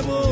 nuevo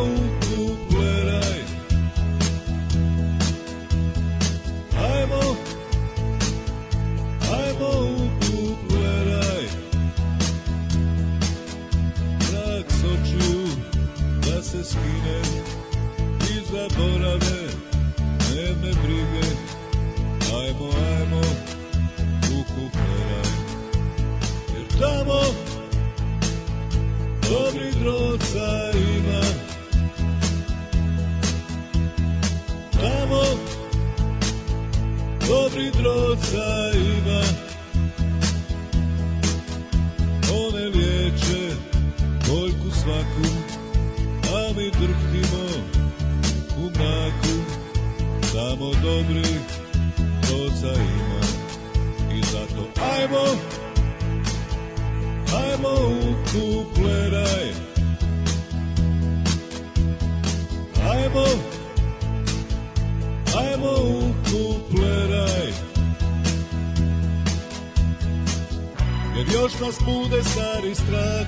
estranho.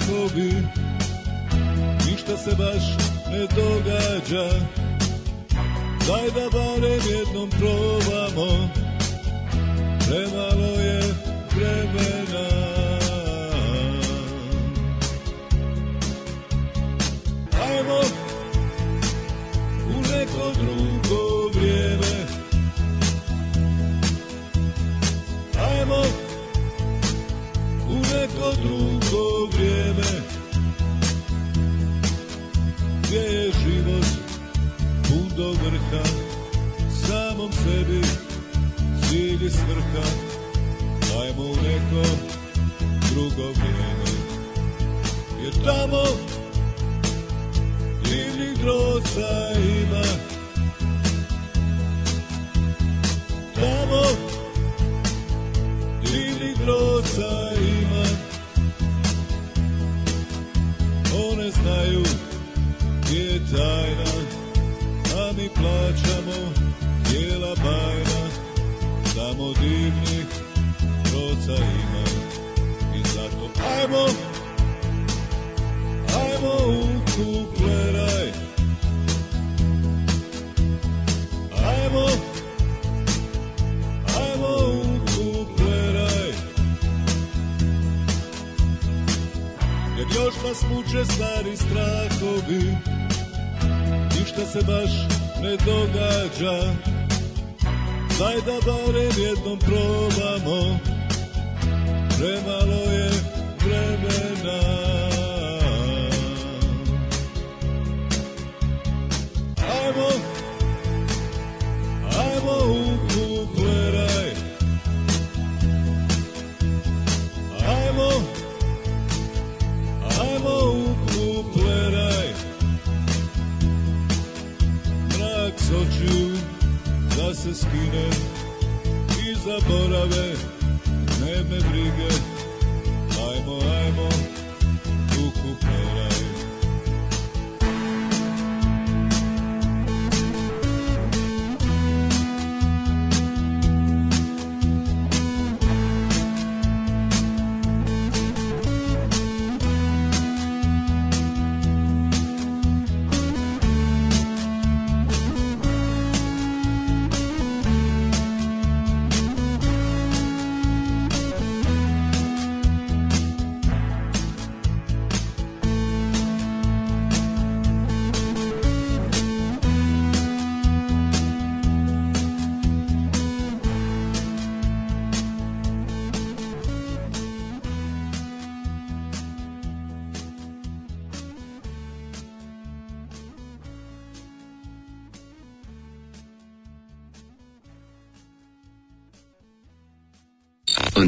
Georgia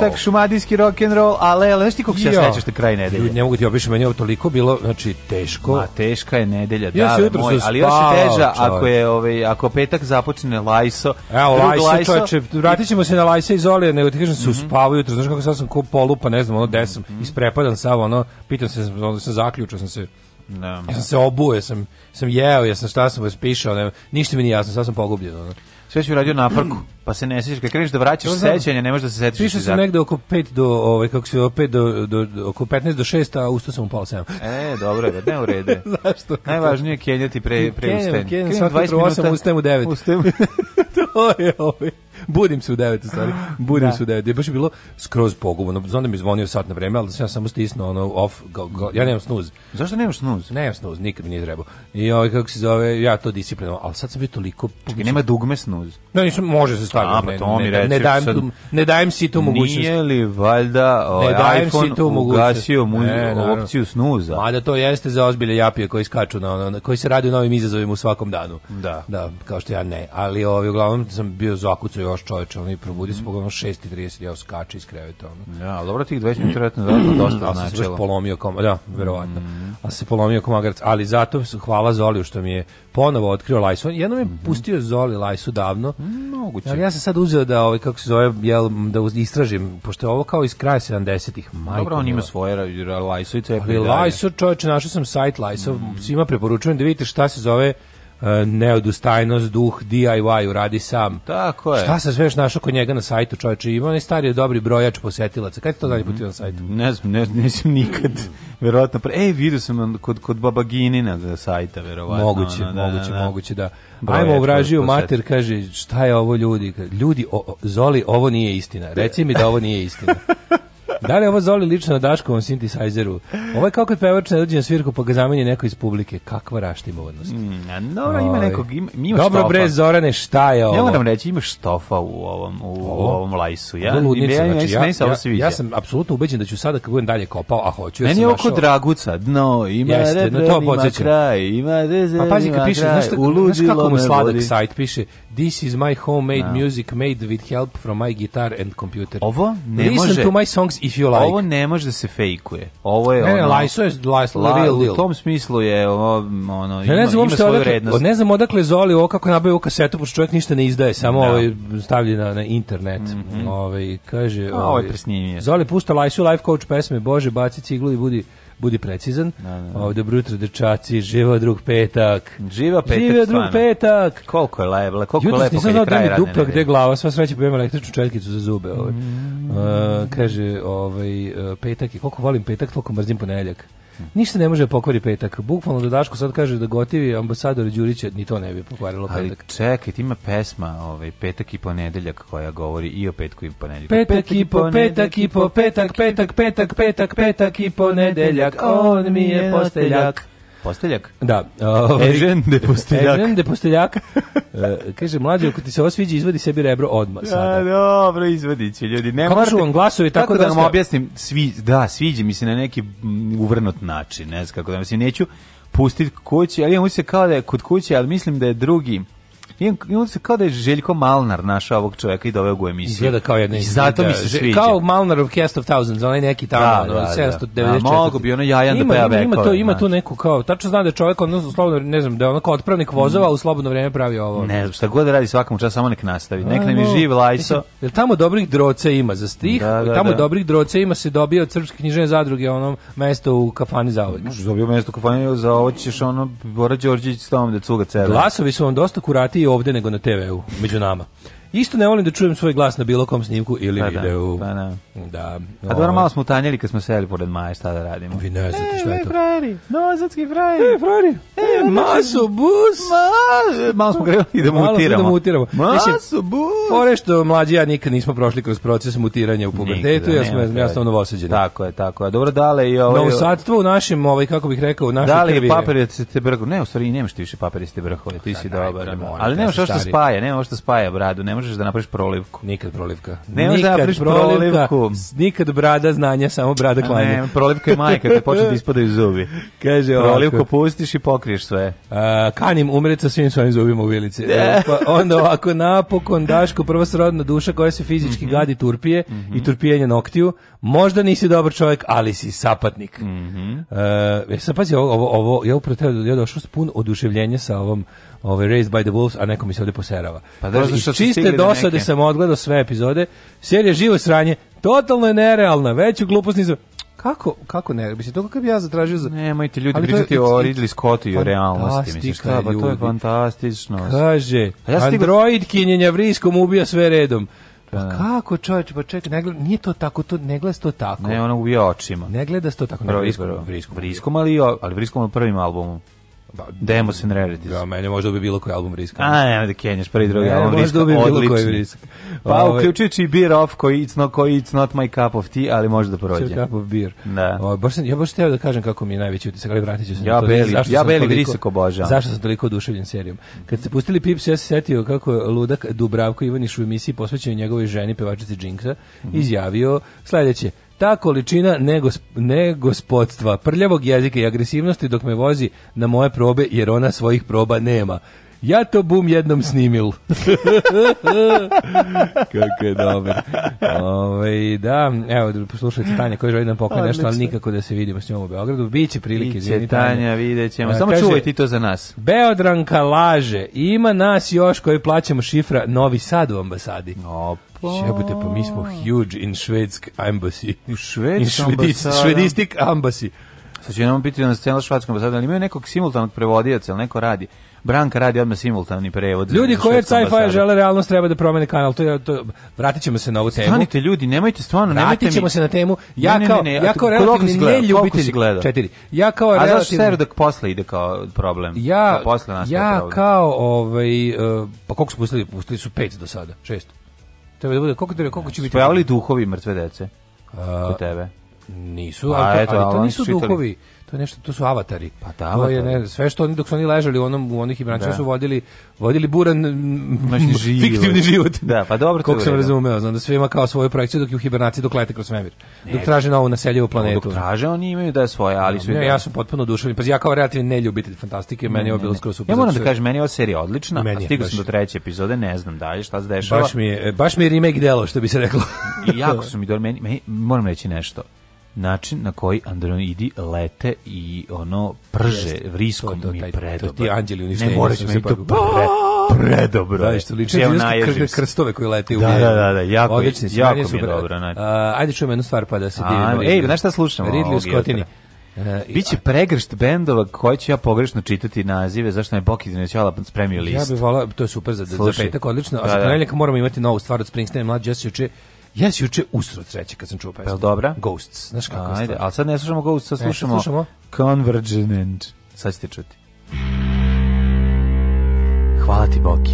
četvrtak, šumadijski rock and roll, a Lele, znaš kako se ja sećaš te da kraj nedelje? Ljudi, ne mogu ti obišao, meni je toliko bilo, znači teško. Ma, teška je nedelja, da, ja jutro moj, ali još je teža ako je ovaj ako petak započne Lajso. Evo Lajso, lajso čoveče, vratićemo se na Lajsa iz Olije, nego ti kažem se mm -hmm. uspavaju jutro, znaš kako sad sam ko polupa, ne znam, ono desam, mm -hmm. isprepadan sav, ono, pitam se, onda sam zaključio sam se. Da. Ja sam se obuo, ja sam sam jeo, ja sam šta sam vas pišao, ne, ništa mi nije jasno, sad sam pogubljen, ono sve si uradio na prku, pa se ne sećaš, kad kreneš da vraćaš sećanje, ne možeš da se setiš. Piše se negde oko 5 do, ovaj, kako se opet, do, do, do, oko 15 do 6, a ustao sam u pola 7. E, dobro je, da, ne da, u redu. Zašto? Najvažnije je kenjati pre, pre ustajem. Kenjam, kenjam, svaki 8, ustajem u 9. Ustajem. to je ovaj. Budim se u 9 stvari. Budim da. se u 9. Je baš bilo skroz pogubno. Znam da mi zvonio sat na vreme, ali sam ja samo stisnuo ono off. Go, go. Ja nemam snuz. Zašto nemaš snuz? Nemam snuz, nikad mi nije trebao. I ovaj kako se zove, ja to disciplinovao, al sad sam bio toliko Čekaj, nema dugme snuz. Ne, nisam, može se staviti. Pa ne, to mi ne, ne, dajem, sad... ne dajem si tu mogućnost. Nije li valjda o, ovaj, ne iPhone si tu ugasio mu ne, opciju snuza? Mada to jeste za ozbilje japije koji skaču na ono, koji se radi o novim izazovima u svakom danu. Da. Da, kao što ja ne. Ali ovaj, uglavnom sam bio zakucao još čoveče, ono i probudi se pogledano 6.30, ja skače iz kreveta. Ono. Ja, ali dobro tih 20 minuta vjerojatno da dosta značilo. Ja sam polomio kom, da, verovatno. Mm. A se polomio komagarac, ali zato hvala Zoliju što mi je ponovo otkrio Lajsu. Jednom je mm -hmm. pustio Zoli Lajsu davno. Mm, moguće. Ali ja sam sad uzeo da ovaj kako se zove, jel, da istražim, pošto je ovo kao iz kraja 70-ih. Dobro, on ima svoje Lajsu i cepe. Ali Lajsu, čoveče, našao sam sajt Lajsu, mm. svima preporučujem da vidite šta se zove E, neodustajnost, duh, DIY, uradi sam. Tako je. Šta se sve još našao kod njega na sajtu, čovječe? Ima onaj stari dobri brojač posjetilaca. Kada je to zadnji put na sajtu? Mm, ne znam, ne, nisam nikad. Verovatno, pre... ej, vidio sam kod, kod Babaginina za sajta, verovatno. Moguće, ono, da, da moguće, da, da. moguće, da. Brojač, Ajmo ogražio mater, kaže, šta je ovo ljudi? Ljudi, o, o, Zoli, ovo nije istina. Reci mi da ovo nije istina. Da li je ovo Zoli lično na Daškovom synthesizeru? Ovo je kao kad pevač ne dođe na svirku pa ga zamenje neko iz publike. Kakva raštimovnost. Mm, dobro, ima nekog, ima, ima Dobro štofa. bre, Zorane, šta je ovo? Ne moram reći, imaš štofa u ovom, u, ovo? u ovom lajsu. Ja, ludnica, ja, znači, ja, ja, ja, ja sam apsolutno ubeđen da ću sada kad budem dalje kopao, a hoću. Meni sam je oko Draguca, dno, ima Jeste, repren, na to ima kraj, ima rezerv, Pa pazi, kad piše, kraj, znaš, šta, kako mu sladak sajt piše, This is my homemade da. music made with help from my guitar and computer. Ovo ne može. Listen to my songs Yes, if you like. Ovo ne može da se fejkuje. Ovo je ne, ono... Ne, Lajso je Lajso, la, real deal. U tom smislu je ono, ono ima, ne znam, ima svoju odakle, vrednost. Ne znam odakle zoli ovo kako nabaju ovu kasetu, pošto čovjek ništa ne izdaje, samo no. Da. ovaj, stavlja na, na internet. Mm -hmm. ovaj, kaže, ovaj, ovo je ovaj, presnimio. Zoli pušta Lajso Life Coach pesme, Bože, baci ciglu i budi budi precizan. Da, da, da. Ovde brutro dečaci, živa drug petak. Živa petak. Živa drug stvarno. petak. Koliko je lepo, koliko Jutros lepo. Jutros nisam znao da mi dupla gde glava, sva sreća pojem električnu četkicu za zube. Ovaj. Mm. Uh, kaže, ovaj, e, petak je, koliko volim petak, toliko mrzim ponedeljak. Ništa ne može da pokvari petak. Bukvalno da Daško sad kaže da gotivi ambasador Đurića, ni to ne bi pokvarilo petak. Ali čekaj, ima pesma ovaj, petak i ponedeljak koja govori i o petku i ponedeljak. Petak, i po, petak i po, petak, petak, petak, petak, petak i ponedeljak. On mi je posteljak. Posteljak? Da. Ovaj, Ežen de Posteljak. Ežen de Posteljak. E, kaže, mlađe, ako ti se osviđa, izvadi sebi rebro odmah sada. Da, dobro, izvadi će ljudi. Ne Kako su da vam glasuje tako da... Kako da vam objasnim, svi, da, sviđa mi se na neki mm, uvrnut način, ne znam kako da mislim, neću pustiti kući, ali on se kao da je kod kuće, ali mislim da je drugi I on, on se kao da je Željko Malnar našao ovog čovjeka i doveo ga u emisiju. Izgleda kao jedna I zato da mi se sviđa. Kao Malnar of Cast of Thousands, onaj neki tamo, da, da, da. 794. Da, mogu bi ono jajan da ima, da peva ima, ima, to, ima tu neku kao, tačno znam da je čovjek, odnosno, slobodno, ne znam, da je ono kao otpravnik vozova, mm. u slobodno vrijeme pravi ovo. Ne znam, šta god radi svakom čas, samo nek nastavi. Nek nam je živ lajso. Jer tamo dobrih droca ima za stih, da, da, tamo da. dobrih droca ima se dobio od srpske književne zadruge onom mesto u kafani za ovo. Možeš dobio mesto u kafani za ovo ćeš ono Bora Đorđić s tom da cuga cera. Glasovi su vam dosta kurati ovde nego na TV-u, među nama. Isto ne volim da čujem svoj glas na bilo kom snimku ili pa da, videu. Da, pa da. da A dobro, ovaj. malo smo utanjili kad smo seli pored Maje, šta da radimo. Vi ne znate e, šta je to. Frajeri, novosadski frajeri. E, frajeri. E, e znači, maso bus. Ma, malo smo greli i da, da mutiramo. Malo mutiramo. Maso bus. Fore što mlađi ja nikad nismo prošli kroz proces mutiranja u pubertetu, ja da, smo ja sam novosađeni. Tako je, tako je. Dobro, dale i ovo. Ovaj- Novosadstvo u našem, ovaj kako bih rekao, u našoj krvi. Dale i papir brgo. Ne, u stvari nemaš ti više papir ste ti si pa dobar. Pa Ali nemaš što spaja, nemaš što spaja bradu, možeš da napraviš prolivku. Nikad prolivka. Ne možeš da napraviš prolivka, prolivku. Nikad brada znanja, samo brada klanja. Ne, prolivka je majka, te počne da ispadaju zubi. Kaže ovako. Prolivku pustiš i pokriješ sve. A, kanim umret sa svim svojim zubima u vilici. E, pa onda ovako napokon Daško, prva srodna duša koja se fizički mm -hmm. gadi turpije mm -hmm. i mhm. turpijenje noktiju. Možda nisi dobar čovjek, ali si sapatnik. Mm -hmm. e, sad pazi, ovo, ovo, ja upravo da- ja došao s pun oduševljenja sa ovom ovaj Raised by the Wolves, a neko mi se ovde poserava. Pa da, Prosto, čiste dosade sam odgledao sve epizode. Serija živo sranje, totalno je nerealna, veću glupost nisam kako kako ne mislim to kako bi ja zatražio za nemojte ljudi pričati o Ridley Scottu i o realnosti mislim šta pa to je fantastično kaže a ja android kinjenja vriskom ubija sve redom Pa da. kako čoveče, pa čekaj, ne gleda, nije to tako, to ne gleda to tako. Ne, ona ubija očima. Ne gleda se to tako, ne, vriskom, vriskom, vriskom, ali, ali vriskom na prvim albumom. Pa, da, Demos da. and Rarities. Ja, da, meni možda bi bilo koji album riska. A, ne, da kenjaš prvi drugi album riska. Možda bi bilo koji risk. Pa, Ove... Ovaj- uključujući i beer off, koji it's, not, koji it's not my cup of tea, ali može da prođe. Cup of beer. Da. O, baš, ja baš teo da kažem kako mi je najveći utisak, ali vratit ću se. Ja, to, beli, zašto ja beli visoko boža. Zašto sam toliko oduševljen serijom? Kad ste pustili Pips, ja se setio kako ludak Dubravko Ivaniš u emisiji posvećenju njegovoj ženi, pevačici Jinxa, mm -hmm. izjavio sledeće Ta količina negos, negospodstva, prljavog jezika i agresivnosti dok me vozi na moje probe, jer ona svojih proba nema. Ja to bum jednom snimil. Kako je dobar. Ove, ovaj, da, evo, poslušajte Tanja koja želi da nam poklon nešto, ali nikako da se vidimo s njom u Beogradu. Biće prilike. Biće, Tanja, vidjet ćemo. Samo kaže, čuvaj ti to za nas. Beodranka laže. Ima nas još koji plaćamo šifra Novi Sad u ambasadi. Opa. Jebote, pa mi smo huge in švedsk embassy. U švedsk Švedistik embassy. Sad će nam biti na scenu švedskom ambasadu, ali imaju nekog simultanog prevodioca, ili neko radi. Branka radi odmah simultani prevod. Ljudi koji od sci-fi žele realnost treba da promene kanal. To je to vratit ćemo se na ovu temu. Stanite ljudi, nemojte stvarno, vratit nemojte mi... se na temu. Ja ne, kao ne, ne, ja kao relativni ne ljubitelj gleda. Četiri. Ja kao A relativni A zašto dok posle ide kao problem? Ja kao posle nas Ja problem. kao ovaj uh, pa koliko su pustili? Pustili su pet do sada, šest. Treba da bude koliko treba, koliko će biti. Pojavili duhovi mrtve dece. Kod tebe. Nisu, a, pa ali, eto, ali to nisu duhovi to je nešto, to su avatari. Pa da, to je ne, sve što oni dok su oni ležali u onom u onih ibrančima da. su vodili vodili buran život. fiktivni život. Da, pa dobro to. Kako sam razumeo, znam da sve ima kao svoje projekcije dok je u hibernaciji dok lete kroz svemir. dok traže novu naseljivu planetu. Dok traže oni imaju da je svoje, ali su ne, ja da- sam potpuno oduševljen. Pa ja kao relativno neljubitelj fantastike, meni je ovo bilo skoro super. Ja moram da kažem, meni je ova serija odlična, meni je, a stigao sam do treće epizode, ne znam dalje šta se dešava. Baš mi je, baš mi je remake delo, što bi se reklo. jako su mi dobro, meni, meni, moram reći nešto način na koji androidi lete i ono prže vriskom to, to, mi je To ti anđeli uništenja. Ne moraš mi to pre, predobro. Da, što liče ja krstove koji lete u Da, da, da, da jako, Odlični, jako mi je super. dobro. Ne. Znači. Uh, ajde čujemo jednu stvar pa da se divimo. Ej, znaš šta slušamo? Ridley Scottini. Uh, Biće pregršt bendova koje ću ja pogrešno čitati nazive, zašto me Boki Dinoćala spremio list. Ja bih volao, to je super za, za petak, odlično. A za da, da. moramo imati novu stvar od Springsteena, mlađi Jesse Ja se juče usro treće kad sam čuo pesmu. Jel dobra? Ghosts, znaš kako je. Ajde, al sad ne slušamo Ghosts, sad e, slušamo, ne, slušamo? Convergent. Sad ćete čuti. Hvala ti, Boki.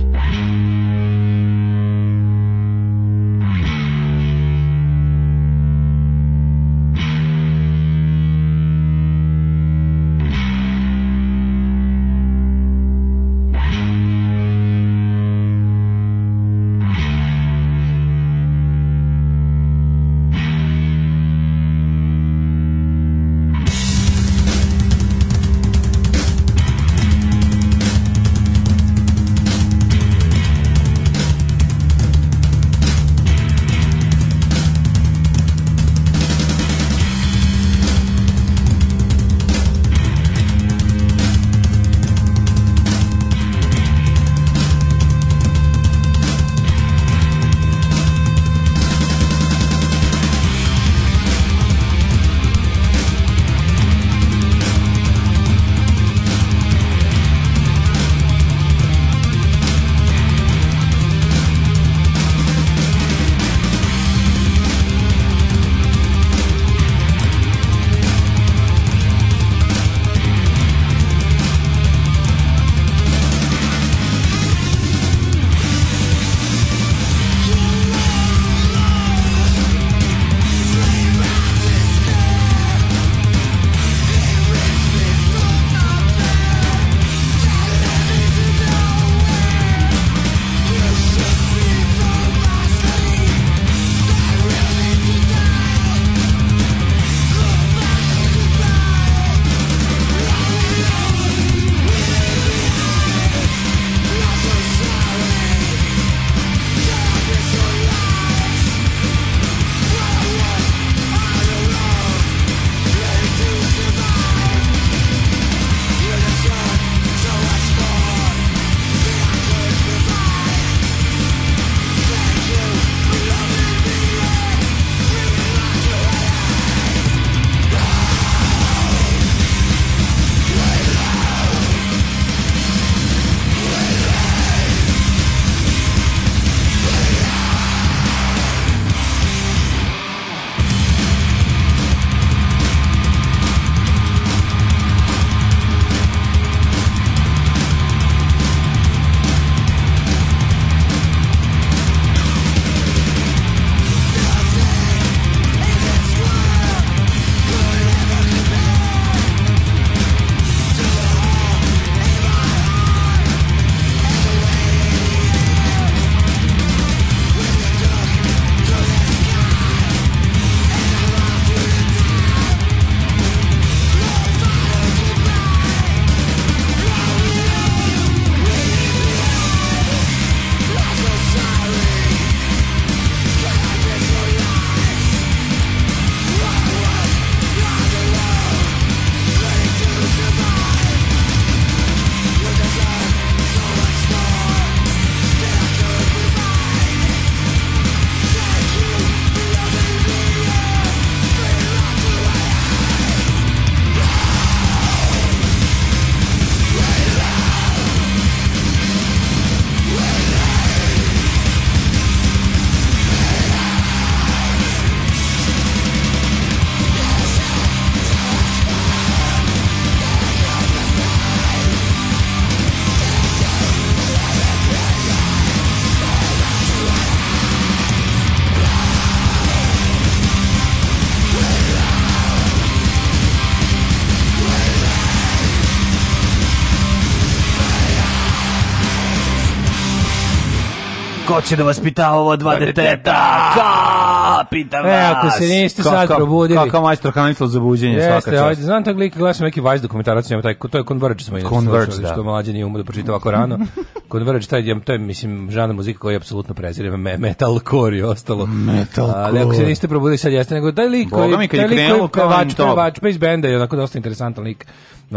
ko će da vaspitava ova dva deteta? Ka, pitam vas. E, ako se niste sad probudili. Kako majstor Hansel za buđenje svaka čast. Jeste, ajde, znam tak lik, gledam neki Vice dokumentarac, njemu taj, to je Converge smo Converge, da. Što mlađe nije umo da pročita ovako rano. Converge, taj, to je, mislim, žana muzika koja je apsolutno prezireva, me, metalcore i ostalo. Metalcore. Ali ako se niste probudili sad jeste, nego daj lik koji, taj lik koji pevač, pevač, pevač, pevač, pevač, pevač, pevač, pevač, pevač, pevač,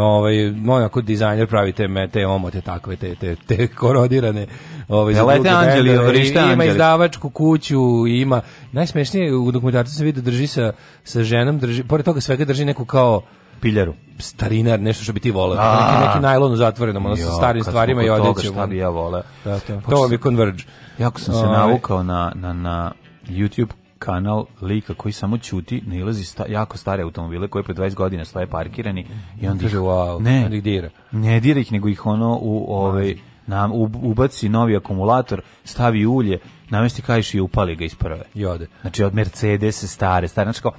ovaj onako dizajner pravi te mete omote takve te te te korodirane ovaj za lete anđeli vrište anđeli ima izdavačku kuću ima najsmešnije u dokumentarcu se vidi drži sa sa ženom drži pored toga svega drži neku kao piljeru starinar nešto što bi ti voleo neki neki najlon zatvoreno zatvorenom ono sa starim stvarima i odeće šta bi ja voleo da, to mi converge jako sam se ovaj. navukao na na na YouTube kanal lika koji samo ćuti, nalazi sta, jako stare automobile koji pre 20 godina stoje parkirani i on kaže wow, ne, ne dira. Ne dira ih nego ih ono u ovaj nam ubaci novi akumulator, stavi ulje, namesti kaiš i upali ga iz prve. I ode. Znači od Mercedes stare, stare, znači kao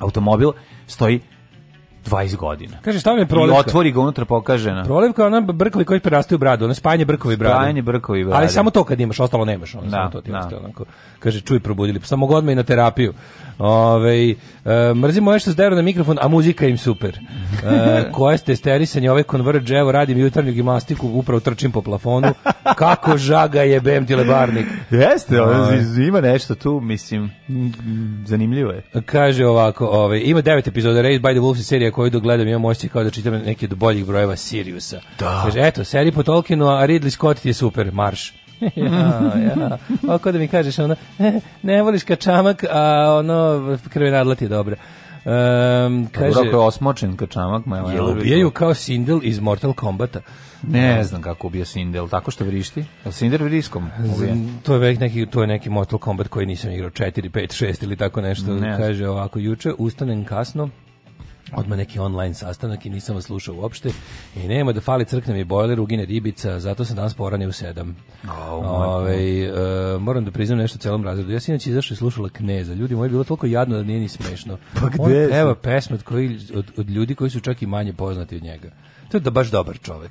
automobil stoji 20 godina. Kaže šta je prolevka? I otvori ga unutra pokaže na. Prolevka ona brkovi koji prerastaju bradu, ona spajanje brkovi bradu. Spajanje brkovi bradu. Ali samo to kad imaš, ostalo nemaš, ono da, samo to ti da. ostalo onako. Kaže čuj probudili, samo godme i na terapiju. Ove, e, mrzim ove što zderu na mikrofon, a muzika im super. E, koje ste sterisanje, ove Converge, evo radim jutarnju gimnastiku, upravo trčim po plafonu. Kako žaga je BM Lebarnik. Jeste, ove, ima nešto tu, mislim, zanimljivo je. Kaže ovako, ove, ima devet epizoda Raid by the Wolves serija koju dogledam, imam osjećaj kao da čitam neke od boljih brojeva Siriusa. Da. Kaže, eto, seriji po Tolkienu, a Ridley Scott je super, marš. ja, ja. Oko da mi kažeš ono, eh, ne voliš kačamak, a ono, krvenadla ti je dobro. Um, kaže, Dobro, je osmočen kačamak. Ma, jel ubijaju kao Sindel iz Mortal Kombata? Ne znam kako ubija Sindel, tako što vrišti. Jel Sindel vriskom To je, neki, to je neki Mortal Kombat koji nisam igrao 4, 5, 6 ili tako nešto. Ne, kaže ovako, juče ustanem kasno, odmah neki online sastanak i nisam vas slušao uopšte i nema da fali crknem i bojler ugine ribica zato sam danas poranio u sedam oh, Ove, ovaj, e, eh, moram da priznam nešto celom razredu ja sam inače izašao i slušala kneza ljudi moji bilo toliko jadno da nije ni smešno pa gde on peva pesme od, koji, od, od ljudi koji su čak i manje poznati od njega to je da baš dobar čovek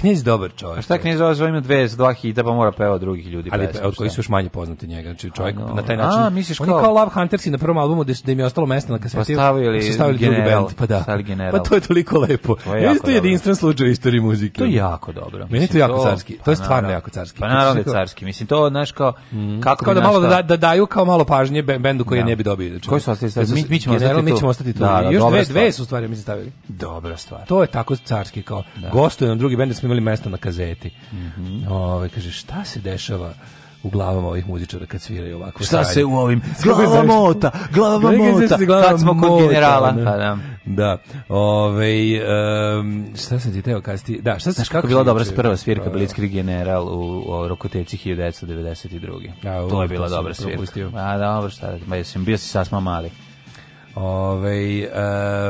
Knez dobar čovjek. A šta Knez dobar ima 22 hita pa mora peva drugih ljudi Ali pesma, od koji su još manje poznati njega. Znači čovjek no. na taj način. A, misliš kao? on je kao Love Hunters i na prvom albumu da da im je ostalo mesta na kasetiju. Postavili pa su stavili drugi bend, pa da. Pa to je toliko lepo. To je isto jedinstven slučaj u istoriji muzike. To je jako dobro. Meni to jako carski. To je pa stvarno jako carski. Pa naravno da carski. Mislim to znaš kao mhm. kako da malo da-, da daju kao malo pažnje bendu koji da. ne bi dobio. Znači. Koji su ostali? Mi ćemo ostati. Mi ćemo ostati tu. Još dve dve su stvari mi stavili. Dobra stvar. To je tako carski kao gostuje nam drugi bend imali mesta na kazeti. Mm -hmm. Ove, ovaj, kaže, šta se dešava? u glavama ovih muzičara kad sviraju ovako. Šta stvari. se u ovim? Glava mota, glava mota. Kad smo kod generala. Pa da. Da. Ovaj um, šta se ti teo kasti? Da, šta se kako, kako bila dobra prva svirka pa da. Blitzkrieg general u, u Rokoteci 1992. Ja, to je bila dobra svirka. A dobro, šta? Da ma jesam bio si sasma mali. Ove, ovaj,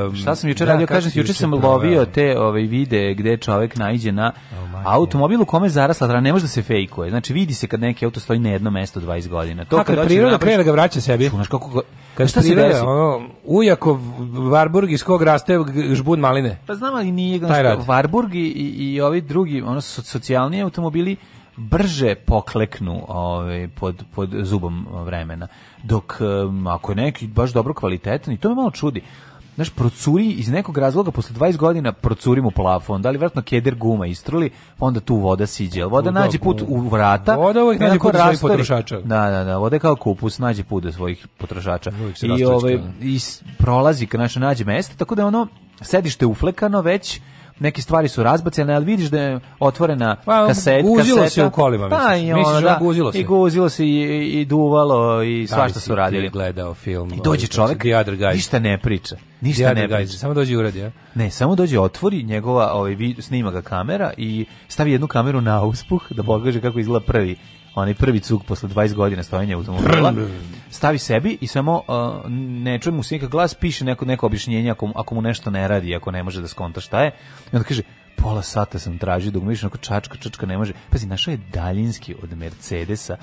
um, šta sam juče da, radio? Kažem, juče sam lovio te ove, ovaj, vide gde čovjek naiđe na oh, automobilu kome je zarasla trava, ne može da se fejkuje. Znači vidi se kad neki auto stoji na jedno mestu 20 godina. To kako kad priroda napraviš, krene da ga vraća sebi. Znaš kako kad šta priroda, se desi? Ono, ujakov Varburg iz kog raste žbun maline. Pa znam ali nije Varburg i, i, i ovi drugi, ono socijalni automobili brže pokleknu ovaj, pod, pod zubom vremena. Dok um, ako je neki baš dobro kvalitetan, i to me malo čudi, znaš, procuri iz nekog razloga posle 20 godina procuri mu plafon, da li verovatno keder guma istruli, onda tu voda siđe. Voda da, nađe put u vrata. Voda uvijek nađe put svojih potrošača. Da, da, da, voda kao kupus, nađe put do svojih potrošača. I, ovaj, I prolazi, naše nađe mesto, tako da ono sedište uflekano već, neke stvari su razbacene, ali vidiš da je otvorena pa, kaset, guzilo kaseta. se u kolima, pa, misliš. Pa, ono, da, da, guzilo se. I guzilo se i, i duvalo i da, svašta su radili. gledao film. I ovaj, dođe znači, čovjek, ništa ne priča. Ništa ne priča. Samo dođe uradi, ja? Ne, samo dođe, otvori njegova, ovaj, snima ga kamera i stavi jednu kameru na auspuh da pokaže kako izgleda prvi onaj prvi cug posle 20 godina stojanja automobila. Prn stavi sebi i samo uh, ne čuje mu se glas, piše neko, neko objašnjenje ako, ako mu nešto ne radi, ako ne može da skonta šta je. I onda kaže, pola sata sam tražio dok mi više onako čačka, čačka ne može. Pazi, našao je daljinski od Mercedesa,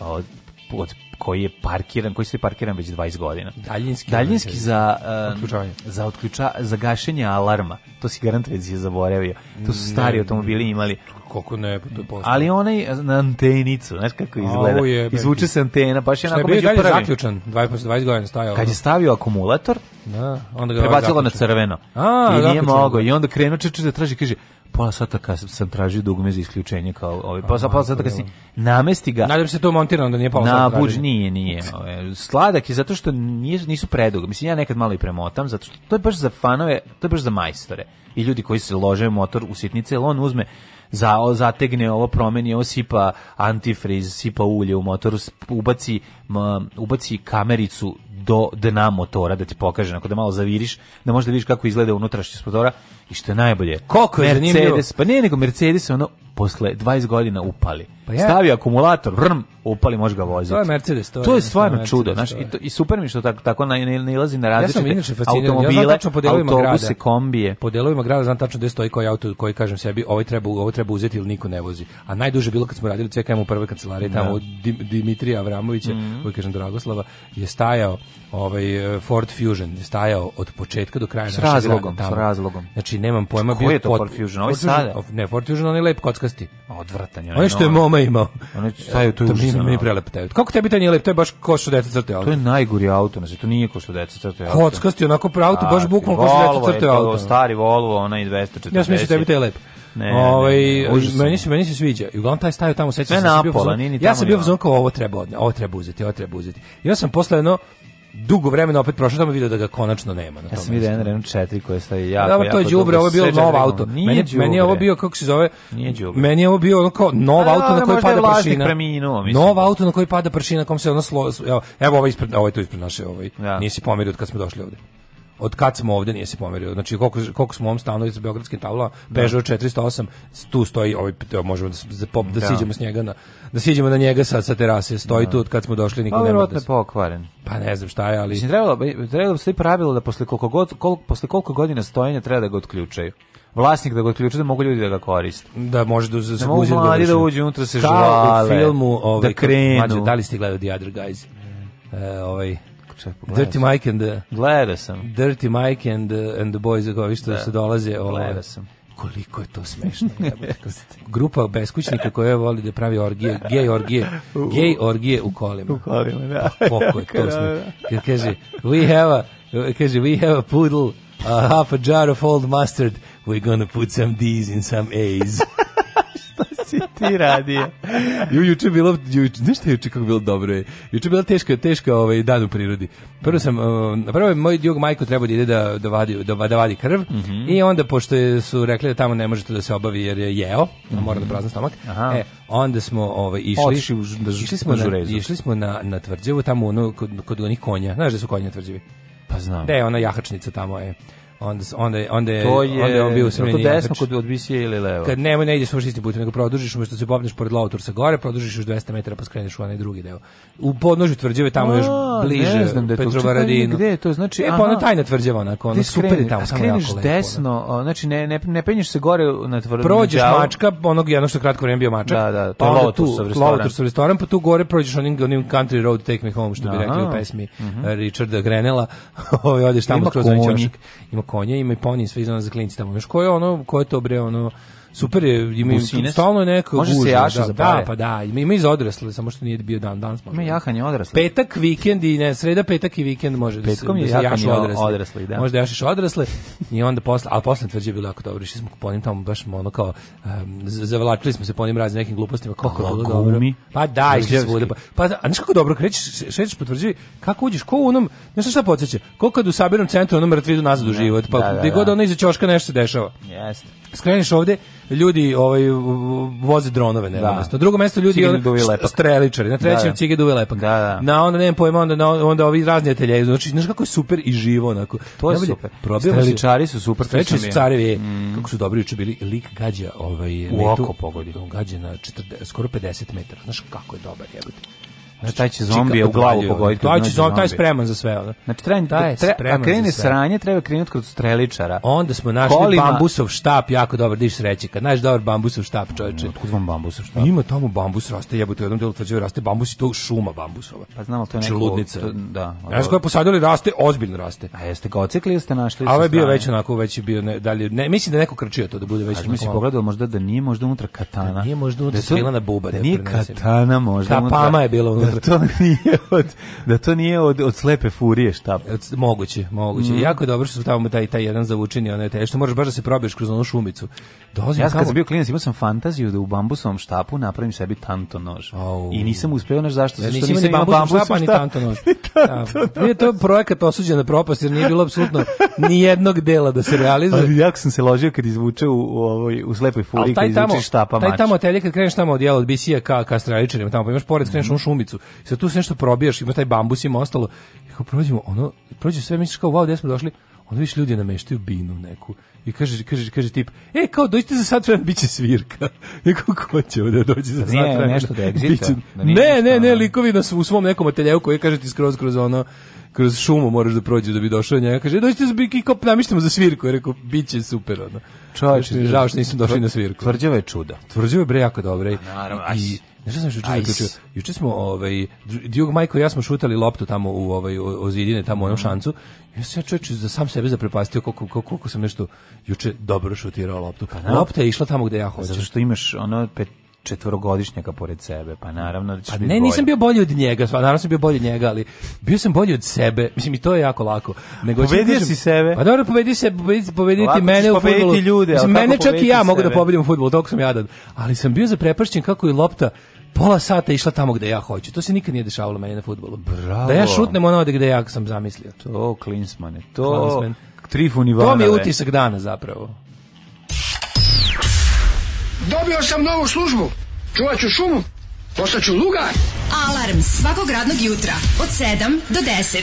od, od koji je parkiran, koji se parkiran već 20 godina. Daljinski, daljinski za uh, za otključa za gašenje alarma. To si garant već da je zaboravio. To su stari ne, automobili imali. Koliko ne, to je posto. Ali onaj e, na antenicu, znaš kako izgleda. Je, Izvuče se antena, baš je onako među prvim. Šta je zaključan, 20, 20 godina stajao. Kad je stavio akumulator, da, onda ga prebacilo na crveno. A, I nije mogao. I onda krenuo čeče da traži, kaže, pola sata kad sam tražio dugme za isključenje kao ovaj pa pola sata pa pa kad si namesti ga. Nadam se da to montirano da nije pola sata. Na buđ nije, nije. Ove, sladak je zato što nije, nisu predug. Mislim ja nekad malo i premotam zato što to je baš za fanove, to je baš za majstore i ljudi koji se lože motor u sitnice, on uzme za, o, zategne ovo promeni, ovo sipa antifriz, sipa ulje u motoru, ubaci, m, ubaci kamericu do dna motora da ti pokaže, ako da malo zaviriš, da možeš da vidiš kako izgleda unutrašnjost motora i što je najbolje. Koliko je Mercedes, zanimljivo? Pa nije nego Mercedes ono posle 20 godina upali. Pa ja. Stavi akumulator, vrm, upali, može ga voziti. To je Mercedes, to, je. to je, stvarno Mercedes, čudo, znaš, i, to, i super mi što tako, tako na, ne, ne ilazi na različite ja sam automobile, ja autobuse, kombije. Po delovima grada znam tačno gde stoji koji auto koji kažem sebi, ovaj treba, ovo treba uzeti ili niko ne vozi. A najduže bilo kad smo radili CKM u prvoj kancelariji, da. tamo od Dimitrija Avramovića, mm -hmm. koji kažem Dragoslava, je stajao ovaj e, Ford Fusion, je stajao od početka do kraja s našeg razlogom, grada, S razlogom. Znači, nemam pojma. bio je to Ford Fusion? Ovaj sada? Ne, Ford Fusion, onaj lep kockasti. Odvratan je. Ono što je moma je imao. Ono je to je mi da. prelep tebi. Kako tebi to nije lep, to je baš ko što deca crte auto. To je najgori auto, znači to nije ko što deca crte auto. Kockasti onako pro auto, baš bukvalno ko što deca crte auto. stari Volvo, onaj 240. Ja mislim tebi to je lep. Ne, ovaj meni se meni se sviđa. I uglavnom taj stavio tamo sećam se bio. Ja sam bio kao ovo treba odne, ovo treba uzeti, ovo treba uzeti. Ja sam posle jedno dugo vremena opet prošao tamo video da ga konačno nema na tom. Ja sam video Renault 4 koji stoji jako jako. Dobar, to je đubre, ovo je bilo novo auto. Nije meni džubre. meni je ovo bio kako se zove? Nije đubre. Meni je ovo bio ono kao novo A, pa auto na koji pada pršina. Preminuo, nov auto na koji pada pršina, kom se ono slo, evo, evo ovo ovaj ispred, ovo je tu ispred naše, ovaj. Ja. Da. Nisi pomerio od kad smo došli ovde od kad smo ovdje nije se pomerio. Znači koliko, koliko smo u ovom stanu iz beogradske tabla da. Peugeot 408, tu stoji ovaj možemo da, da pop, da, da, siđemo s njega na da siđemo na njega sa sa terase. Stoji da. tu od kad smo došli niko nema. Da se... pokvaren. Pa ne znam šta je, ali Mislim trebalo bi trebalo bi pravilo da posle koliko god kol, posle koliko godina stojenja treba da ga otključaju vlasnik da ga otključi da mogu ljudi da ga koriste. Da može da se da uđe da, da uđe unutra se Da u filmu ovaj, da krenu. Mađe, da li ste gledali The Other Guys? E, ovaj čak, Dirty sam. Mike and the... Gledao sam. Dirty Mike and the, and the boys, ovi što da. se dolaze. Ovaj, Gledao sam koliko je to smešno. Grupa beskućnika koja voli da pravi orgije, gej orgije, gej orgije u kolima. U kolima, da. Pa, koliko je to smešno. Da. Kad kaže, we have a, kaže, we have a poodle, a half a jar of old mustard, we're gonna put some D's in some A's si ti radije? Ju, juče bilo, juče, znaš je juče kako bilo dobro je? Juče je bilo teško, teško ovaj, dan u prirodi. Prvo sam, uh, prvo je moj jug majko trebao da ide da, da, vadi, da, da vadi krv mm -hmm. i onda pošto je, su rekli da tamo ne možete da se obavi jer je jeo, mm -hmm. mora da prazna stomak, Aha. e, onda smo ovaj, išli, Oči, da, išli smo, da na, išli smo na, na tvrđavu, tamo ono, kod, kod onih konja, znaš da su konja tvrđavi? Pa znam. Da je ona jahačnica tamo je onda onda onda je, to je onda on bio usmeren. To desno znači kod od BC ili levo. Kad nemoj ne ideš baš isti put, nego produžiš umesto da se popneš pored Lautor sa gore, produžiš još 200 metara pa skreneš u onaj drugi deo. U podnožju tvrđave tamo A, još bliže ne znam da je Petrovaradinu. Gde to? Znači, e, pa ona tajna tvrđava onako, ona super je tamo, tamo jako desno, ona. znači ne ne ne penješ se gore na tvrđavu. Prođeš mačka, onog jedno što kratko vreme bio mačak. Da, da, to pa je Lautor sa restoran. pa tu gore prođeš onim onim Country Road Take Me Home što bi rekli u pesmi mhm. Richarda Grenela. Ovaj odeš tamo kroz onaj ćošak. Ima konja, ima i poni, sve izgleda za klinci tamo. Još koje ono, koje to bre, ono, super je, ima stalno je neka Može gužva, se jaša da, Da, pa da, ima, ima iz odrasle, samo što nije bio dan, danas može. Ima da- jahanje odrasle. Petak, vikend i ne, sreda, petak i vikend može da Petkom da se, da jaša odrasle. odrasle da. Možda jašiš odrasle i onda posle, ali posle tvrđe je bilo jako dobro, išli smo po njim tamo baš ono kao, um, zavlačili smo se po njim raznim nekim glupostima, kako je bilo dobro. Pa da, išli smo svuda. Pa, pa da, a znaš kako dobro, krećeš, šećeš po tvrđavi, kako uđeš, ko u onom, znaš šta podsjeća, ko kad u sabirnom centru, ono mrtvi idu nazad u život, pa da, da, gde god da. ono iza čoška nešto se dešava. Jeste skreneš ovde, ljudi ovaj voze dronove ne da. Na drugo mesto ljudi streličari, na da, trećem da, da. cige duve lepak. Da, da. Na onda nemam pojma, onda, onda ovi razni ateljeji, znači znaš kako je super i živo onako. To je Najbolje, super. Streličari su super. treći su carevi. Mm. Kako su dobri juče bili, lik gađa ovaj, U metu, oko pogodio. Gađa na 40, skoro 50 metara, znaš kako je dobar jebote. Znači, taj će zombija u glavu pogoditi. Taj, će zombi, taj je spreman za sve. Da? Znači, treba, taj je spreman a krene sranje, treba krenuti kod streličara. Onda smo našli Kolima. bambusov štap, jako dobar, diš sreće. Kad naš dobar bambusov štap, čovječe. Otkud vam bambusov štap? Ima tamo bambus, raste jebote, u jednom delu tvrđave raste bambus i to šuma bambusova. Pa znamo, to je znači, neko... Čeludnica. To, da. Znaš koja posadili, raste, ozbiljno raste. A jeste ga ocikli ili ste našli? A ovo je bio već onako, već je bio, ne, dalje, ne, mislim da neko krčio to da bude već. Mislim, pogledao možda da nije možda unutra katana. Da nije možda da unutra strelana buba. Da nije katana možda. Ta pama je bilo da da to nije od da to nije od od slepe furije šta moguće moguće mm. jako je dobro što su tamo taj taj jedan zavučeni onaj taj što možeš baš da se probiješ kroz onu šumicu dolazim ja kad sam bio klinac imao sam fantaziju da u bambusovom štapu napravim sebi tanto nož oh. i nisam uspeo naš zašto ja, nisam imao bambus štap ni tanto da. nož je to projekat osuđen na propast jer nije bilo apsolutno ni jednog dela da se realizuje ali jako sam se ložio kad izvuče u, u ovoj u slepoj furiji kad izvuče štapa taj tamo telje kad kreneš tamo od jela od bisija ka ka straličarima tamo pa imaš pored kreneš u šumicu Sad tu se nešto probijaš, ima taj bambus, ima ostalo. I kao prođemo, ono, prođe sve, misliš kao, wow, gde smo došli? onda više ljudi nameštaju binu neku i kaže, kaže, kaže tip, e, kao, dođite za sat vremena, bit će svirka. Neko, ko će ovdje dođi za sat vremena? nešto da egzita. ne, ne, ne, likovi nas u svom nekom ateljevu koji kaže ti skroz kroz ono, kroz šumu moraš da prođeš da bi došao do njega. Kaže, e, dođite za biki, kao, namištimo za svirku. I rekao, bit će super, ono. Čovječe, žao što nisam došli na svirku. Tvrđava je čuda. Tvrđava je bre jako dobro. Naravno, Znaš šta sam juče zaključio? Juče smo, ovaj, Djug Majko i ja smo šutali loptu tamo u ovaj, ozidine, tamo u onom mhm. šancu. Ja se ja čovječe za sam sebe zaprepastio koliko, koliko, koliko sam nešto juče dobro šutirao loptu. Pa, na, Lopta je išla tamo gde ja hoću. Zato što imaš ono pet, četvorogodišnjaka pored sebe, pa naravno da ćeš pa ne, bolji. nisam bio bolji od njega, pa naravno sam bio bolji od njega, ali bio sam bolji od sebe, mislim i to je jako lako. Nego da pobedio si sebe. Pa dobro, pobedi se, pobedi, pobediti lako mene u fudbalu. Ljude, mislim, mene čak i ja sebe. mogu da pobedim u fudbalu, toliko sam jadan. Ali sam bio zaprepašćen kako je lopta pola sata išla tamo gde ja hoću. To se nikad nije dešavalo meni na futbolu. Bravo. Da ja šutnem ono gde ja sam zamislio. To, Klinsmane, to... Klinsman. Trifun Ivanove. To mi je utisak dana zapravo. Dobio sam novu službu. Čuvat ću šumu. Postaću lugar. Alarm svakog radnog jutra od 7 do 10.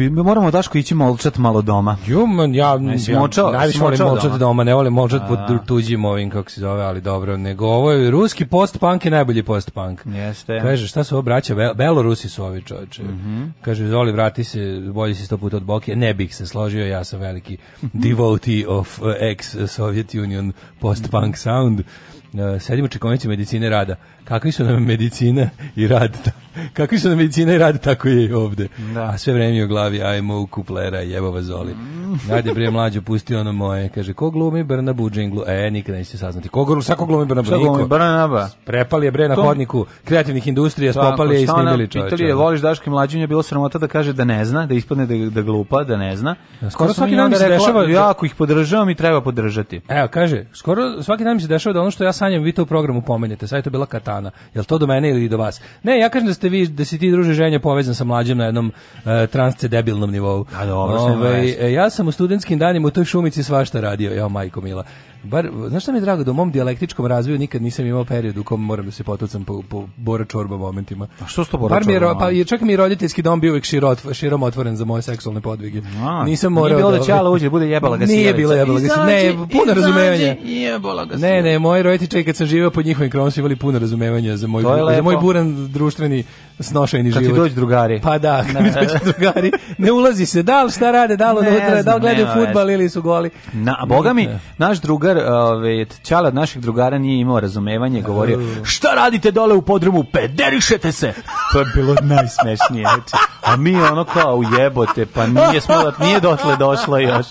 je bi moramo Daško ići molčat malo doma. Jo, ja, ja močao, najviše volim molčati doma. doma, ne volim molčati pod tuđim ovim kako se zove, ali dobro, nego ovo je ruski post-punk je najbolji post-punk. Jeste. Kaže, šta se obraća braća, Bel Belorusi su ovi čoveče. Mm -hmm. Kaže, Zoli, vrati se, bolje si sto puta od Boke. Ne bih se složio, ja sam veliki devotee of uh, eh, ex-Soviet Union post-punk sound. Uh, sedimo čekovnici medicine rada. Kakvi su nam medicina i rad Kakvi su na medicina i radi, tako je i ovde. Da. A sve vreme u glavi, ajmo u kuplera, jebava zoli. Mm. Ajde bre mlađo pusti ono moje. Kaže ko glumi Brnabu džinglu? E nikad neće saznati. Ko glumi svako ko glumi Brnabu? Šta glumi Brnaba? Prepali je bre na hodniku kreativnih industrija, spopali je i snimili čoveče. Pitali je voliš Daški mlađunja, bilo sramota da kaže da ne zna, da ispadne da, da glupa, da ne zna. skoro svaki dan mi se dešava da- ja ako ih podržavam i treba podržati. Evo kaže, skoro svaki dan mi se dešava da ono što ja sanjam vi to u programu pomenete. Sad je to bila katana. Jel to do mene ili do vas? Ne, ja kažem da ste vi da si ti druže ženja povezan sa mlađim na jednom uh, e, transce debilnom nivou. A da, dobro, Ove, ovaj, e, ja sam sam u studentskim danima u toj šumici svašta radio, ja majko mila bar, znaš šta mi je drago, da u mom dijalektičkom razvoju nikad nisam imao period u kom moram da se potucam po, po Bora Čorba momentima. A što sto Bora Čorba? Je, pa, je čak mi roditeljski dom bio uvek širot, širom otvoren za moje seksualne podvige. A, nisam morao nije bilo da-, da ćala uđe, bude jebala ga Nije bilo jebala ga sjelica. Ne, puno razumevanja. Jebala ga Ne, ne, moji roditelji kad sam živeo pod njihovim krovom imali puno razumevanja za moj, za moj buran društveni snošajni život. Kad ti dođu drugari. Pa da, kad mi dođu drugari. Ne ulazi se, da li šta rade, da li, ne, da li gledaju futbal ili su goli. Na, a boga mi, naš drugar drugar, ove, Čala od naših drugara nije imao razumevanje, govorio, da, da, da. šta radite dole u podrumu, pederišete se! To je bilo najsmešnije. Znači, a mi ono kao ujebote, pa nije, smo, nije dotle došlo još.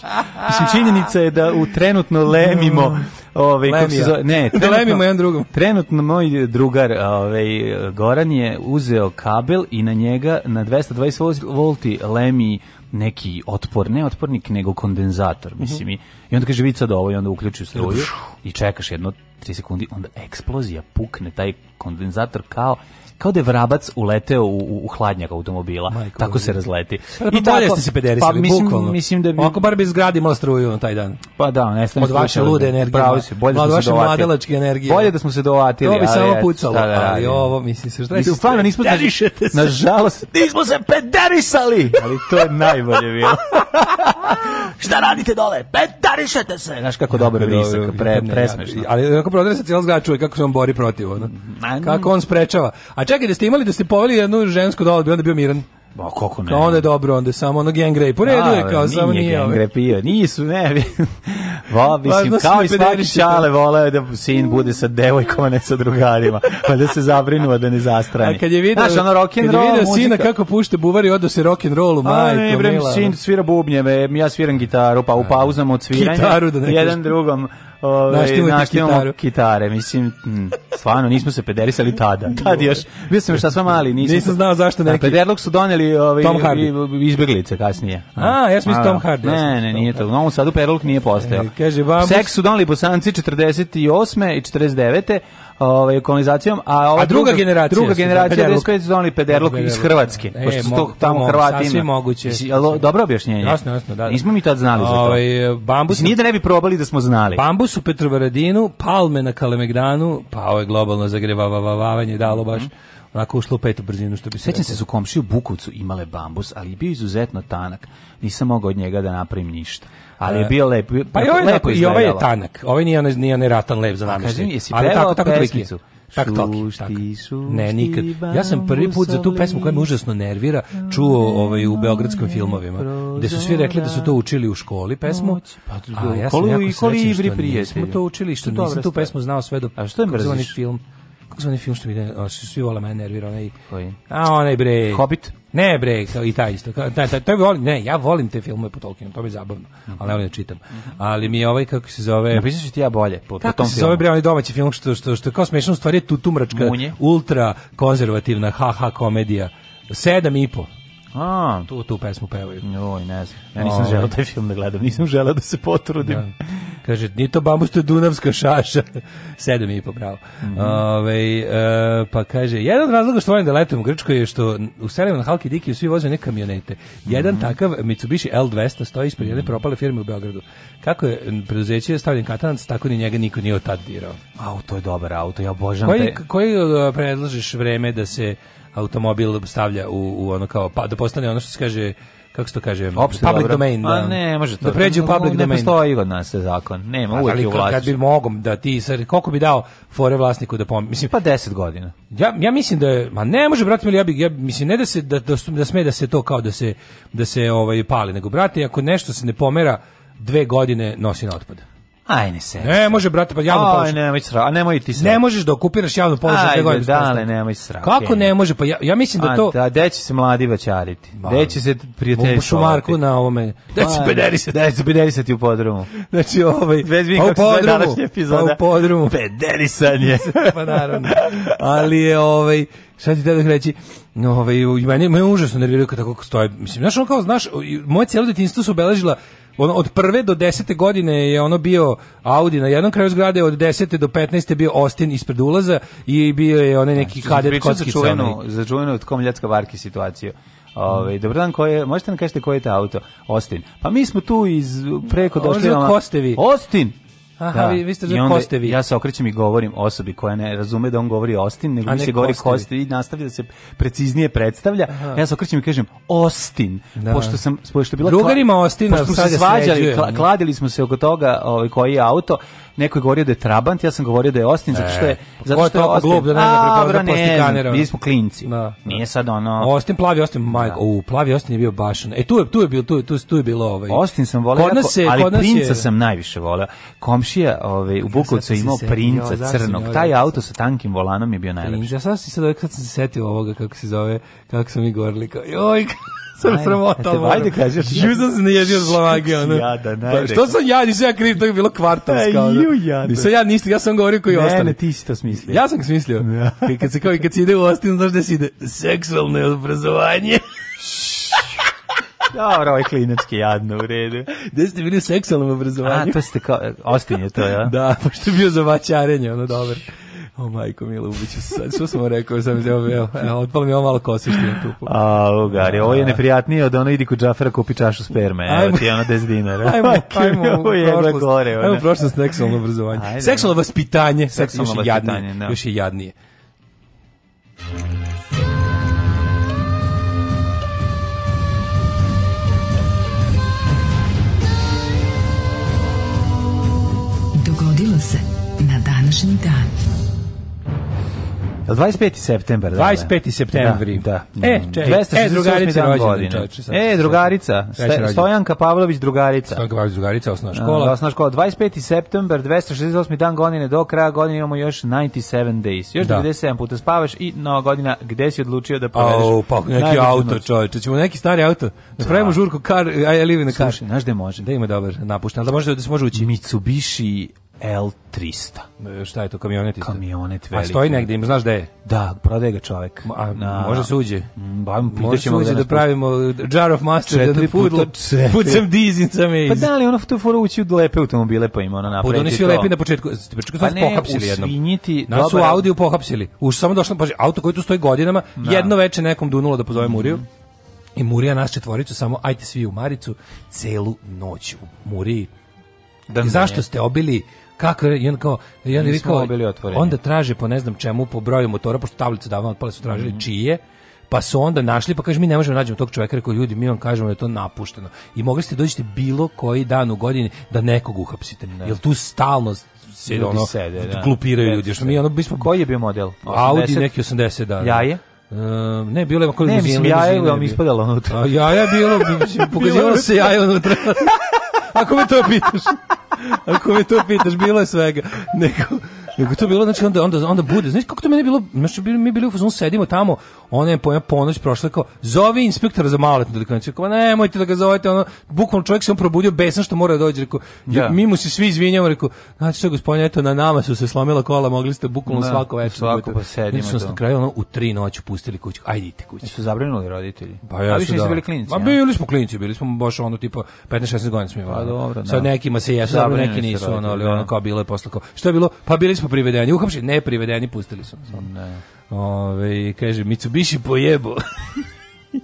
Mislim, činjenica je da u trenutno lemimo ovaj, Ove, ne, trenutno, jedan drugom. Trenutno moj drugar, ovaj Goran je uzeo kabel i na njega na 220 volti lemi neki otpor, ne otpornik, nego kondenzator, mislim. Mm -hmm. I onda kaže, vidi sad ovo, i onda uključi struju i čekaš jedno 3 sekundi, onda eksplozija pukne, taj kondenzator kao kao da je vrabac uleteo u, u, u hladnjak automobila. Majko, tako se razleti. Pa, I bolje pa ste se pederisali, pa, mislim, bukvalno. Mislim da bi... Ako bar bi zgradi imala struju taj dan. Pa da, ne Od vaše lude da. energije. Pravo se, bolje da smo se mladalačke energije. Bolje da smo se dovatili. To bi samo pucalo, da, da, da, ali ovo, mislim, se štrajte. Stvarno, nismo, nažalost, nismo se pederisali! Ali to je najbolje bilo. Šta radite dole? Petarišete se. Znaš kako dobro visak, pre, presmešno. Ali kako prodre se cijela zgrada čuje kako se on bori protiv. Ono. Kako on sprečava. A čekaj da ste imali da ste poveli jednu žensku dolu, bi onda bio miran. Ba, kako ne? onda je dobro, onda je samo ono gang rape. U redu je da, kao, samo nije. Gang ovaj. rape je, nisu, ne. Vo, pa, mislim, kao i svaki šale pa. voleo da sin bude sa devojkom, a ne sa drugarima. Pa da se zabrinuo da ne zastrani. A kad je video, Znaš, ono rock and roll, video muzika. sina kako pušte buvari, odo se rock and rollu, majko. A ne, brem, sin svira bubnjeve, ja sviram gitaru, pa u pauzama od sviranja. Gitaru da ne Jedan drugom naštivamo kitare. Mislim, mm, stvarno, nismo se pederisali tada. Tad još. Bio sam još sva mali. Nisam, nisam znao zašto neki. Pederlog su doneli ove, Tom Hardy. izbjeglice kasnije. A, ja sam mislim Tom Hardy. Ne, ne, nije to. U Novom Sadu Pederlog nije postao. E, kaže, Seks su doneli bosanci 48. i 49 ovaj kolonizacijom, a ova a druga, druga generacija, druga generacija da, 95 Pederlok iz Hrvatske. E, pošto to tamo Hrvati imaju. moguće. Dobro objašnjenje. Jasno, jasno, da, da. Nismo mi tad znali za to. Ovaj bambus nije da ne bi probali da smo znali. Bambus u Petrovaradinu, palme na Kalemegranu, pa ovo je globalno zagrevavavavanje dalo baš mhm. onako ušlo u petu brzinu što bi se Sećam se da su komšiju Bukovcu imale bambus, ali bio izuzetno tanak. Nisam mogao od njega da napravim ništa ali je bio lep. Pa lepo, ovaj, lepo i ovaj je tanak. Ovaj nije onaj nije onaj ratan lep za namještaj. Pa ali tako tako pesmicu. Tak toki, tak. Ne, nikad. Ja sam prvi put za tu pesmu koja me užasno nervira čuo ovaj u beogradskim filmovima, gde su svi rekli da su to učili u školi pesmu. Pa a ja sam jako srećan prije smo to učili, što pa nisam tu pesmu znao sve do. A što je mrziš? film? Kako zvani film što mi svi vola me nervira onaj. A onaj bre. Hobbit. Ne bre, kao i ta isto. Kao, taj, taj, taj volim, ne, ja volim te filmove po Tolkienu, to mi je zabavno, mhm. ali ne volim da čitam. Mhm. Ali mi je ovaj, kako se zove... Napisat ti ja bolje po, po tom filmu. Kako se zove bre, onaj domaći film što, što, što je kao smešno, u stvari je tutumračka, ultra konzervativna, ha-ha komedija. Sedam i po. A. Tu, tu pesmu pevaju. Joj, ne znam. Ja nisam ovaj. želeo taj film da gledam, nisam želeo da se potrudim. Da. Kaže, nije to bambus, to je Dunavska šaša. Sedem i po, bravo. Mm -hmm. Ove, ovaj, e, pa kaže, jedan od razloga što volim da letujem u Grčkoj je što u selima na Halki Diki svi voze neke kamionete. Jedan mm -hmm. takav Mitsubishi L200 stoji ispred jedne mhm. propale firme u Beogradu. Kako je preduzeće stavljen katanac, tako ni njega niko nije od tad dirao. Au, je dobar auto, ja obožavam. Koji, te... koji e, predlažeš vreme da se automobil stavlja u, u ono kao, pa, da postane ono što se kaže kako se to kaže, Opšte public dobro. domain. Pa da, ne, može da to. Da pređe u public domain. Ne postoji kod nas zakon. Nema, pa, uvek je u Kad bi mogom da ti, sad, koliko bi dao fore vlasniku da pom... Mislim, pa 10 godina. Ja, ja mislim da je, ma ne može, brate, ja, bih ja mislim, ne da se, da, da, da sme da se to kao da se, da se ovaj, pali, nego, brate, ako nešto se ne pomera, dve godine nosi na otpad. Aj ne se. Ne može brate, pa javno položaj. Aj nemoj sra, a nemoj ti sra. Ne možeš da okupiraš javno položaj sve godine. Dale, nemoj sra. Kako ne može? Pa ja, ja mislim da to A da deći se mladi vaćariti. Deći se prijatelji. Po šumarku na ovome. se, pederi Deći pederi se ti u podrumu. Znači ovaj Vezmi kako se današnja epizoda. Pa u podrumu. Pederisanje. pa naravno. Ali je ovaj šta ti da reći, ovaj, mene, mene užasno nerviraju kad tako stoje. Mislim, znaš, on kao, znaš, moje cijelo detinjstvo su obeležila ono, od prve do desete godine je ono bio Audi na jednom kraju zgrade, od desete do petnaeste bio Austin ispred ulaza i bio je onaj neki znači, kadet kockica. Za čuvenu od komljatska varki situaciju. Ove, ovaj, dobro dan, koje, možete nam kažete koji je to auto? Austin. Pa mi smo tu iz preko došli. Ovo Austin. Aha, da. vi, vi ste I onda Kostevi. Ja se okrećem i govorim osobi koja ne razume da on govori Ostin, nego više se govori Kostevi i nastavlja da se preciznije predstavlja. Aha. Ja se okrećem i kažem Ostin, da. pošto sam pošto bila Drugarima Ostina, pošto smo se svađali, kladili smo se oko toga, ovaj koji je auto neko je govorio da je Trabant, ja sam govorio da je Austin, zato što je... Zato što je Austin, glup da ne zna prepoznat Mi smo klinci. Da. da. Nije sad ono... Austin, plavi Austin, da. Mike, o, plavi Austin je bio baš... E, tu je, tu je, bilo, tu, tu, tu je bilo ovaj... Austin sam voleo, ali kod nas princa sam najviše volio. Komšija ovaj, u Bukovcu imao princa crnog. Taj auto sa tankim volanom je bio najlepši. Ja sad sam se setio ovoga, kako se zove, kako smo mi govorili, kao, joj, sam sramota. Ajde, ajde kažeš. Ju sam se naježio od zlamage. Ono. Jada, pa, što sam ja, nisam ja kriv, to je bilo kvartovska. E, ono. Ju, jada. Nisam ja, nisam, ja sam govorio koji ostane. Ne, ne, ti si to smislio. Ja sam ga smislio. Ja. Da. Kad se kao i kad si ide u Ostinu, znaš da se ide seksualno obrazovanje. Dobro, ovaj klinački jadno u redu. Gde ste bili u seksualnom obrazovanju? A, to ste kao, ostinje to, ja? da, pošto je bio za vaćarenje, ono, dobro. O majko Milo, ubiću se sad. Što sam rekao, sam je ovo, evo, odpala mi ovo malo kosištine tu. A, ugari, ovo je da. neprijatnije od ono idi kod Džafera kupi čašu sperme, ajmo, ti je ono 10 dinara. Ajmo, ajmo, ajmo, prošlost, gore, ajmo prošlost seksualno obrazovanje. Ajde. Seksualno vaspitanje, seksualno još je jadnije. No. Da. Još je jadnije. Dogodilo se na današnji dan. 25. septembar. da. 25. septembar. Da, da. da, da. E, mm. čekaj. 268. E, drugarica rođena, E, drugarica. Stojanka Pavlović, drugarica. Stojanka Pavlović, drugarica, osnovna škola. Da, osnovna škola. 25. septembar, 268. dan godine, do kraja godine imamo još 97 days. Još da. 97 puta spavaš i nova godina gde si odlučio da povedeš. Au, pa neki auto, čoveče. Ćemo neki stari auto. Da pravimo da. žurku kar, aj aj, live na kaši. Znaš gde može? Da ima dobar napušten, da može da se može ući. Mitsubishi L300. E, šta je to, kamionet isto? Kamionet veliki. A stoji negde, im znaš da je? Da, prodaje ga čovek. A, na, može se uđe? Mm, ba, može se uđe da, da pravimo uh, jar of mustard, da ne pudlo, put sam iz. Pa da li ono tu foru ući u lepe automobile pa ima ono pa napraviti to? Pa oni su lepi na početku, početku pa ne, pohapsili jednom. Usvinjiti, Nas su Audiju pohapsili. Už samo došlo, pa, auto koji tu stoji godinama, na. Da. jedno veče nekom dunulo da pozove mhm. Muriju. Mm -hmm. I Murija nas četvoricu samo, ajte svi u Maricu, celu noć u Muriji. Dan zašto ste obili kako je, i on kao, i on je rekao, onda traže po ne znam čemu, po broju motora, pošto tablicu davno otpale su tražili mm -hmm. čije, pa su onda našli, pa kaže mi ne možemo da nađemo tog čovjeka, rekao ljudi, mi vam kažemo da je to napušteno. I mogli ste dođite bilo koji dan u godini da nekog uhapsite. Ne. jel tu stalno se ljudi ono, sede, da. glupiraju ljudi. Što mi ono bismo Koji je bio model? 80? Audi neki 80 da. Jaje? Um, ne, bilo je kako ne, mislim, jaje je vam ispadalo unutra. A, jaja je bilo, mislim, pokazivalo se jaje unutra. Ako me to pitaš. Ako me to pitaš, bilo je svega. Neko, Kako to bilo, znači onda onda onda bude. Znaš kako to meni bilo, znači mi bili u fazonu sedimo tamo, ona je po ponoć prošla kao zovi inspektora za maletnu delikvenciju. Kao nemojte da ga zovete, ono bukvalno čovjek se on probudio besan što mora da dođe, rekao ja. Da. mi mu se svi izvinjavamo, rekao znači sve gospodine, eto na nama su se slomila kola, mogli ste bukvalno da, svako večer. Da svako pa sedimo. Znači, na kraju ono u 3 noću pustili kuću. Ajdite kući. Su zabrinuli roditelji. Pa ja, su da. bili klinci. Ma bili smo klinci, bili smo baš ono tipa 15 16 godina smo imali. Pa dobro, Sad nekima se jesu, neki nisu, ono, ali ono kao bilo je posle kao. Što je bilo? Pa bili smo privedeni, uhapšeni, ne privedeni, pustili su nas. Ove, kaže, Mitsubishi pojebo.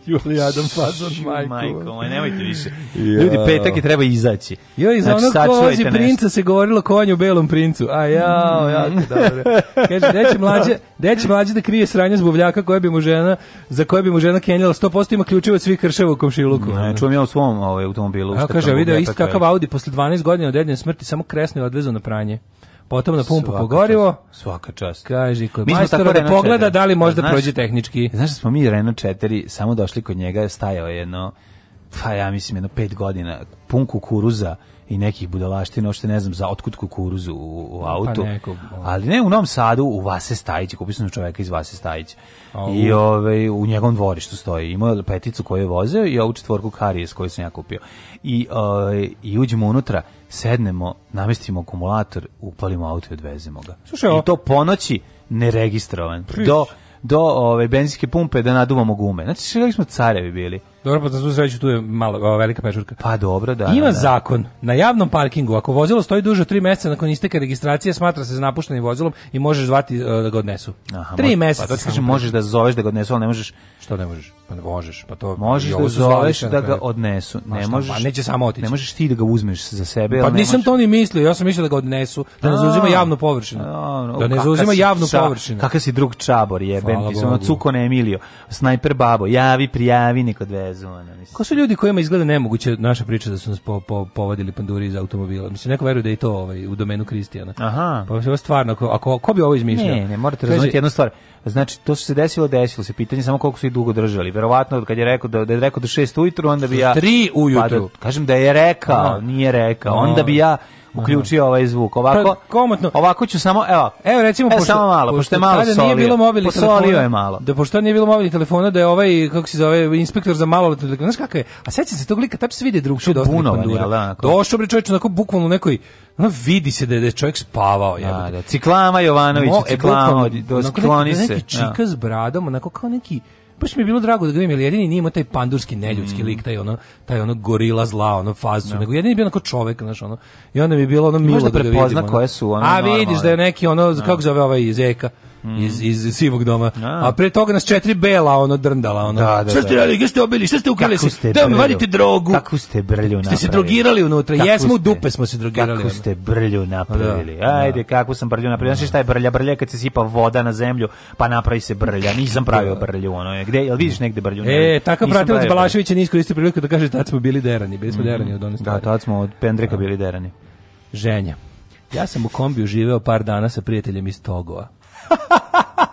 Juli Adam Fazon, majko. Majko, moj, nemojte više. Ja. Ljudi, petak je treba izaći. Jo, iz znači, onog kozi princa se govorilo konju belom princu. A jao, mm. jako dobro. Kaže, deće mlađe, deće mlađe da krije sranja zbuvljaka koja bi mu žena, za koje bi mu žena kenjala 100% ima ključeva svih krševa u komšiluku. Ne, čujem ja u svom ovaj, automobilu. A, kaže, vidio, isto kakav Audi posle 12 godina od jedne smrti samo kresno je odvezao na pranje potom na pumpu svaka pogorivo. Čast, svaka čast. Kaži, kod majstora da pogleda da li možda znaš, prođe tehnički. Znaš da smo mi Renault 4 samo došli kod njega, stajao jedno, pa ja mislim jedno pet godina, pun kukuruza, i nekih budalaština, uopšte ne znam za otkud kukuruz u, u pa autu. Pa neko, ali ne u Novom Sadu, u Vase Stajić, kupio sam čoveka iz Vase Stajić. Au. I ovaj u njegovom dvorištu stoji. Ima peticu koju je vozeo i ovu četvorku karijes koju sam ja kupio. I, ove, ovaj, i uđemo unutra, sednemo, namestimo akumulator, upalimo auto i odvezemo ga. Slušaj, I to ponoći neregistrovan. Prič. Do do ove ovaj, benzinske pumpe da naduvamo gume. Znači, rekli smo carevi bili. Dobro, pa da su sreću tu je malo velika pečurka. Pa dobro, da. Ima da, da, zakon na javnom parkingu ako vozilo stoji duže od 3 mjeseca nakon isteka registracije smatra se za napuštenim vozilom i možeš zvati uh, da ga odnesu. Aha, 3 mjeseca. Pa to kažeš možeš da zoveš da ga odnesu, al ne možeš. Što ne možeš? Pa ne možeš. Pa to možeš da zoveš da ga odnesu. Pa ne pa možeš. Pa neće samo otići. Ne možeš ti da ga uzmeš za sebe, Pa nisam to ni mislio, ja sam mislio da ga odnesu, da ne zauzima javnu površinu. Da ne zauzima javnu površinu. Kakav si drug čabor, jebem ti, ono Cuko Emilio, snajper babo, javi, prijavi, nikad vezu, ona, mislim. Ko su ljudi kojima izgleda nemoguće naša priča da su nas po, po, povadili panduri iz automobila? Mislim, neko veruje da je to ovaj, u domenu Kristijana. Aha. Pa ovo stvarno, ako, ako, ko bi ovo izmišljao? Ne, ne, morate razumjeti jednu stvar. Znači, to što se desilo, desilo se. Pitanje samo koliko su i dugo držali. Verovatno, kad je rekao da, da je rekao do šest ujutru, onda bi ja... Tri ujutru. Pa da, kažem da je rekao, no. nije rekao. Onda bi ja uključio ovaj zvuk. Pa, ovako, pa, komotno. Ovako ću samo, evo, evo recimo, evo, pošto, samo malo, pošto, pošto je malo solio. Nije bilo mobilnih telefona, je malo. Da, pošto nije bilo mobilnih telefona, da je ovaj, kako se zove, inspektor za malo, znaš kakav je, a sećam se tog lika, taj se vidi drugčije dosta pandura. Da, Došao bre čovjek onako bukvalno u nekoj ono vidi se da je, da čovjek spavao. Je. Da, da, ciklama Jovanović, Mo, e, ciklama, e, bukvalno, do, skloni se. Neki čika ja. Da. s bradom, onako kao neki baš mi je bilo drago da ga vidim, jer jedini nije imao taj pandurski neljudski mm. lik, taj ono, taj ono gorila zla, ono fazu, no. Da. nego jedini je bio onako čovek, znaš, ono, i onda mi je bilo ono milo da, da ga vidim. Možda prepozna koje su ono A vidiš normalne. da je neki ono, no. Da. kako zove ovaj Zeka, Mm. iz, iz sivog doma. A, pre toga nas četiri bela ono drndala ono. Da, da, da. šta ste radili, gdje ste obili, šta ste ukrali, da me vadite drogu. Kako ste brlju napravili. Ste se drogirali unutra, kako jesmo u dupe smo se drogirali. Kako ste brlju napravili. Da, da. Ajde, kako sam brlju napravio. Znaš šta je brlja? Brlja kad se sipa voda na zemlju, pa napravi se brlja. Nisam pravio brlju, ono je. Gde, jel vidiš negde brlju? E, takav pratilac Balaševića nije iskoristio priliku da kaže da smo bili derani, bili smo mhm. derani od onih. Da, tad smo od Pendrika bili derani. Ženja. Ja sam u kombiju živeo par dana sa prijateljem iz Togova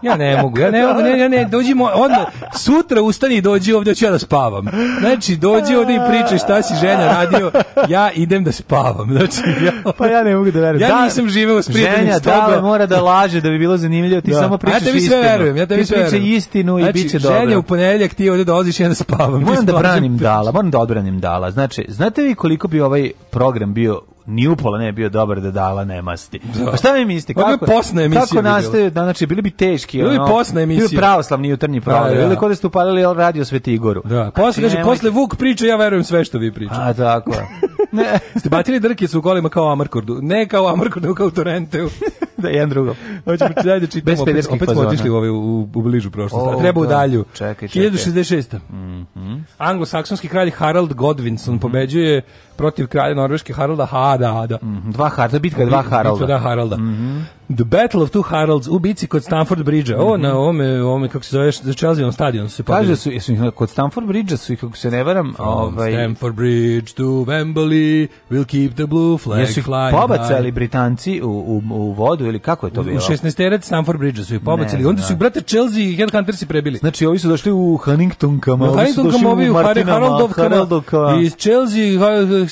ja ne mogu, ja ne mogu, ne, ja ne, dođi moj, odmah, sutra ustani i dođi ovdje, ću ja da spavam. Znači, dođi ovdje i pričaj šta si ženja radio, ja idem da spavam. Znači, ja, pa ja ne mogu da verujem. Ja da, nisam živeo s prijateljem Ženja, da, mora da laže da bi bilo zanimljivo, ti da. samo pričaš istinu. Ja tebi sve verujem, ja tebi sve verujem. Ti istinu i znači, bit će dobro. Ženja u ponedeljak ti ovdje dolaziš i ja da spavam. Moram da branim dala, moram da odbranim dala. Znači, znate vi koliko bi ovaj program bio ni upola ne bio dobar da dala nemasti. Da. Pa šta mi mislite? Kako, posna emisija kako nastaje? Da, znači, bili bi teški. Bili ono, posna emisija. Bili pravoslavni jutarnji da, program. Bili da. kod da ste upalili radio Sveti Igoru. Da, znači, posle, kaže, posle Vuk priča, ja verujem sve što vi pričate. A, tako. ne. Ste bacili drkicu su kolima kao Amarkordu. Ne kao Amarkordu, kao Torrenteu. da, jedan drugo. Hoćemo da čitamo. Bez opet, opet smo otišli u, u, u bližu prošlost. Oh, treba u dalju. Čekaj, čekaj. 1066. Mm -hmm. Anglosaksonski kralj Harald Godwinson mm -hmm. pobeđuje protiv kralja Norveške Haralda Hada mhm, dva Haralda, bitka dva Haralda. Bitka Haralda. Mm -hmm. The Battle of Two Haralds u bici kod Stamford Bridge-a. O, mm -hmm. na mhm. ome, ome, kako se zove, za Chelseaom stadion su se pobili. Kaže su, jesu ih kod Stamford Bridge-a su ih, kako se ne varam, ovaj... Stamford Bridge to Wembley, will keep the blue flag Jesu ih pobacali high. Britanci u, u, u vodu ili kako je to u, bilo? U 16. red Stamford Bridge-a su ih pobacali. Onda su da. ih, brate, Chelsea i Headhunters prebili. Znači, ovi su došli u huntington no, ovi su došli u Martinama, Haraldovkama, iz Chelsea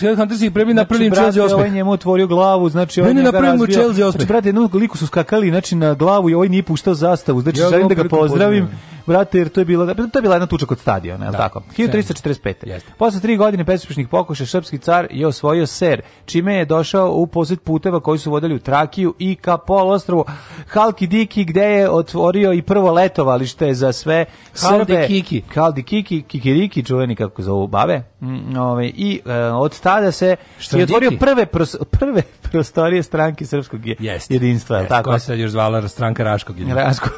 Hunters ih prebi na prvim znači, Chelsea osmeh. Ovaj njemu otvorio glavu, znači on je na prvim Chelsea osmeh. Znači, brate, jednom liku su skakali znači na glavu i ovaj nije puštao zastavu. Znači, ja želim da ga pozdravim. pozdravim brate, jer to je bila, to je bila jedna tuča kod stadiona, je li da. tako? 1345. Jeste. Posle 3 godine bezuspešnih pokušaja srpski car je osvojio Ser, čime je došao u posjed puteva koji su vodili u Trakiju i ka poluostrovu Halkidiki, gde je otvorio i prvo letovalište za sve Srbe. Halkidiki, Kaldi Kiki, Kikiriki, čuveni kako zovu bave. Mm, ove, ovaj, I e, od tada se Što je otvorio prve, pros, prve prostorije stranke srpskog jedinstva. Jest, jedinstva, tako? Ko se još zvala stranka Raškog jedinstva. Raškog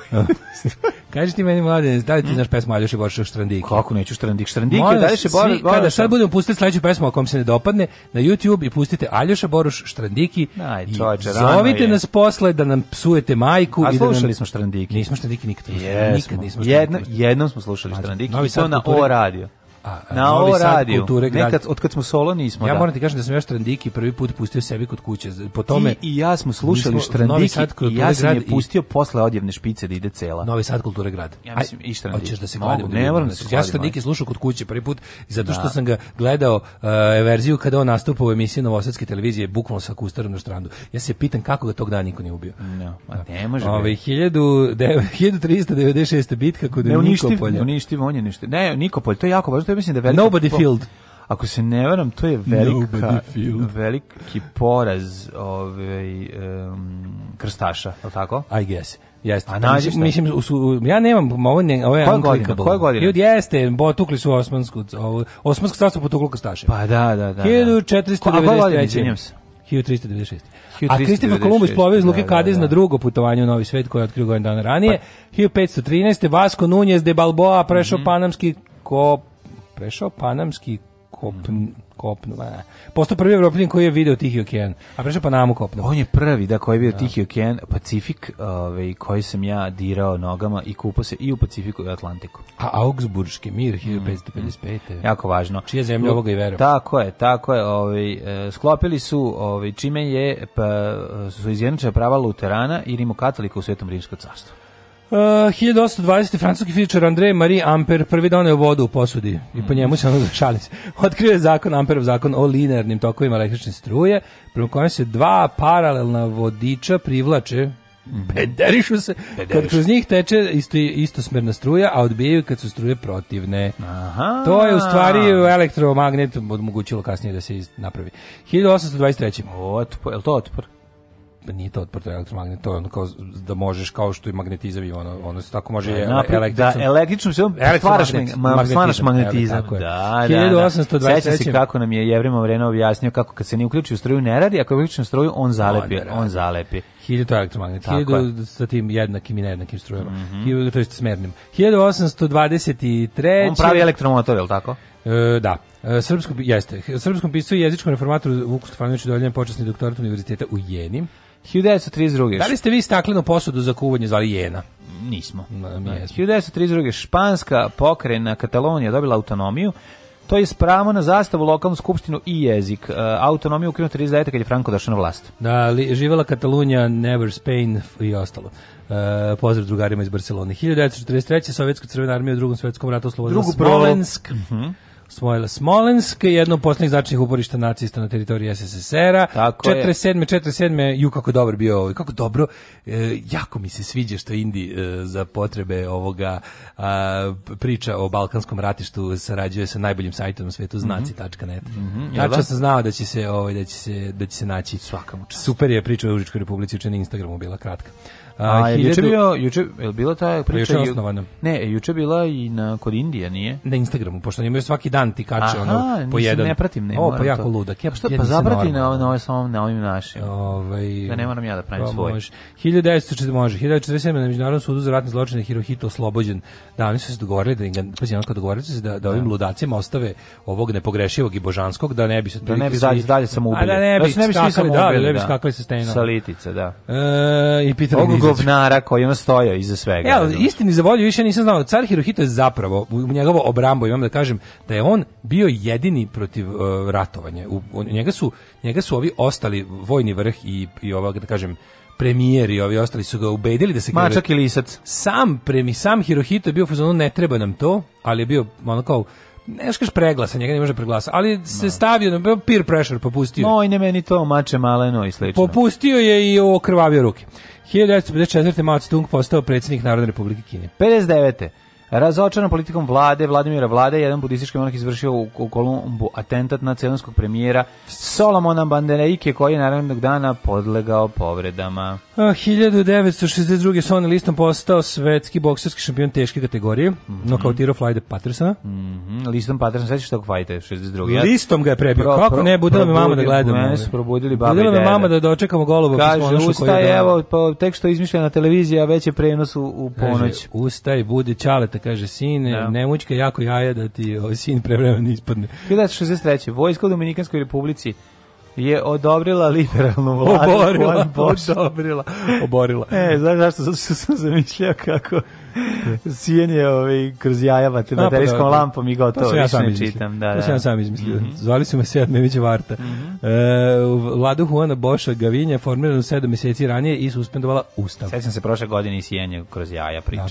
Kaži ti meni mlade, da li ti hm? znaš pesmu Aljoša Borša Štrandike? Kako neću Štrandike? Štrandike, da li Boruš, Borša... Kada sad budemo pustiti sledeću pesmu, ako vam se ne dopadne, na YouTube i pustite Aljoša Boruš Štrandiki Aj, i zovite nas posle da nam psujete majku. A i da slušali nam... smo Štrandiki? Nismo Štrandiki nikad. Yes, nikad nismo Jedno, jednom smo slušali Štrandiki i to na O radio a, na ovo radiju. Kulture, Nekad, od kad smo solo nismo. Ja da. moram ti kažem da sam ja Štrandiki prvi put pustio sebi kod kuće. Po tome, I, i ja smo slušali Štrandiki i ja sam je pustio i, posle odjevne špice da ide cela. Novi Sad kulture grad. Ja mislim i Štrandiki. Hoćeš da se gledam? Ne da moram da se da Ja Štrandiki slušao kod kuće prvi put zato što da. sam ga gledao uh, verziju kada on nastupao u emisiji Novosadske televizije bukvalno sa kustarom na štrandu. Ja se pitam kako ga tog dana niko nije ubio. No, ma ne može. Ove, ovaj, 1396. bitka kod Nikopolja. Ne, uništiv, on je Ne, Nikopolj, to je jako važno mislim da velika... Nobody Field. Ako se ne varam, to je velika, veliki poraz ovaj, um, krstaša, al tako? I guess. Jeste. A pa nađi, mislim, su, ja nemam, ovo, ne, ovo je Koja godina? Koja godina? Ljudi jeste, bo, tukli su Osmansku, ovo, Osmansko carstvo potuklo krstaše. Pa da, da, da. 1493. Da. 1396. A Kristofer Kolumbus plovio iz da, Luke Kadiz da, na drugo putovanje u Novi svet koje je otkrio godin dana ranije. Pa. 1513. Vasco Nunez de Balboa prešao mm -hmm. panamski kop prešao panamski kopn, kopno, a, postao prvi evropljen koji je video Tihi okean, a prešao Panamu kopno. On je prvi, da, koji je video da. Tihi okean, Pacifik, ovaj, koji sam ja dirao nogama i kupao se i u Pacifiku i u Atlantiku. A Augsburgski mir, 1555. Mm. mm. Jako važno. Čije zemlja ovoga i verujem. Tako je, tako je. Ovaj, e, sklopili su, ovaj, čime je, pa, su izjednačena prava Luterana i Rimokatolika u Svetom Rimskom carstvu. Uh, 1820. francuski fizičar André Marie Amper prvi doneo da vodu u posudi i po mm. njemu se ono zašali da se. Otkrio je zakon Amperov zakon o linearnim tokovima električne struje prema kojem se dva paralelna vodiča privlače Bederišu mhm. se Bederišu. kad kroz njih teče isto, smerna struja, a odbijaju kad su struje protivne. Aha. To je u stvari elektromagnet omogućilo kasnije da se napravi. 1823. Otpor, je li to otpor? nije to otporno elektromagnet, to je ono kao da možeš kao što i magnetizam i ono, ono se tako može da, napred, električnom. Da, električnom silom stvaraš, magnet, stvaraš magnetizam. Da, da, 1823. Da. Seća se kako nam je Jevrima Vrena objasnio kako kad se ne uključi u struju ne radi, ako uključi u struju on zalepi, on, on zalepi. 1000 elektromagnet, 1000 sa tim jednakim i nejednakim strujama, mm -hmm. 1000, to je smernim. 1823. On pravi elektromotor, je li tako? E, da. E, srpskom, jeste. Srpskom pisu i jezičkom reformatoru Vuku Stefanoviću doljen počasni doktorat univerziteta u Jeni. 1932. Da li ste vi staklenu posudu za kuvanje zvali jena? Nismo. Da, mi 1932. Španska pokrena Katalonija dobila autonomiju. To je spravo na zastavu, lokalnu skupštinu i jezik. E, autonomiju ukinuta 39. kad je Franco došao na vlast. Da, li, živela Katalonija, Never Spain i ostalo. Uh, pozdrav drugarima iz Barcelone. 1943. Sovjetska crvena armija u drugom svjetskom ratu oslobodila Drugu Smolensk. Prolog. Uh mhm. -huh osvojila Smolensk, jedno od poslednjih značajnih uporišta nacista na teritoriji SSSR-a. 47. 47. ju kako dobro bio ovaj, kako dobro, e, jako mi se sviđa što Indi e, za potrebe ovoga a, priča o Balkanskom ratištu sarađuje sa najboljim sajtom na svetu mhm. znaci.net. Mm -hmm. Da? Tačno sam znao da će se, ovaj, da će se, da će se naći. Svakam Super je priča o Užičkoj republici, učen Instagramu bila kratka. A, hiljadu... juče bio, juče, je bila ta pa priča? Juče ju... Ne, juče bila i na, kod Indije, nije? Na Instagramu, pošto imaju svaki dan ti kače, ono, po jedan. ne pratim, ne O, pa jako ludak. Ja, pa, što, pa zabrati na, na, ovaj samom, na ovim našim. Ovaj, da ne moram ja da pravim pa svoj. Može. 1940 može. 1947 na Međunarodnom sudu za ratne zločine Hirohito oslobođen. Da, oni su se dogovorili da, pa pazi, onako dogovorili su se da, da ovim da. ludacima ostave ovog nepogrešivog i božanskog, da ne bi se... Da ne bi dalje, dalje samo da ubili. Da ne bi skakali, da, da ne bi da. skakali sa stejnom. Sa litice, da. E, I pitali govnara koji ono stoja iza svega. Ja, istini za volju više nisam znao. Car Hirohito je zapravo, u njegovo obrambo imam da kažem, da je on bio jedini protiv uh, ratovanja. U, njega, su, njega su ovi ostali, vojni vrh i, i ova, da kažem, premijeri, ovi ostali su ga ubedili da se Mačak i lisac. Sam premi, sam Hirohito je bio fazonu ne treba nam to, ali je bio ono kao ne kažeš preglasa, njega ne može preglasa, ali se no. stavio na peer pressure, popustio. No, i ne meni to mače maleno i slično. Popustio je i okrvavio ruke. 1954. Mao Tse-tung postao predsjednik Narodne republike Kine. 59. Razočaran politikom vlade Vladimira Vlade, jedan budistički monarh izvršio u, u Kolumbu atentat na celinskog premijera Solomona Bandereike, koji je narednog dana podlegao povredama. A, 1962. Sonny Liston postao svetski bokserski šampion teške kategorije, mm -hmm. nokautirao Flyde Pattersona. Mm -hmm. Liston Patterson, sveći tog fajta 62. Listom ga je prebio. Pro, Kako pro, ne, budila me mama da gledamo. Ne, su probudili baba budila i me mama da dočekamo goluba. Kaže, ustaj, evo, pa, tek što je izmišljena televizija, već je prenos u, u ponoć. Kaže, ustaj, budi čaleta kaže, sine, da. ne mučka jako jaja da ti o, ovaj sin prevremeno ispadne. 1963. Vojska u Dominikanskoj republici je odobrila liberalnu vladu. Oborila, odobrila. Oborila. E, znaš zašto? Zato što sam zamišljao kako sijenje ovaj, kroz jaja baterijskom pa, da, da. lampom i gotovo. To ja sam izmislio. Čitam, da, da. To sam da. ja sam izmislio. Mm -hmm. Zvali su me Sead Mević Varta. Mm -hmm. e, vladu Juana Boša Gavinja formirana sedam meseci ranije i suspendovala ustav. Sjećam se prošle godine i sijanje kroz jaja priča.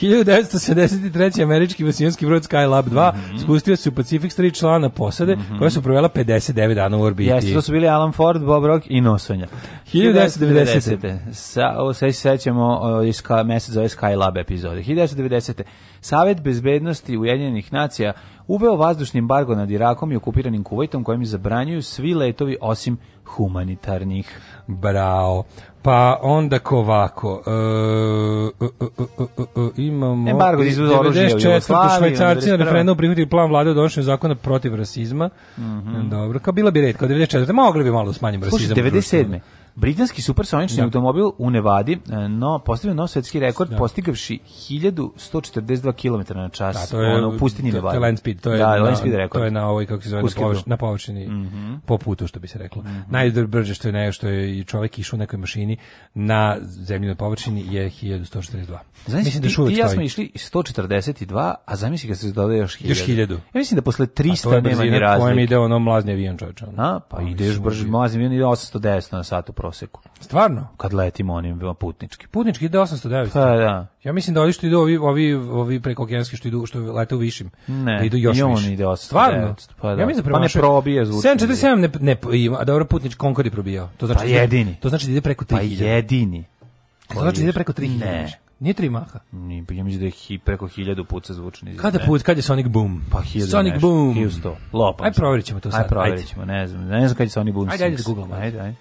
Da. 1973. američki vasijanski brod Skylab 2 mm -hmm. spustio se u Pacific s tri člana posade mm -hmm. koja su provela 59 dana u orbiti. Jeste, to su bili Alan Ford, Bob Rock i Nosonja. 1990. 1990. Sa, o, se sećamo, iska, mesec zove Skylab epizod epizode. 1990. Savet bezbednosti Ujedinjenih nacija uveo vazdušni embargo nad Irakom i okupiranim Kuvajtom kojim zabranjuju svi letovi osim humanitarnih. Bravo. Pa onda kovako. E e e, e, e, e, imamo... Embargo izvoza oružja u Jugoslaviju. Švajcarci na referendum prihvatili plan vlade o donošenju zakona protiv rasizma. Mm -hmm. Dobro, kao bila bi redka. 94. Mogli bi malo smanjiti rasizam. Slušaj, 97. Britanski supersonični da. automobil u Nevadi e, no, postavio nov svetski rekord da. postigavši 1142 km na čas da, to je, ono, u pustinji Nevadi. To je land speed, to je, da, na, speed rekord. To je na ovoj, kako se zove, na, na površini, mm -hmm. po putu, što bi se reklo. Mm -hmm. Najbrže što je nešto što je i čovjek išao u nekoj mašini na zemljinoj površini je 1142. Znači, mislim da ti, ti ja smo išli 142, a zamisli kad se dodaje još 1000. Još 1000. Ja mislim da posle 300 nema ni razlike. To je brzina kojom ide ono mlazni avion čovječe. Pa, pa ideš brže, mlazni avion ide 810 na satu prosto proseku. Stvarno? Kad letimo onim putnički. Putnički ide 800 900. Pa da. Ja mislim da ovi što idu ovi ovi ovi preko okeanski što idu što lete u višim. Ne, da idu još i on više. ide 800 Stvarno? 900, pa da. Ja mislim da premašuje. Pa ne probije zvuči. 747 ne ne ima, dobro putnički Concorde je probijao. To znači pa da- jedini. To znači da ide preko 3000. Pa jedini. E, to znači da ide preko 3000. Ne. Nije tri maha. Ni, pa ja mislim da je hi, preko 1000 puta zvučni. Kada put, kada je Sonic Boom? Pa 1000. Sonic nešto, Boom. 1100. Lopam. Aj proverićemo to sad. Aj proverićemo, ne znam. Ne znam kad je Sonic Boom. Ajde, ajde, da googlamo. Ajde, ajde.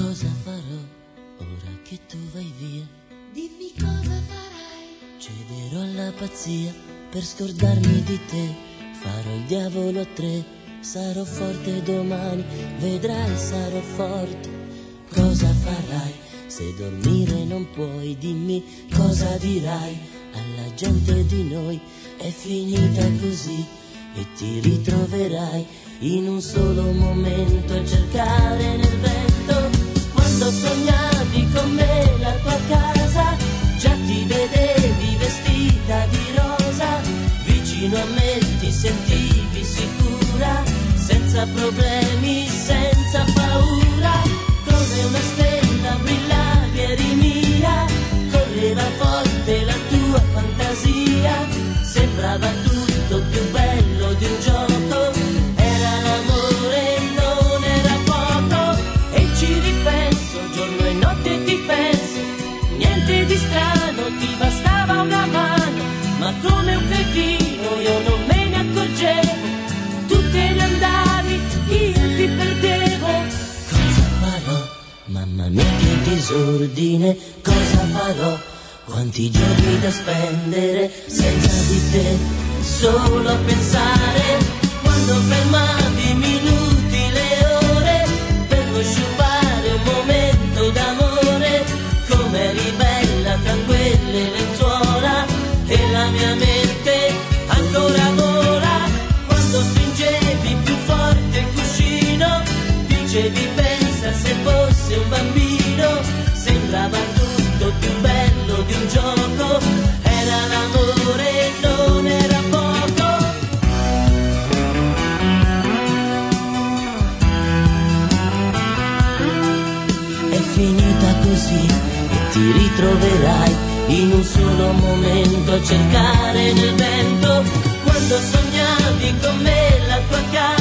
cosa farò ora che tu vai via? Dimmi cosa farai. Cederò alla pazzia per scordarmi di te. Farò il diavolo a tre. Sarò forte domani, vedrai sarò forte. Cosa farai? Se dormire non puoi, dimmi cosa dirai alla gente di noi. È finita così e ti ritroverai in un solo momento a cercare nel vento quando sognavi con me la tua casa, già ti vedevi vestita di rosa, vicino a me ti sentivi sicura, senza problemi, senza paura, come una stella brillavi eri mia, correva forte la tua fantasia, sembrava tu disordine cosa farò? Quanti giorni da spendere senza di te, solo a pensare quando fermati minuti le ore per non sciupare un momento d'amore come bella tra quelle lenzuola e la mia mente ancora vola quando stringevi più forte il cuscino dicevi sembrava tutto più bello di un gioco, era l'amore e non era poco. È finita così e ti ritroverai in un solo momento a cercare nel vento quando sognavi con me la tua casa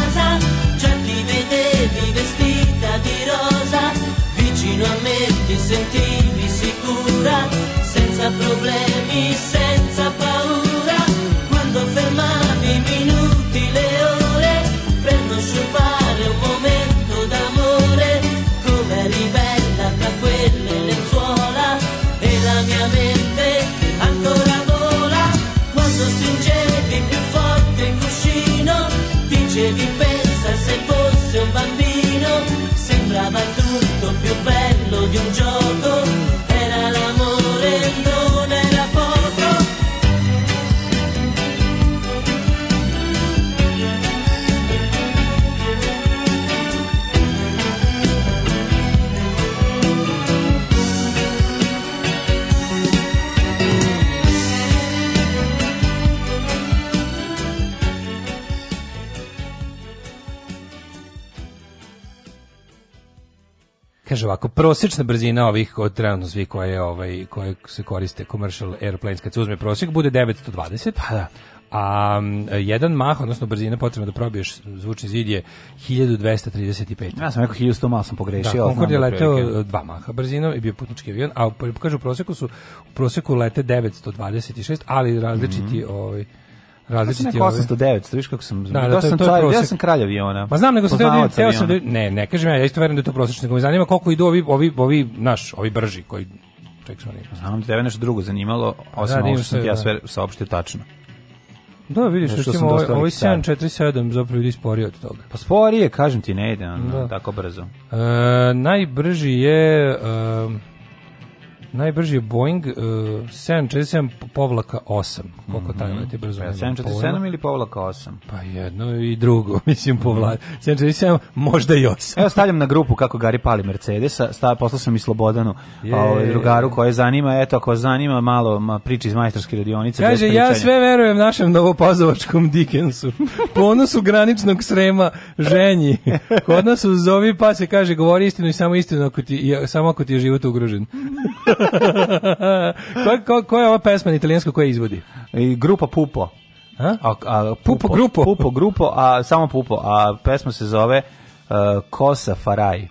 sentivi sicura, senza problemi, senza paura, quando fermavi i minuti, le ore, per non sciupare un momento d'amore, come eri bella tra quelle lenzuola, e la mia mente ancora vola, quando stringevi più forte il cuscino, dicevi pensa se fosse un bambino, sembrava tutto più ovako, prosječna brzina ovih od trenutno svih koje, ovaj, koje se koriste commercial airplanes, kad se uzme prosjek, bude 920. Pa da. A um, jedan mah, odnosno brzina potrebna da probiješ zvučni zid je 1235. Ja sam rekao 1100 malo sam pogrešio. Da, Concorde je da leteo da. dva maha brzinom i bio putnički avion, a pa kažu u proseku su, u proseku lete 926, ali različiti mm -hmm. ovaj, različiti. Ja sam 809, vidiš kako sam. Da, da, da sam car, ja sam kralj aviona. Ma znam nego sam teo, da teo sam da, ne, ne kažem ja, ja isto verujem da je to prosečno, nego me zanima koliko idu ovi ovi ovi naš, ovi brži koji ček sam pa rekao. Znam da tebe nešto drugo zanimalo, da, osim da, ovo što ja da. sve saopštio tačno. Da, vidiš, što recimo, ovaj, ovaj 747 zapravo ide sporije od toga. Pa sporije, kažem ti, ne ide on da. tako brzo. E, najbrži je... E, Najbrži je Boeing uh, 747 povlaka 8. Koliko mm -hmm. taj leti brzo? Pa ja, 747 ili povlaka 8? Pa jedno i drugo, mislim povlaka. Mm -hmm. 747 možda i 8. Evo stavljam na grupu kako Gari pali Mercedesa, stav, poslao sam i Slobodanu, yeah. ovaj, drugaru koje zanima, eto ako zanima malo ma, priči iz majstorske radionice. Kaže, ja sve verujem našem novopazovačkom Dickensu, ponosu graničnog srema ženji. Kod nas u zovi pa se kaže, govori istinu i samo istinu, ako ti, samo ako ti je život ugrožen. koja ko, ko je ova pesma na italijansko koja izvodi? I grupa Pupo. A? A, pupo, pupo Grupo. Pupo Grupo, a samo Pupo. A pesma se zove uh, Kosa Faraj.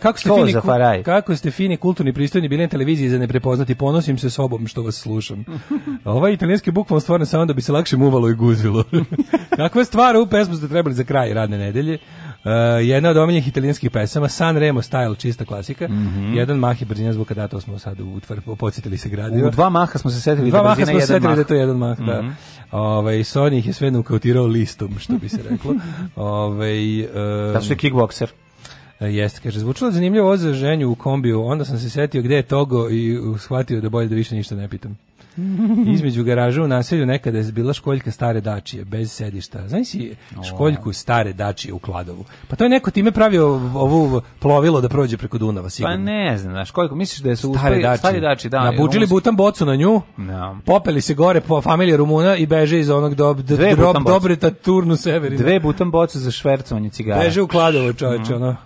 kako ste, Ko fini, faraj? kako ste fini, kulturni pristojni bili na televiziji za neprepoznati, ponosim se sobom što vas slušam. Ovaj italijanski bukvalno stvarno samo da bi se lakše muvalo i guzilo. Kakva stvar u pesmu ste trebali za kraj radne nedelje. Uh, jedna od omiljenih italijanskih pesama, San Remo Style, čista klasika. Mm -hmm. Jedan mah i brzina zvuka da, to smo sad u utvar, podsjetili se gradiva. U dva maha smo se setili dva da brzina jedan setili mah. da to je jedan mah, mm -hmm. da. Mhm. Ove, ovaj, Sony ih je sve nukautirao listom, što bi se reklo. Ove, ovaj, um, da su je kickbokser. E, jeste, kaže, zvučilo zanimljivo ovo za ženju u kombiju, onda sam se setio gde je Togo i shvatio da bolje da više ništa ne pitam. Između garaža u naselju nekada je bila školjka stare dačije, bez sedišta. Znaš si školjku stare dačije u Kladovu? Pa to je neko time pravio ovu plovilo da prođe preko Dunava, pa sigurno. Pa ne znam, znaš, koliko misliš da su stare dačije? Stare dačije, da. Nabuđili butan bocu na nju, no. Da. popeli se gore po familije Rumuna i beže iz onog dob, dob, dobre taturnu severinu. Dve butan bocu za švercovanje cigara. Beže u Kladovu, čoveče, mm. ono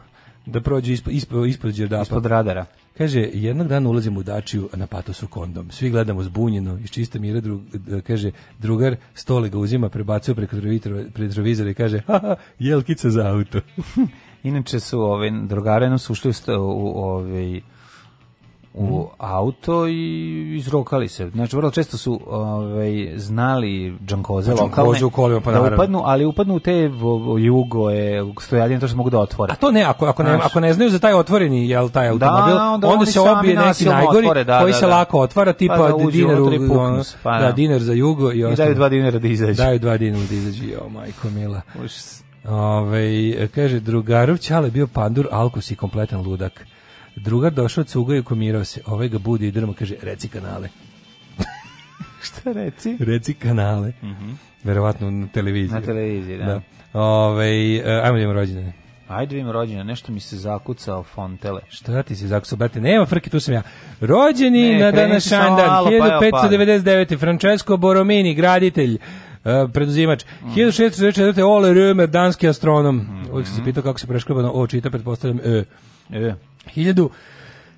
da prođe ispod ispod ispod, ispod radara. Kaže, jednog dana ulazim u dačiju, na patosu kondom. Svi gledamo zbunjeno, iz čista mira, dru, kaže, drugar stole ga uzima, prebacuje preko retrovizora i kaže, ha, haha, jelkica za auto. Inače su ove, drugare nam su ušli u, u, u ove, ovaj, u auto i izrokali se. Znači, vrlo često su ovaj, znali džankoze znači, lokalne u kolima, pa da upadnu, ali upadnu u te jugo je stojaljine, to što mogu da otvore. A to ne, ako, ako, ne, ako ne znaju za taj otvoreni jel, taj da, automobil, da, onda, onda se obije neki najgori otvore, da, koji da, se da. lako otvara, pa tipa da, pa, da, dinar, u, puknu, pa, da, dinar za jugo. I, I daju dva dinara da izađe. Daju dva dinara da izađe, jo, majko mila. Ove, kaže, drugarov Čale bio pandur, alkus i kompletan ludak. Drugar došao cuga i komirao se. Ovaj ga budi i drma kaže, reci kanale. Šta reci? Reci kanale. Mm -hmm. Verovatno na televiziji. Na televiziji, da. da. Ove, ovaj, ajmo da imamo rođene. Ajde vidimo da rođena, nešto mi se zakucao fontele. Šta ti se zakucao, brate? Nema frke, tu sam ja. Rođeni ne, na dan, 1599. Francesco Boromini, graditelj, uh, preduzimač. Mm. 1644. Ole Römer, danski astronom. Mm -hmm. Uvijek se pitao kako se preškrabano o čita, pretpostavljam e. E. 1000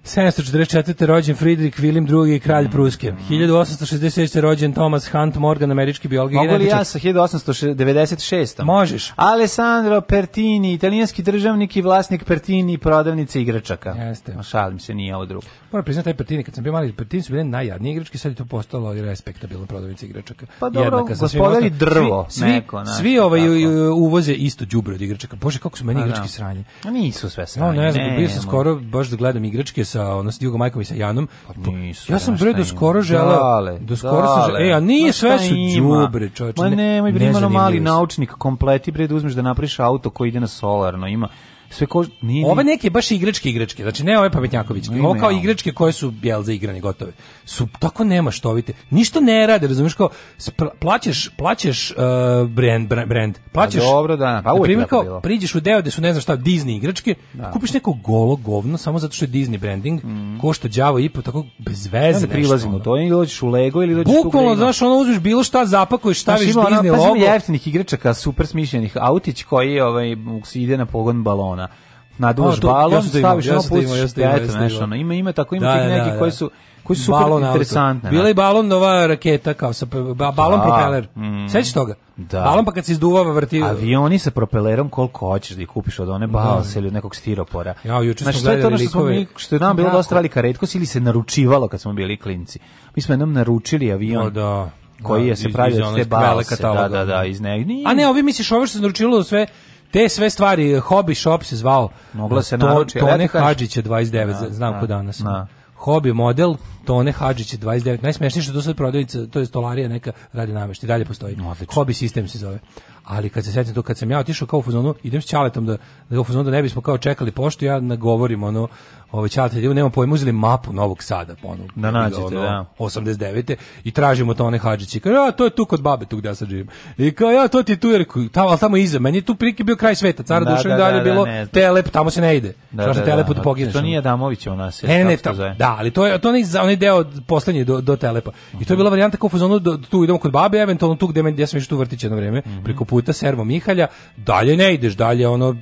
744. rođen Friedrich Wilhelm II, kralj mm. Pruske. 1866. rođen Thomas Hunt Morgan, američki biolog Mogu li ja sa 1896. Možeš. Alessandro Pertini, italijanski državnik i vlasnik Pertini prodavnice igračaka. Jeste. Ma šalim se, nije ovo drugo. Moram priznati taj Pertini, kad sam bio mali, Pertini su bili najjadniji igrački, sad je to postalo i respektabilna prodavnica igračaka. Pa dobro, gospodari drvo. Svi, neko, svi, svi ovaj uvoze isto đubre od igračaka. Bože, kako su meni A, pa igrački da. sranje. A nisu sve sranje. No, ne, znam, ne, bio sam skoro baš da gledam igračke sa ono sa Jugom Majkom i sa Janom. Pa nisu, ja sam bre do skoro želeo, do skoro sam želeo, e a nije no sve su đubre, čoveče. Ma nemoj bre, ima mali naučnik kompleti bre da uzmeš da napriša auto koji ide na solarno, ima sve ko nije, ove neke baš igračke igračke znači ne ove pametnjakovićke ovo kao igračke koje su bjel za igrane gotove su tako nema što vidite ništa ne radi razumiješ kao plaćaš plaćaš uh, brand, brand pa plaćaš dobro da pa na primjer kao priđeš u deo gde su ne znam šta Disney igračke da. kupiš neko golo govno samo zato što je Disney branding mm. košta đavo i po tako bez veze ne prilazimo to ili dođeš u Lego ili dođeš bukvalno znaš ono uzmeš bilo šta zapakuješ staviš znači, Disney ono, pa logo jeftinih igračaka super smišljenih autić koji ovaj ide na pogon balona naduvaš balon, staviš ono, pustiš, eto, nešto, ima, ima tako, ima da, tih da, nekih da, koji su, koji su super interesantne. Bila je balon nova raketa kao sa balon da. propeler. Mm. Sećaš toga? Da. Balon pa kad se izduvava vrti. Avioni sa propelerom koliko hoćeš da ih kupiš od one balse da. ili od nekog stiropora. Ja juče sam gledao što, što, mi, što je nam bilo dosta velika karetkos ili se naručivalo kad smo bili klinci. Mi smo jednom naručili avion. O, da koji je se pravio te balse, da, da, da, iz ne... A ne, ovi misliš ovo što se naručilo sve Te sve stvari, Hobby Shop se zvao. Mogla se naručiti. To, Tone Hadžić 29, na, da, znam na, da, ko danas. Na. Da. Hobi model Tone Hadžić 29. Najsmešnije što do sad prodavnica to je stolarija neka radi namešti, dalje postoji. No, Hobi sistem se zove. Ali kad se setim to kad sam ja otišao kao u fuzonu idem s Ćaletom da da u fuzonu da ne bismo kao čekali poštu, ja nagovorim ono ovaj čat, nema pojma, uzeli mapu Novog Sada, pa ono, da, da nađete, ono, da. 89. i tražimo to one Hadžići. Kaže, ja, to je tu kod babe, tu gde ja sad živim. I kao, ja, to ti je tu, jer, tamo, tamo iza, meni je tu prilike bio kraj sveta, cara da, Dušan da, dalje da, da, bilo ne, telep, tamo se ne ide. Da, Šta da, da, telepu da, da, pogineš. To nije Damović u nas. Ne, ne, ne, ta, da, ali to je, to je onaj deo poslednji do, do telepa. I to je bila varijanta kao fuzonu, do, tu idemo kod babe, eventualno tu gde, ja sam išao tu vrtić jedno vreme, mm -hmm. preko puta Servo Mihalja, dalje ne ideš, dalje ono,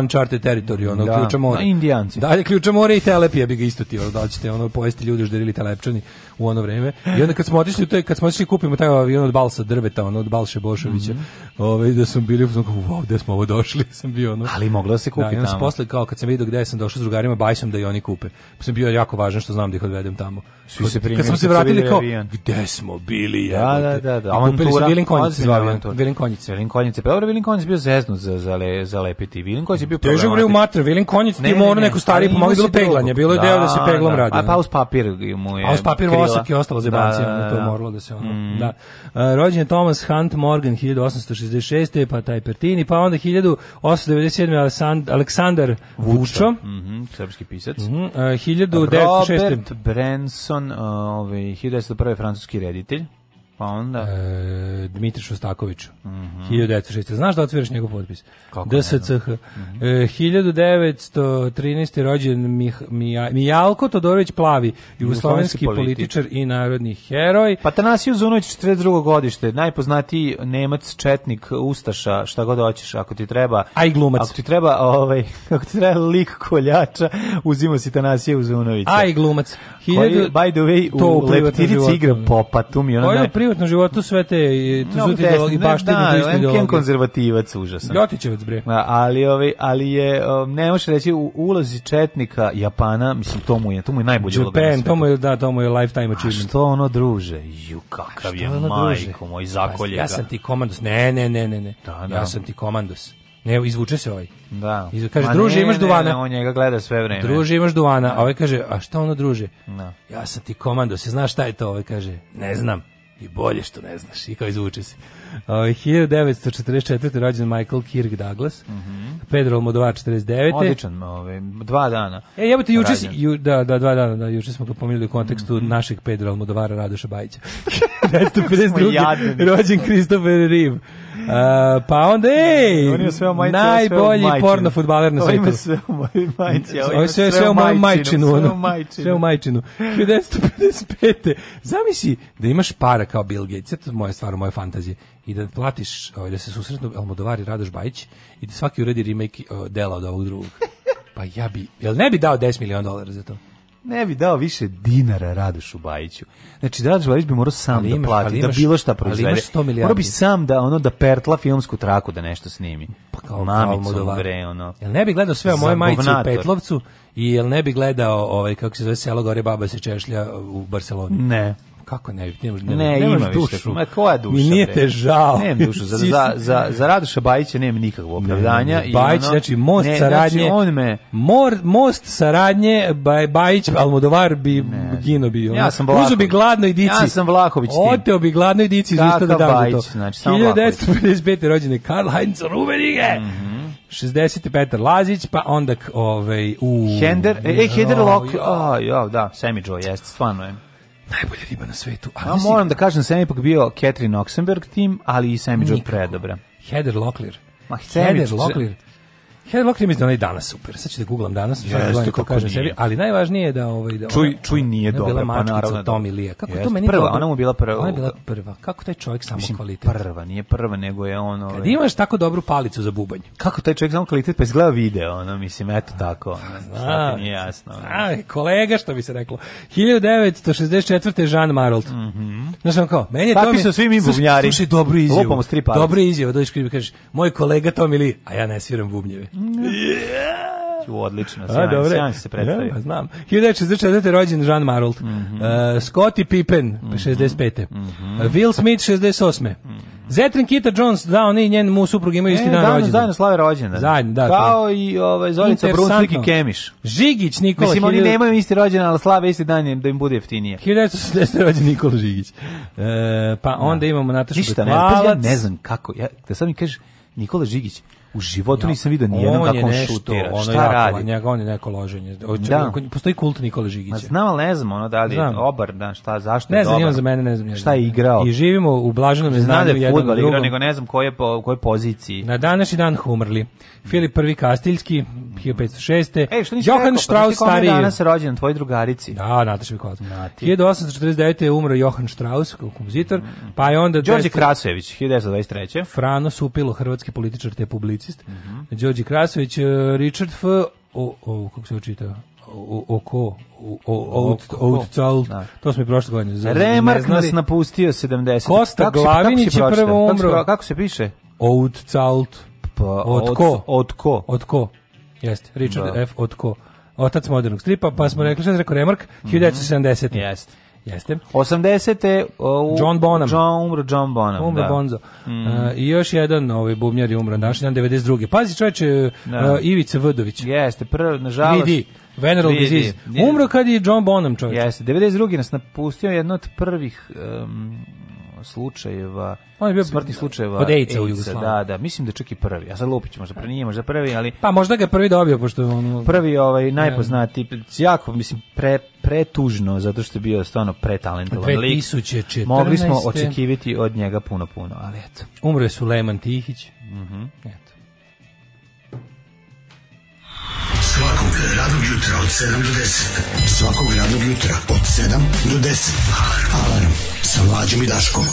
uncharted teritorij, ono, da. ključa more. Da, indijanci. Dalje ključa more gore i telepija bi ga isto ti, da ćete ono pojesti ljudi još da telepčani u ono vreme. I onda kad smo otišli, to je, kad smo otišli kupimo taj avion od Balsa drveta, ono od Balše Bošovića, mm -hmm. ovaj, da sam bili, ono, wow, gde smo ovo došli, sam bio ono. Ali moglo se da, kupiti da, tamo. posle, kao kad sam vidio gde sam došao s drugarima, bajsom da i oni kupe. Pa sam bio jako važan što znam da ih odvedem tamo. Svi se primili, kad smo se vratili kao, gde smo bili, ja, Da, da, da, da. Avantura, kupili da, Vilin Konjice, Vilin Konjice. Vilin Konjice, pa dobro, Vilin Konjice bio zeznut za, za, le, za lepiti. Vilin Konjice bio Teže bre u mater, Vilin Konjice, ti mora neko stariji pomogli bilo peglanje, bilo je da, deo da se da, peglom da. radi. A pa paus papir mu je Paus papir vosak da, da, je ostalo za bancije, da, da, to moralo da se ono, mm. da. E, rođen je Thomas Hunt Morgan 1866. pa taj Pertini, pa onda 1897. Aleksand, Aleksandar Vučo, mm -hmm, srpski pisac. Mm -hmm, uh, 1906. Robert Branson, e, ovaj, 1901. francuski reditelj. Pa onda? E, Dmitri Šostaković. Mm -hmm. 1906. Znaš da otvoriš njegov potpis? Kako DSCH. Mm -hmm. e, 1913. rođen Mih, Mija, Mijalko Todorović Plavi, jugoslovenski političar i narodni heroj. Pa Tanasiju Zunović, 42. godište, najpoznatiji Nemac, Četnik, Ustaša, šta god hoćeš, ako ti treba... A i glumac. Ako ti treba, ovaj, ako ti treba lik koljača, uzimo si Tanasiju Zunovića. A i glumac. 1000... Koji, by the way, u, u Leptirici igra popa, tu mi ona naj privatnom životu sve te tu su ti i da, baštine da, isto ideologije. konzervativac užasan. Ljotićevac bre. A, ali ovaj ali je um, ne možeš reći u ulozi četnika Japana, mislim to mu je, to mu je najbolje uloga. Japan, to mu je da, to mu je lifetime achievement. A što ono druže? Ju kakav je majko moj zakolje. Ja sam ti komandos. Ne, ne, ne, ne, ne. Da, da. Ja sam ti komandos. Ne, izvuče se ovaj. Da. Izvuče, kaže, Ma druže, ne, imaš ne, duvana. Ne, on njega gleda sve vreme. Druže, imaš duvana. A ovaj kaže, a šta ono druže? Da. Ja sam ti komando, se znaš šta je to? Ovaj kaže, ne znam i bolje što ne znaš. I kao izvuče se. Uh, 1944. rođen Michael Kirk Douglas. Mm Pedro Almodovar 49. Odličan, ovaj dva dana. E, jebote, juče, ju, da, da, dva dana, da, juče smo ga pominjali u kontekstu mm -hmm. našeg Pedro Almodovara Radoša Bajića. 1952. rođen Christopher Reeve. Uh, pa onda, ej, on sve majici, najbolji sve porno futbaler na svijetu. Ovo sve u mojoj majci, ovo sve, sve u mojoj majčinu. Sve u majčinu. Sve u majčinu. 1955. Zamisli da imaš para kao Bill Gates, to je moja stvar, moje fantazije i da platiš, ovaj, da se susretnu Almodovar Radoš Bajić i da svaki uredi remake o, dela od ovog drugog. Pa ja bi, jel ne bi dao 10 miliona dolara za to? Ne bi dao više dinara Radošu Bajiću. Znači, Radoš Bajić bi morao sam da imaš, da plati, imaš, da bilo šta proizvede. Ali imaš 100 milijardi. Morao bi sam da, ono, da pertla filmsku traku da nešto snimi. Pa kao, Mamicu, kao bre, ono. Jel ne bi gledao sve o moje majici u Petlovcu i jel ne bi gledao, ovaj, kako se zove, selo gore baba se češlja u Barceloni? Ne kako ne, ne, ne, ne, nemaš ima dušu. ma koja duša? Mi nije te žao. Nemam dušu, za, za, za, za Radoša Bajića nemam nikakvog opravdanja. Ne, Bajić, ono, znači most ne, saradnje, znači on me... Mor, most saradnje, baj, Bajić, Almodovar bi ne, gino bio. Ja sam Vlahović. Uzo bi gladnoj dici. Ja sam Vlahović. Oteo bi gladnoj dici iz usta da dam to. Znači, 1955. rođene Karl Heinz Rubenige. Mm -hmm. 60. Petar Lazić, pa onda ovaj u Hender, e, e Hender Lok, a, ja, da, Semi Joe, jeste, stvarno je najbolja riba na svetu. A, A moram da kažem, sam ipak bio Catherine Oxenberg tim, ali i Sammy Joe predobra. Heather Locklear. Ma, Heather Locklear. Heather Locklear je da danas super. Sad ću da googlam danas, yes, da gledam to kažem sebi, ali najvažnije je da ovaj da ona, čuj čuj nije dobro, bila pa naravno da Tom Ilija. Kako yes, to meni prva, dobro? ona mu bila prva. Ona je bila prva. Kako taj čovjek samo mislim, kvalitet? Prva, nije prva, nego je on ovaj. Kad imaš tako dobru palicu za bubanj. Kako taj čovjek samo kvalitet pa izgleda video, ono mislim eto tako. Šta ti nije jasno. A, kolega što bi se reklo. 1964. Jean Marold. Mhm. Mm Znaš on kao, meni je to mi su svi mi bubnjari. Slušaj, dobro izjavu. Lupamo stripalice. Dobro izjavu, dođeš i kažeš, moj kolega Tom Ilija, a ja ne sviram bubnjeve. Yeah. Odlično, sjajan, se predstavio. Ja, pa znam. 1964. rođen Jean Marold. Mm -hmm. uh, Scottie Pippen, mm -hmm. 65. Mm -hmm. Will Smith, 68. Mm -hmm. Zetrin Kita Jones, da, oni njen mu suprug imaju isti e, dan da, rođendan. Zajedno slave rođendan. Zajedno, da. Kao pa. i ovaj Zorica Brunslik i Kemiš. Žigić Nikola. Mislim oni nemaju isti rođendan, ali slave isti dan da im bude jeftinije. 1960 rođen Nikola Žigić. Uh, pa da. onda da. imamo Natašu Ništa, ne, pa ja ne znam kako. Ja, da sam mi kažeš Nikola Žigić. U životu ja, nisam vidio ni jednom kako on šutira. Ono Šta radi? Njega on je neko loženje. Da. Postoji kult Nikola Žigića. Ma znam, ali ne znam ono da li znam. je dobar, da, šta, zašto ne je znam, dobar. Ne znam, za mene ne znam. Šta je igrao? I živimo u blaženom neznanju jednom drugom. Znam da je igrao, nego ne znam koje, po, kojoj poziciji. Na današnji dan umrli. Filip I Kastiljski, 1506. Ej, što nisi Johan rekao, Strauss pa stariji. danas rođen, tvoj drugarici. Da, Nataša Mikovac. Nati. 1849. je umro Johan Strauss, kao kompozitor, pa je onda... Đorđe Krasojević, 1923. Frano Supilo, hrvatski političar te publici publicist. Mm -hmm. Đorđe Krasović, e, Richard F. O, o, kako se očita? Oko, Outcald, to smo i prošle godine. Remark nas napustio 70. Kosta Glavinić je prvo umro. Kako se piše? Outcald. Otko. Otko. Otko. Jeste, Richard da. F. Otko. Otac modernog stripa, pa smo rekli, što je rekao Remark, 1970. Mhm. Jeste. Jeste. 80. Uh, John Bonham. John, umro John Bonham. Umro da. Bonzo. Mm. Uh, I još jedan ovaj bubnjar je umro na dan 92. Pazi čoveče, da. uh, Ivica Vdović. Jeste, prvo, nažalost. Vidi, Veneral disease. Umro kad je John Bonham čovjek. Jeste, 92. nas napustio jedno od prvih um, slučajeva, on je bio smrtnih slučajeva od AIDS-a u Jugoslaviji. Da, da, mislim da čak i prvi. A sad lupić možda pre nije, možda prvi, ali Pa možda ga je prvi dobio pošto on prvi ovaj najpoznati, jako mislim pre pretužno zato što je bio stvarno pretalentovan lik. 2014. Mogli smo očekivati od njega puno puno, ali eto. Umro je Sulejman Tihić. Mhm. Mm eto. Svakog radnog jutra od 7 do 10. Svakog radnog jutra od 7 do 10. Alarm. Alarm sa mlađom i Daškom.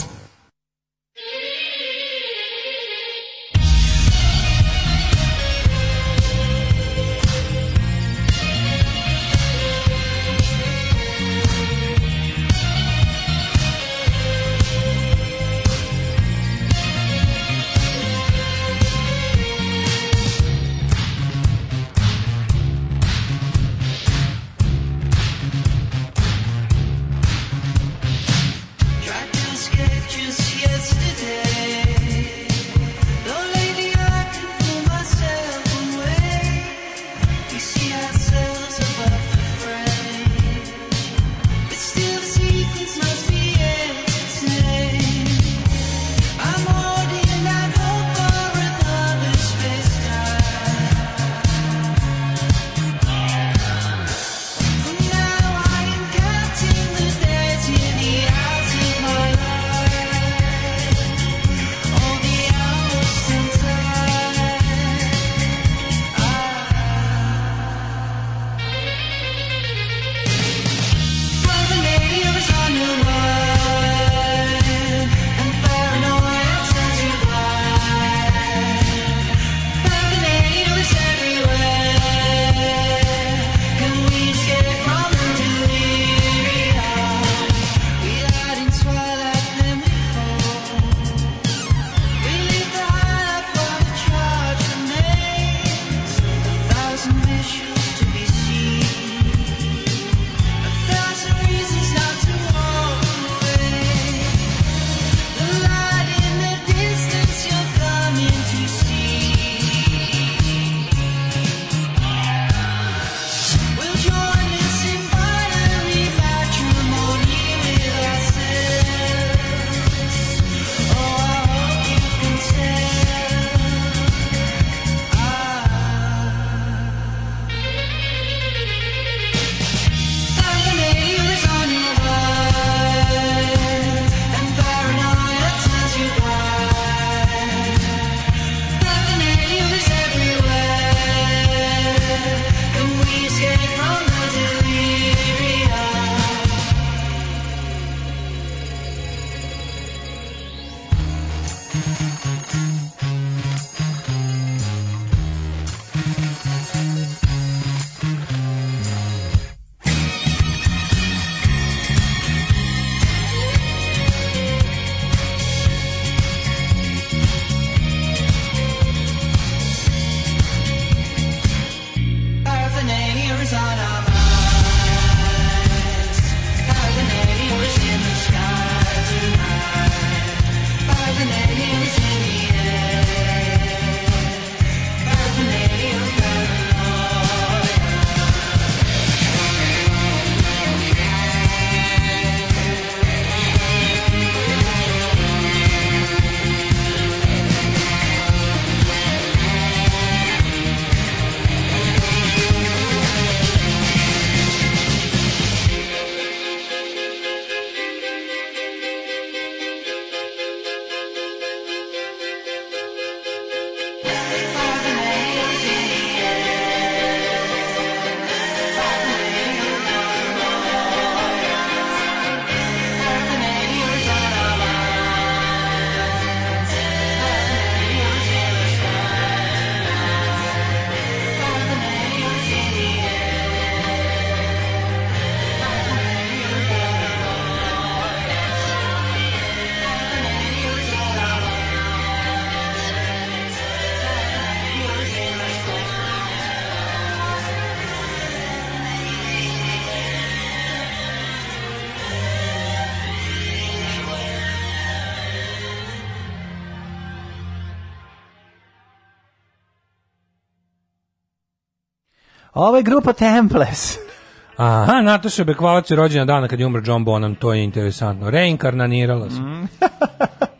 Ovo je grupa Temples. Aha, Nataša Bekvalac je rođena dana kad je umro John Bonham, to je interesantno. Reinkarnanirala se. Mm.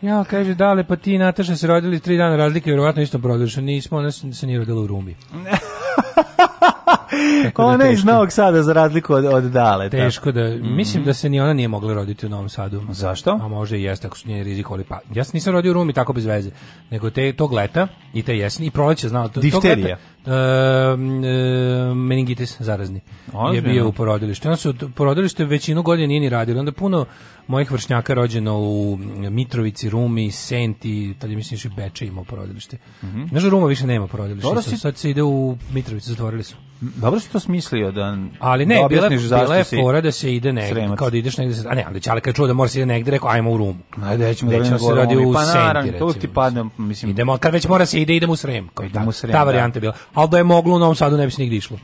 ja, kaže, dale, pa ti Nataša se rodili tri dana razlike, vjerovatno istom prodrušu. Nismo, ona se nije rodila u Rumi. Da ona je iz Novog Sada za razliku od, od Dale. Ta. Teško da, mm. mislim da se ni ona nije mogla roditi u Novom Sadu. Zašto? A može i jeste, ako su njeni rizikovali. Pa, ja se nisam rodio u Rumi tako bez veze, nego te tog leta i te jesni i proleće, znao. To, Difterija. Tog leta, Ehm, ehm, meningitis zarazni. Ozmjeno. Je bio u porodilištu. Onda su porodilište većinu godina nije ni radili. Onda puno mojih vršnjaka rođeno u Mitrovici, Rumi, Senti, tad je mislim što Beče imao porodilište. Mm -hmm. Znaš, da Ruma više nema porodilište. Dobro si... Sad se ide u Mitrovicu, zatvorili su. Dobro si to smislio da... Ali ne, da bila, bila je fora da se ide negde, sremac. kao da ideš negde, da a ne, ali Čale kad čuo da mora da se ide negde, rekao ajmo u Rumu. Ajde, ja ćemo da ćemo se radi u pa, Senti, naravno, To ti padne, mislim. Idemo, kad već mora se ide, idemo u Srem. Kao, idemo u Srem, ta, ta varijanta bila ali da je moglo u Novom Sadu ne bi se nigdje išlo.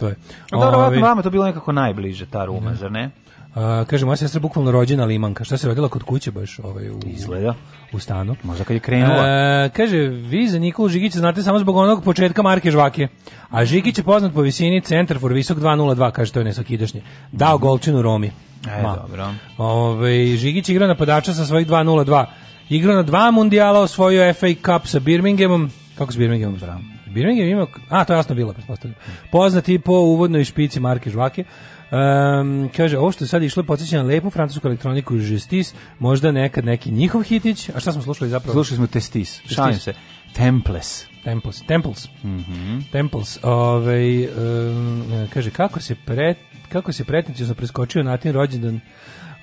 To je. dobro, Ove, vama to bilo nekako najbliže ta Ruma, ne. Da. zar ne? A, kaže, moja sestra bukvalno rođena limanka. Šta se rodila kod kuće baš ovaj, u, Izgleda. u stanu? Možda kad je krenula. A, e, kaže, vi za Nikolu Žigića znate samo zbog onog početka Marke Žvake. A Žigić je poznat po visini centar for visok 202, kaže, to je nesakidašnje. Dao golčinu Romi. E, Ma. dobro. Ove, ovaj, Žigić igra napadača sa svojih 202. Igrao na dva mundijala, osvojio FA Cup sa Birminghamom. Kako s Birminghamom? Bravo. Birmingham ima... A, to je jasno bilo, pretpostavljam. Poznati po uvodnoj špici Marke Žvake. Um, kaže, ovo što je sad išlo podsjeća na lepu francusku elektroniku Žestis, možda nekad neki njihov hitić. A šta smo slušali zapravo? Slušali smo Testis, šalim se. Temples. Temples. Temples. Mm -hmm. Temples. Ove, ovaj, um, kaže, kako se, pre, kako se pretencijosno preskočio na Natin rođendan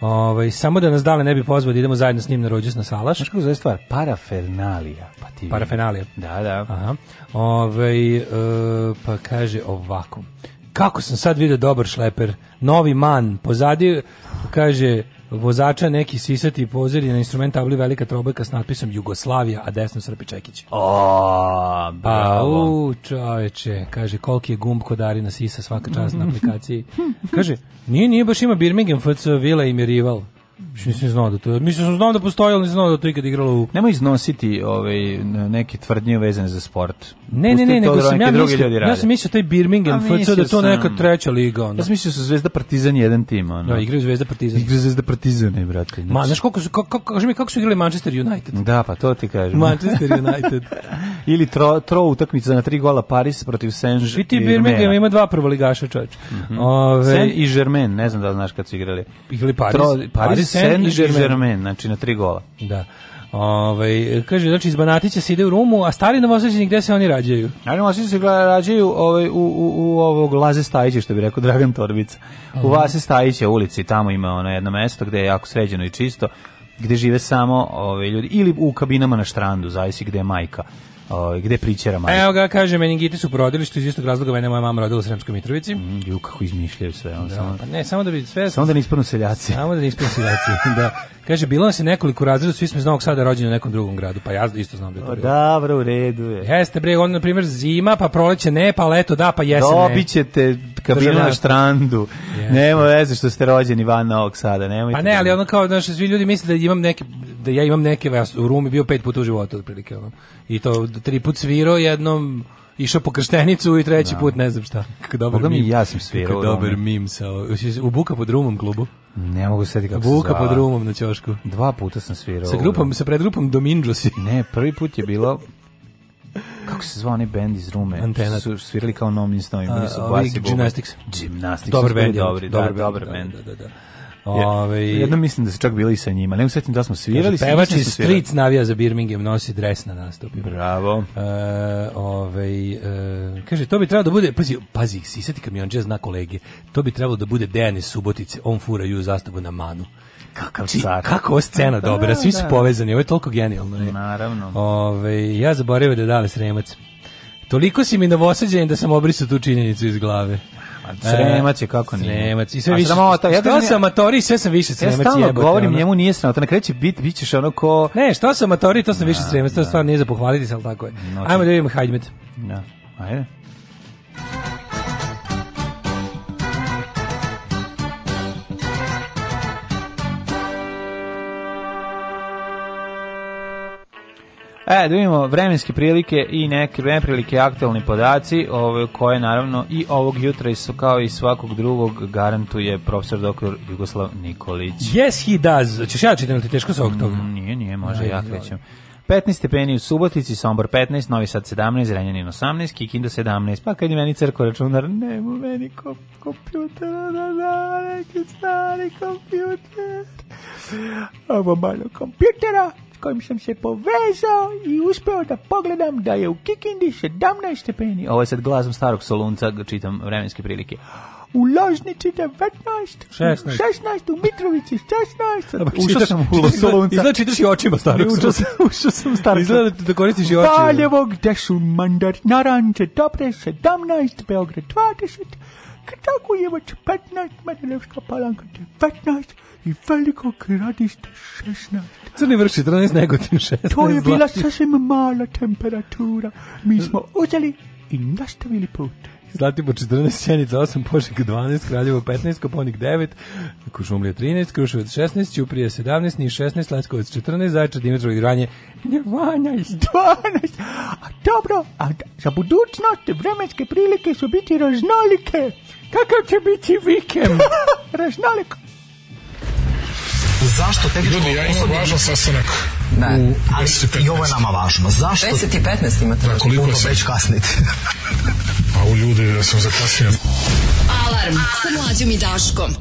Ovaj samo da nas dale ne bi pozvao da idemo zajedno s njim na rođus salaš. Znaš kako zove stvar? Parafernalija. Pa ti Parafernalija. Da, da. Aha. Ovaj e, pa kaže ovako. Kako sam sad video dobar šleper, novi man, pozadi kaže vozača neki sisati pozeri na instrument tabli velika trobojka s natpisom Jugoslavija, a desno Srpi Čekić. O, pa, bravo. čoveče, kaže, koliki je gumb kod Arina Sisa svaka čast na aplikaciji. Kaže, nije, nije baš ima Birmingham FC, Vila i je Što nisam znao da to. Mislim da sam znao da postoji, ali znao da to ikad igralo u Nemoj iznositi ovaj neke tvrdnje vezane za sport. Ne, Pusti ne, ne, nego da sam ja mislio, ja sam mislio taj Birmingham FC da to neka treća liga onda. Ja sam mislio da su Zvezda Partizan jedan tim, ono. Ja, igraju Zvezda Partizan. Igraju Zvezda Partizan, ne, brate. Znači. Ma, znaš koliko su kako kaži mi kako su igrali Manchester United? Da, pa to ti kažem. Manchester United. Ili tro, tro utakmica na tri gola Paris protiv Saint-Germain. ti Birmingham ima dva prvoligaša, čoveče. Mm -hmm. Ove... Saint i Germain, ne znam da znaš kad su igrali. Igrali Paris. Tro, Paris Paris Saint-Germain. znači na tri gola. Da. Ovaj kaže znači iz Banatića se ide u Rumu, a stari Novosađani gde se oni rađaju? Stari Novosađani se rađaju ovaj u u u ovog Laze Stajića što bi rekao Dragan Torbica. U mhm. Vase Stajića ulici tamo ima ono jedno mesto gde je jako sređeno i čisto, gde žive samo ovaj ljudi ili u kabinama na štrandu, zavisi gde je majka Ovaj gde pričera majka. Evo ga kaže meningitis u porodilištu iz istog razloga mene moja mama rodila u Sremskoj Mitrovici. Mm, ju kako izmišljaju sve, on da, samo. Pa ne, samo da bi sve. Samo da ne ispadnu seljaci. Samo da ne ispadnu seljaci. da. Kaže, bilo nas je nekoliko razreda, svi smo iz Novog Sada rođeni u nekom drugom gradu, pa ja isto znam da je to bilo. Da, bro, u redu je. Jeste, bre, onda, na primjer, zima, pa proleće ne, pa leto da, pa jesen ne. Dobit ćete kabinu na štrandu. Yes. Nema veze što ste rođeni van Novog Sada, nemojte. Pa ne, da ali ono kao, znaš, svi ljudi misle da imam neke, da ja imam neke, ja u Rumi bio pet puta u životu, otprilike, ono. I to tri put svirao, jednom išao po krštenicu i treći da. put ne znam šta. Kako dobar Boga mim. mi ja sam svirao. Kako dobar mim sa, u Buka pod Rumom klubu. Ne mogu se setiti kako Vuka pod rumom na ćošku. Dva puta sam svirao. Sa grupom, sa predgrupom Domindžosi. Ne, prvi put je bilo kako se zvao onaj bend iz Rume? Antena. Su svirali kao nomni snovima. Gymnastics. Gymnastics. Dobar bend. Dobri, dobar, dobar bend. Da, da, da. da. da, da. Ove, Jedno mislim da se čak bili sa njima. Ne usetim da smo svirali. Kaže, pevač iz Street navija za Birmingham, nosi dres na nastupi. Bravo. E, ove, e, kaže, to bi trebalo da bude, pazi, pazi, sisati kamionđe zna kolege, to bi trebalo da bude Dejan iz Subotice, on fura ju zastavu na manu. Kakav Či, znači, car. Kako ova scena da, dobra, svi da, su povezani, ovo je toliko genijalno. Ne? Naravno. Ove, ja zaboravio da je Dale Sremac. Toliko si mi novosađen da sam obrisao tu činjenicu iz glave. E, sremac je kako nije. Sremac. I sve više. Sramota. Ja što sam amatori, sve sam više sremac. Ja stalno govorim njemu nije sramota. Na kreće će biti bićeš ono ko Ne, što sam amatori, to sam više da, sremac. To da. stvarno nije za pohvaliti, se, al tako je. Znači- Ajmo da vidimo Hajdmet. Da. Ajde. E, da vidimo vremenske prilike i neke vremenske prilike, aktualni podaci, ove, koje naravno i ovog jutra su kao i svakog drugog garantuje profesor doktor Jugoslav Nikolić. Yes, he does. Češ ja čitam, ti teško sa ovog toga? Mm, nije, nije, može, ne, ja krećem. 15 stepeni u Subotici, Sombor 15, Novi Sad 17, Renjanin 18, Kikinda 17, pa kad je meni crko računar, nemo meni ko, kompjuter, da, da, da, neki stari kompjuter, ovo malo kompjutera, kojim sam se povezao i uspeo da pogledam da je u Kikindi 17 stepeni. Ovo je sad glasom starog solunca, čitam vremenske prilike u Loznici 19, 16, 16 u Mitrovici 16. Ušao sam u Solunca. Izgleda čitaš i očima starog. Ušao sam, ušao sam starog. Izgleda da koristiš i očima. Valjevo gde su mandar, naranče, dobre 17, Beograd 20, je Kragujevac 15, Medelevska palanka 19, i veliko gradište 16. Crni vrh 14, Negotin 16. To je bila sasvim mala temperatura. Mi smo uzeli i nastavili put. Zlatibor 14, Sjenica 8, Požeg 12, Kraljevo 15, Koponik 9, Kušumlija 13, Kruševac 16, Ćuprija 17, Niš 16, Leskovac 14, Zaječar, Dimitrov i Vranje 12, 12. A dobro, a za budućnost vremenske prilike su biti raznolike. Kakav će biti vikend? Raznoliko zašto tehničko Ljudi, ja imam važan sastanak da. u 10 Ali i ovo je nama važno. Zašto? 10 i 15 imate. Da, koliko sam? Već kasniti. pa u ljude, da sam zakasnio. Alarm sa mlađom i Daškom.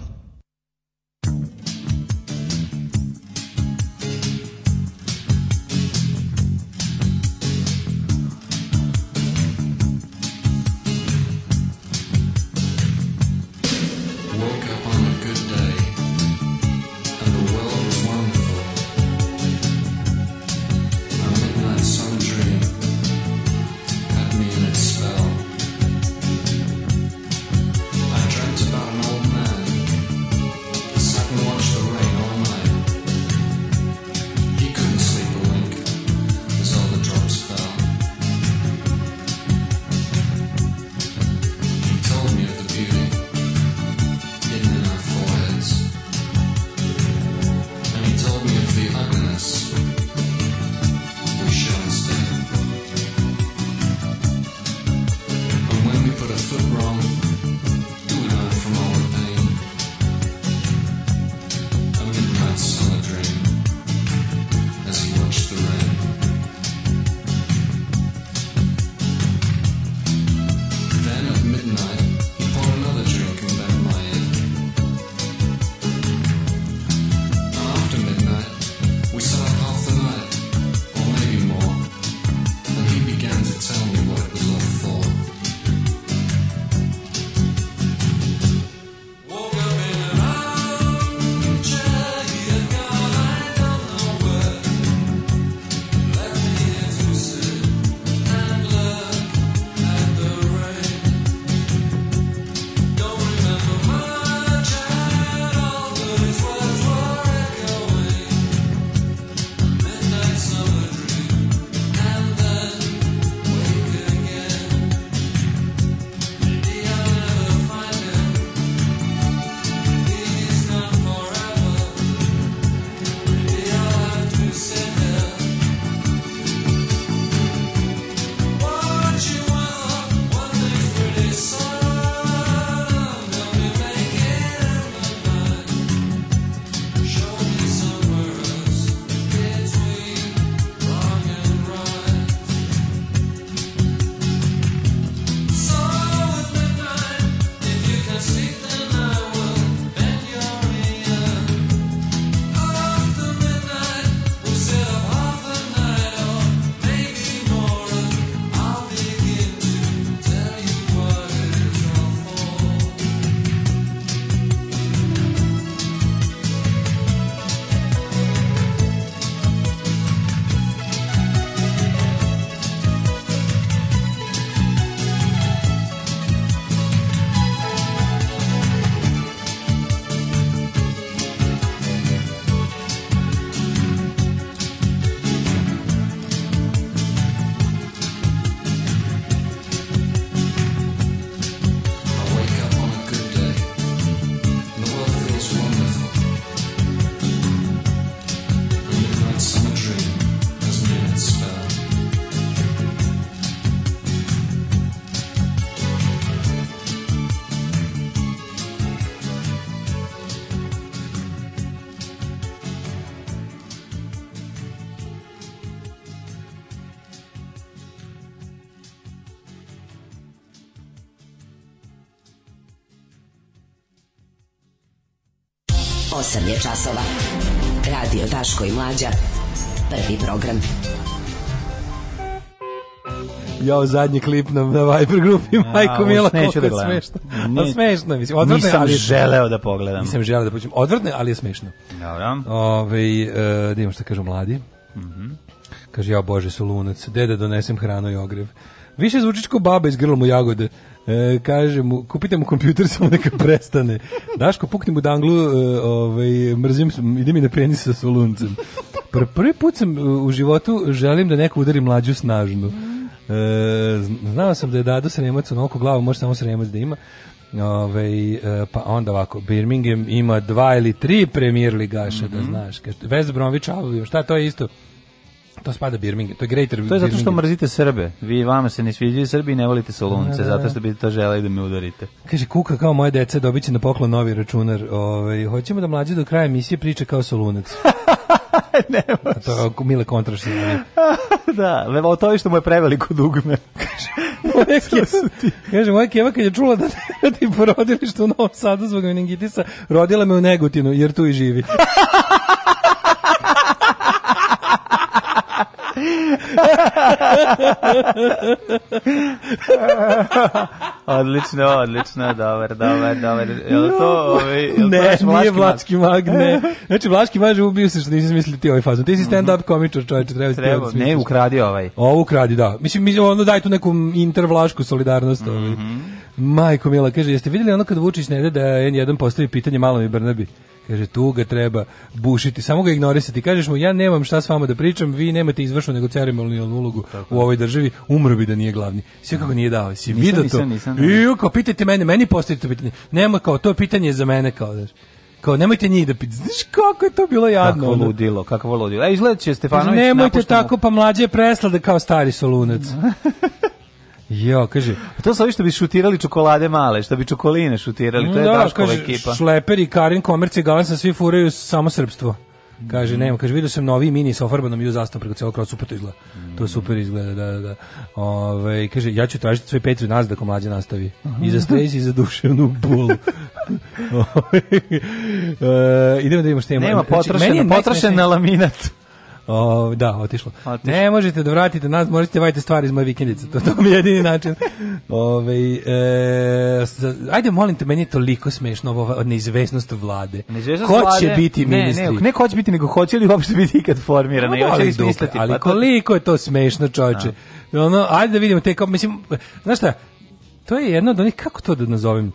je časova. Radio Daško i Mlađa. Prvi program. Ja zadnji klip na, na Viber grupi Majko Mila neću da gledam. smešno. Ne, smešno mislim. Odvrtno, nisam ali, želeo da pogledam. Nisam želeo da počnem. Odvrtno, ali je smešno. Dobro. Ovaj e, da imam šta kažu mladi. Mhm. Mm kaže ja bože su lunac. Dede donesem hranu i ogrev. Više zvučiš kao baba iz grlom u jagode. E, kaže mu, kupite mu kompjuter samo neka prestane. Daško, pukni mu danglu, e, ovaj, mrzim, ide mi na penis sa soluncem. Pr prvi put sam e, u životu želim da neko udari mlađu snažnu. E, znao sam da je Dado Sremac oko glavu, može samo Sremac da ima. Ove, ovaj, pa onda ovako, Birmingham ima dva ili tri premier ligaša, mm -hmm. da mhm. znaš. West Bromwich, šta to je isto? To spada Birmingham, to je Greater Birmingham. To je zato što mrzite Srbe. Vi vama se ne sviđaju Srbi i ne volite solunce, da, da, da. zato što bi to želeli da me udarite. Kaže, kuka kao moje dece dobit će na poklon novi računar. Ove, ovaj, hoćemo da mlađe do kraja emisije priče kao solunac. ne može. To je mile kontrašt. da, o to je što mu je preveliko dugme. moja keva, kaže, moja keva kad je čula da ne radi po u Novom Sadu zbog meningitisa, rodila me u Negutinu, jer tu i živi. odlično, odlično, dobar, dobar, dobar. Je li to, ovaj, je li ne, to nije Vlaški mag, ne. Znači, Vlaški mag ubio se što nisi smislili da ti ovaj fazon. Ti si mhm. stand-up komičar, čovječe, treba, treba ti Ne, ukradi ovaj. Ovo ukradi, da. Mislim, mi, ono daj tu neku intervlašku solidarnost. Mm -hmm. Majko Mila, kaže, jeste vidjeli ono kad Vučić ne da N1 postavi pitanje malo mi Brnabi? Kaže, tu ga treba bušiti, samo ga ignorisati. Kažeš mu, ja nemam šta s vama da pričam, vi nemate izvršnu nego ceremonijalnu ulogu u ovoj državi, umro bi da nije glavni. Sve kako da. nije dao, si vidio to. Nisam, nisam, I, kao, pitajte mene, meni postavite to pitanje. Nema, kao, to pitanje je za mene, kao, daš kao nemojte njih da pitate. Znaš kako je to bilo jadno. Kako ludilo, kako ludilo. E, izgleda da će Stefanović Nemojte napuštamo. tako, pa mlađe je da kao stari solunac. Jo, kaže. To su ovi što bi šutirali čokolade male, što bi čokoline šutirali, to je mm, da, Daškova kaže, ekipa. Šleper i Karin Komerci i Galensa svi furaju samo srpstvo. Kaže, mm. nema, kaže, vidio sam novi mini sa ofarbanom ju zastavom preko celog kroz, super to izgleda. Mm. To super izgleda, da, da, da. Ove, ovaj, kaže, ja ću tražiti svoj Petri nazad da ko mlađe nastavi. I za stres i za duševnu bolu. Ovaj, e, idemo da vidimo što ima. Nema potrošen, znači, potrošen na laminat. O, da, otišlo. otišlo. Ne možete da vratite nas, možete vajte stvari iz moje vikendice. To, to mi je jedini način. Ove, e, ajde, molim te, meni je toliko smešno ovo od neizvesnost vlade. Neizvesnost ko vlade, će biti ne, ministri? Ne, ne, ne ko će biti, nego hoće li uopšte biti ikad formirana? No, ali, misliti, ali pa koliko je to smešno, čovječe. Da. Ono, ajde da vidimo te, kao, mislim, znaš šta, to je jedno od onih, kako to da nazovem,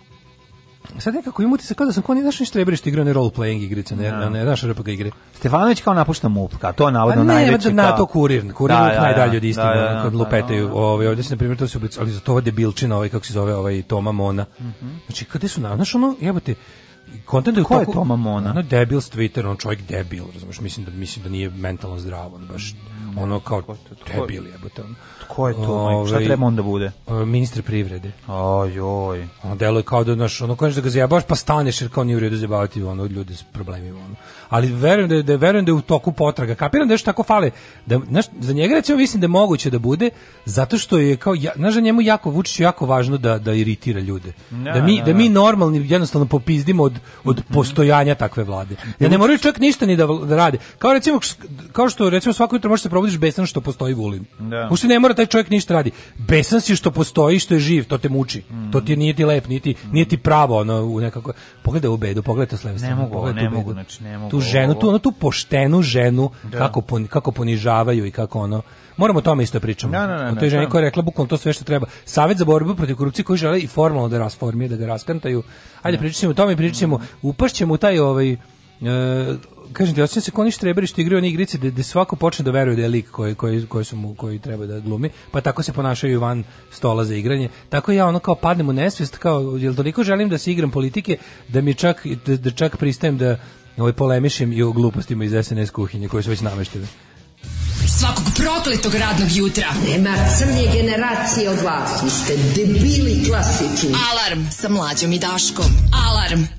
sad nekako imam utisak kao da sam kao ni znaš ništa igrao ne role playing igrice, ne, no. Da. ne, znaš RPG igre. Stefanović kao napušta MUP, kao to navodno najveći. A pa ne, na to kurir, kurir da, da, najdalje od istine, da, da, da, kad da, lupetaju. Da, da. Ovaj, ovdje se, na primjer, to se ublicu, ali za to debilčina, ovaj, kako se zove, ovaj Toma Mona. Mm -hmm. Znači, kada su, na, znaš, ono, jebate, Content je Ko je Toma Mona? Ono debil s Twitter, on čovjek debil, razumiješ, mislim da, mislim da nije mentalno zdravo, on baš... Mm -hmm Mm. ono kao tko, tko, debil jebote. je to? Ove, šta ovaj, treba onda bude? E, ministar privrede. Ajoj. delo je kao da naš ono kažeš da ga zajebaš pa staneš jer kao nije u redu zabaviti ono ljude s problemima ono ali verujem da je, da verujem da je u toku potraga. Kapiram da je što tako fale. Da, znaš, za njega recimo mislim da je moguće da bude zato što je kao ja, znaš, da njemu jako Vučiću jako važno da da iritira ljude. No, da, da mi no, da, no. da mi da. normalni jednostavno popizdimo od od postojanja takve vlade. Da ne moraju čak ništa ni da, da rade. Kao recimo kao što recimo svako jutro možeš se probudiš besan što postoji Vulin. Da. Ušte ne mora taj čovjek ništa radi. Besan si što postoji, što je živ, to te muči. Mm. To ti nije ti lep, niti nije ti pravo ono u nekako. Pogledaj u bedu, pogledaj to s leve strane. Ne mogu, ne mogu, znači ne mogu. Tu tu ženu, tu, ono, tu poštenu ženu, da. kako, pon, kako ponižavaju i kako ono, moramo o tome isto pričamo. Da, da, da, o da, toj ženi da. koja je rekla bukvalno to sve što treba. Savet za borbu protiv korupcije koji žele i formalno da rasformije, da ga raskantaju. Ajde, da. pričat o tome, pričat ćemo, upašćemo u taj ovaj, e, kažem ti, osjećam se kao ništa trebali što igraju oni igrice da, da svako počne da veruje da je lik koji, koji, koji, su mu, koji treba da glumi, pa tako se ponašaju van stola za igranje. Tako ja ono kao padnem u nesvest, kao, jel toliko želim da se igram politike, da mi čak, da, da čak pristajem da ovaj polemišem i o glupostima iz SNS kuhinje koje su već nameštene. Svakog prokletog radnog jutra. Nema crnje generacije od vas. Vi ste debili klasiki. Alarm sa mlađom i daškom. Alarm.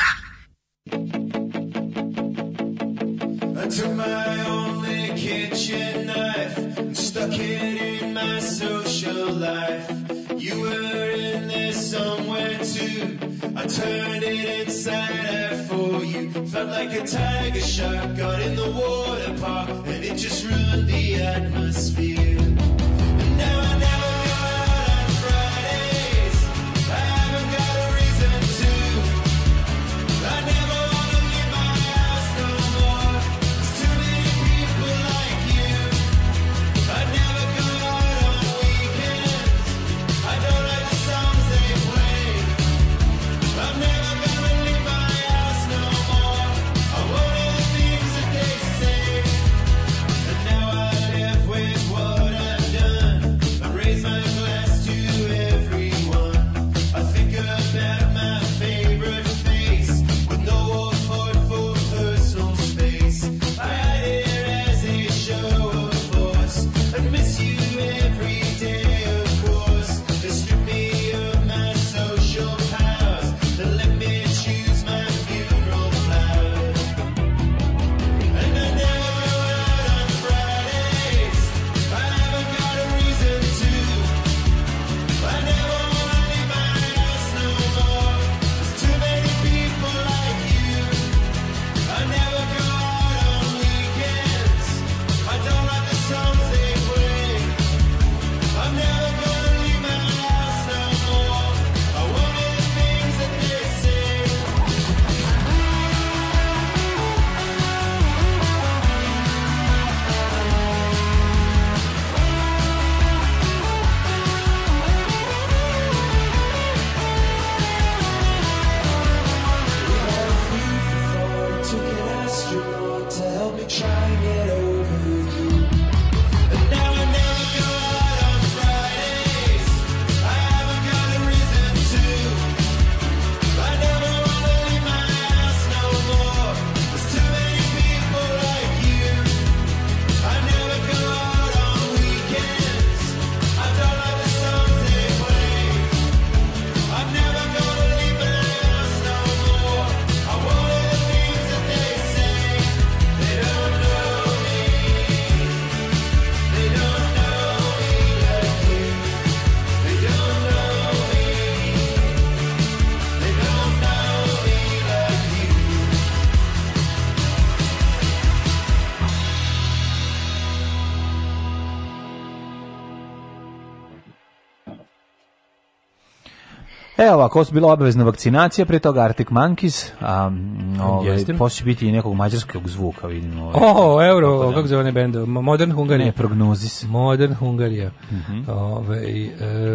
like a tiger shark got in the water park, and it just really E, ovako, ovo su bila obavezna vakcinacija, pre toga Arctic Monkeys, a Ovaj, Poslije biti i nekog mađarskog zvuka, vidim. Ovaj, oh, euro, kako, da. kako zove ne bende? Modern Hungarija. Ne, prognozis. Modern Hungarija. Mm -hmm. Ove, ovaj,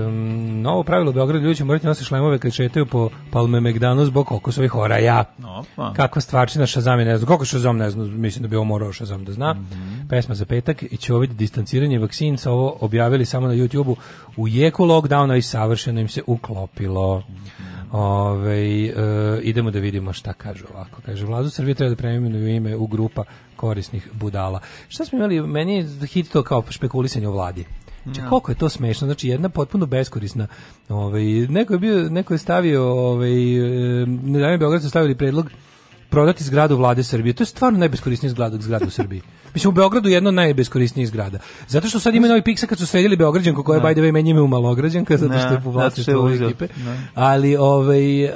um, novo pravilo u Beogradu, ljudi će morati nositi šlemove kad šetaju po Palme Megdanu zbog kokosovih oraja. No, pa. Kako stvarčina Šazam je ne znam. Kako Šazam ne znam, mislim da bi ovo morao Šazam da zna. Mm -hmm. Pesma za petak i će ovdje distanciranje vakcinca ovo objavili samo na YouTube-u. U jeku lockdowna i savršeno im se uklopilo. Mm -hmm. Ove, ovaj, e, eh, idemo da vidimo šta kaže ovako. Kaže, vladu Srbije treba da preimenuju ime u grupa korisnih budala. Šta smo imali? Meni je hit to kao špekulisanje o vladi. Če, znači, da. koliko je to smešno, znači jedna potpuno beskorisna. Ove, ovaj, neko je bio neko je stavio, ovaj eh, ne znam, Beograd su stavili predlog prodati zgradu vlade Srbije. To je stvarno najbeskorisniji zgrada, zgrada u Srbiji. Mislim, u Beogradu je jedno od najbeskorisnijih zgrada. Zato što sad imaju novi piksa kad su sredili Beograđanku, koja je, da. by the way, meni ime u Malograđanka, zato što je da, po vlasništvu ove ekipe. Da. Ali, ovaj, uh,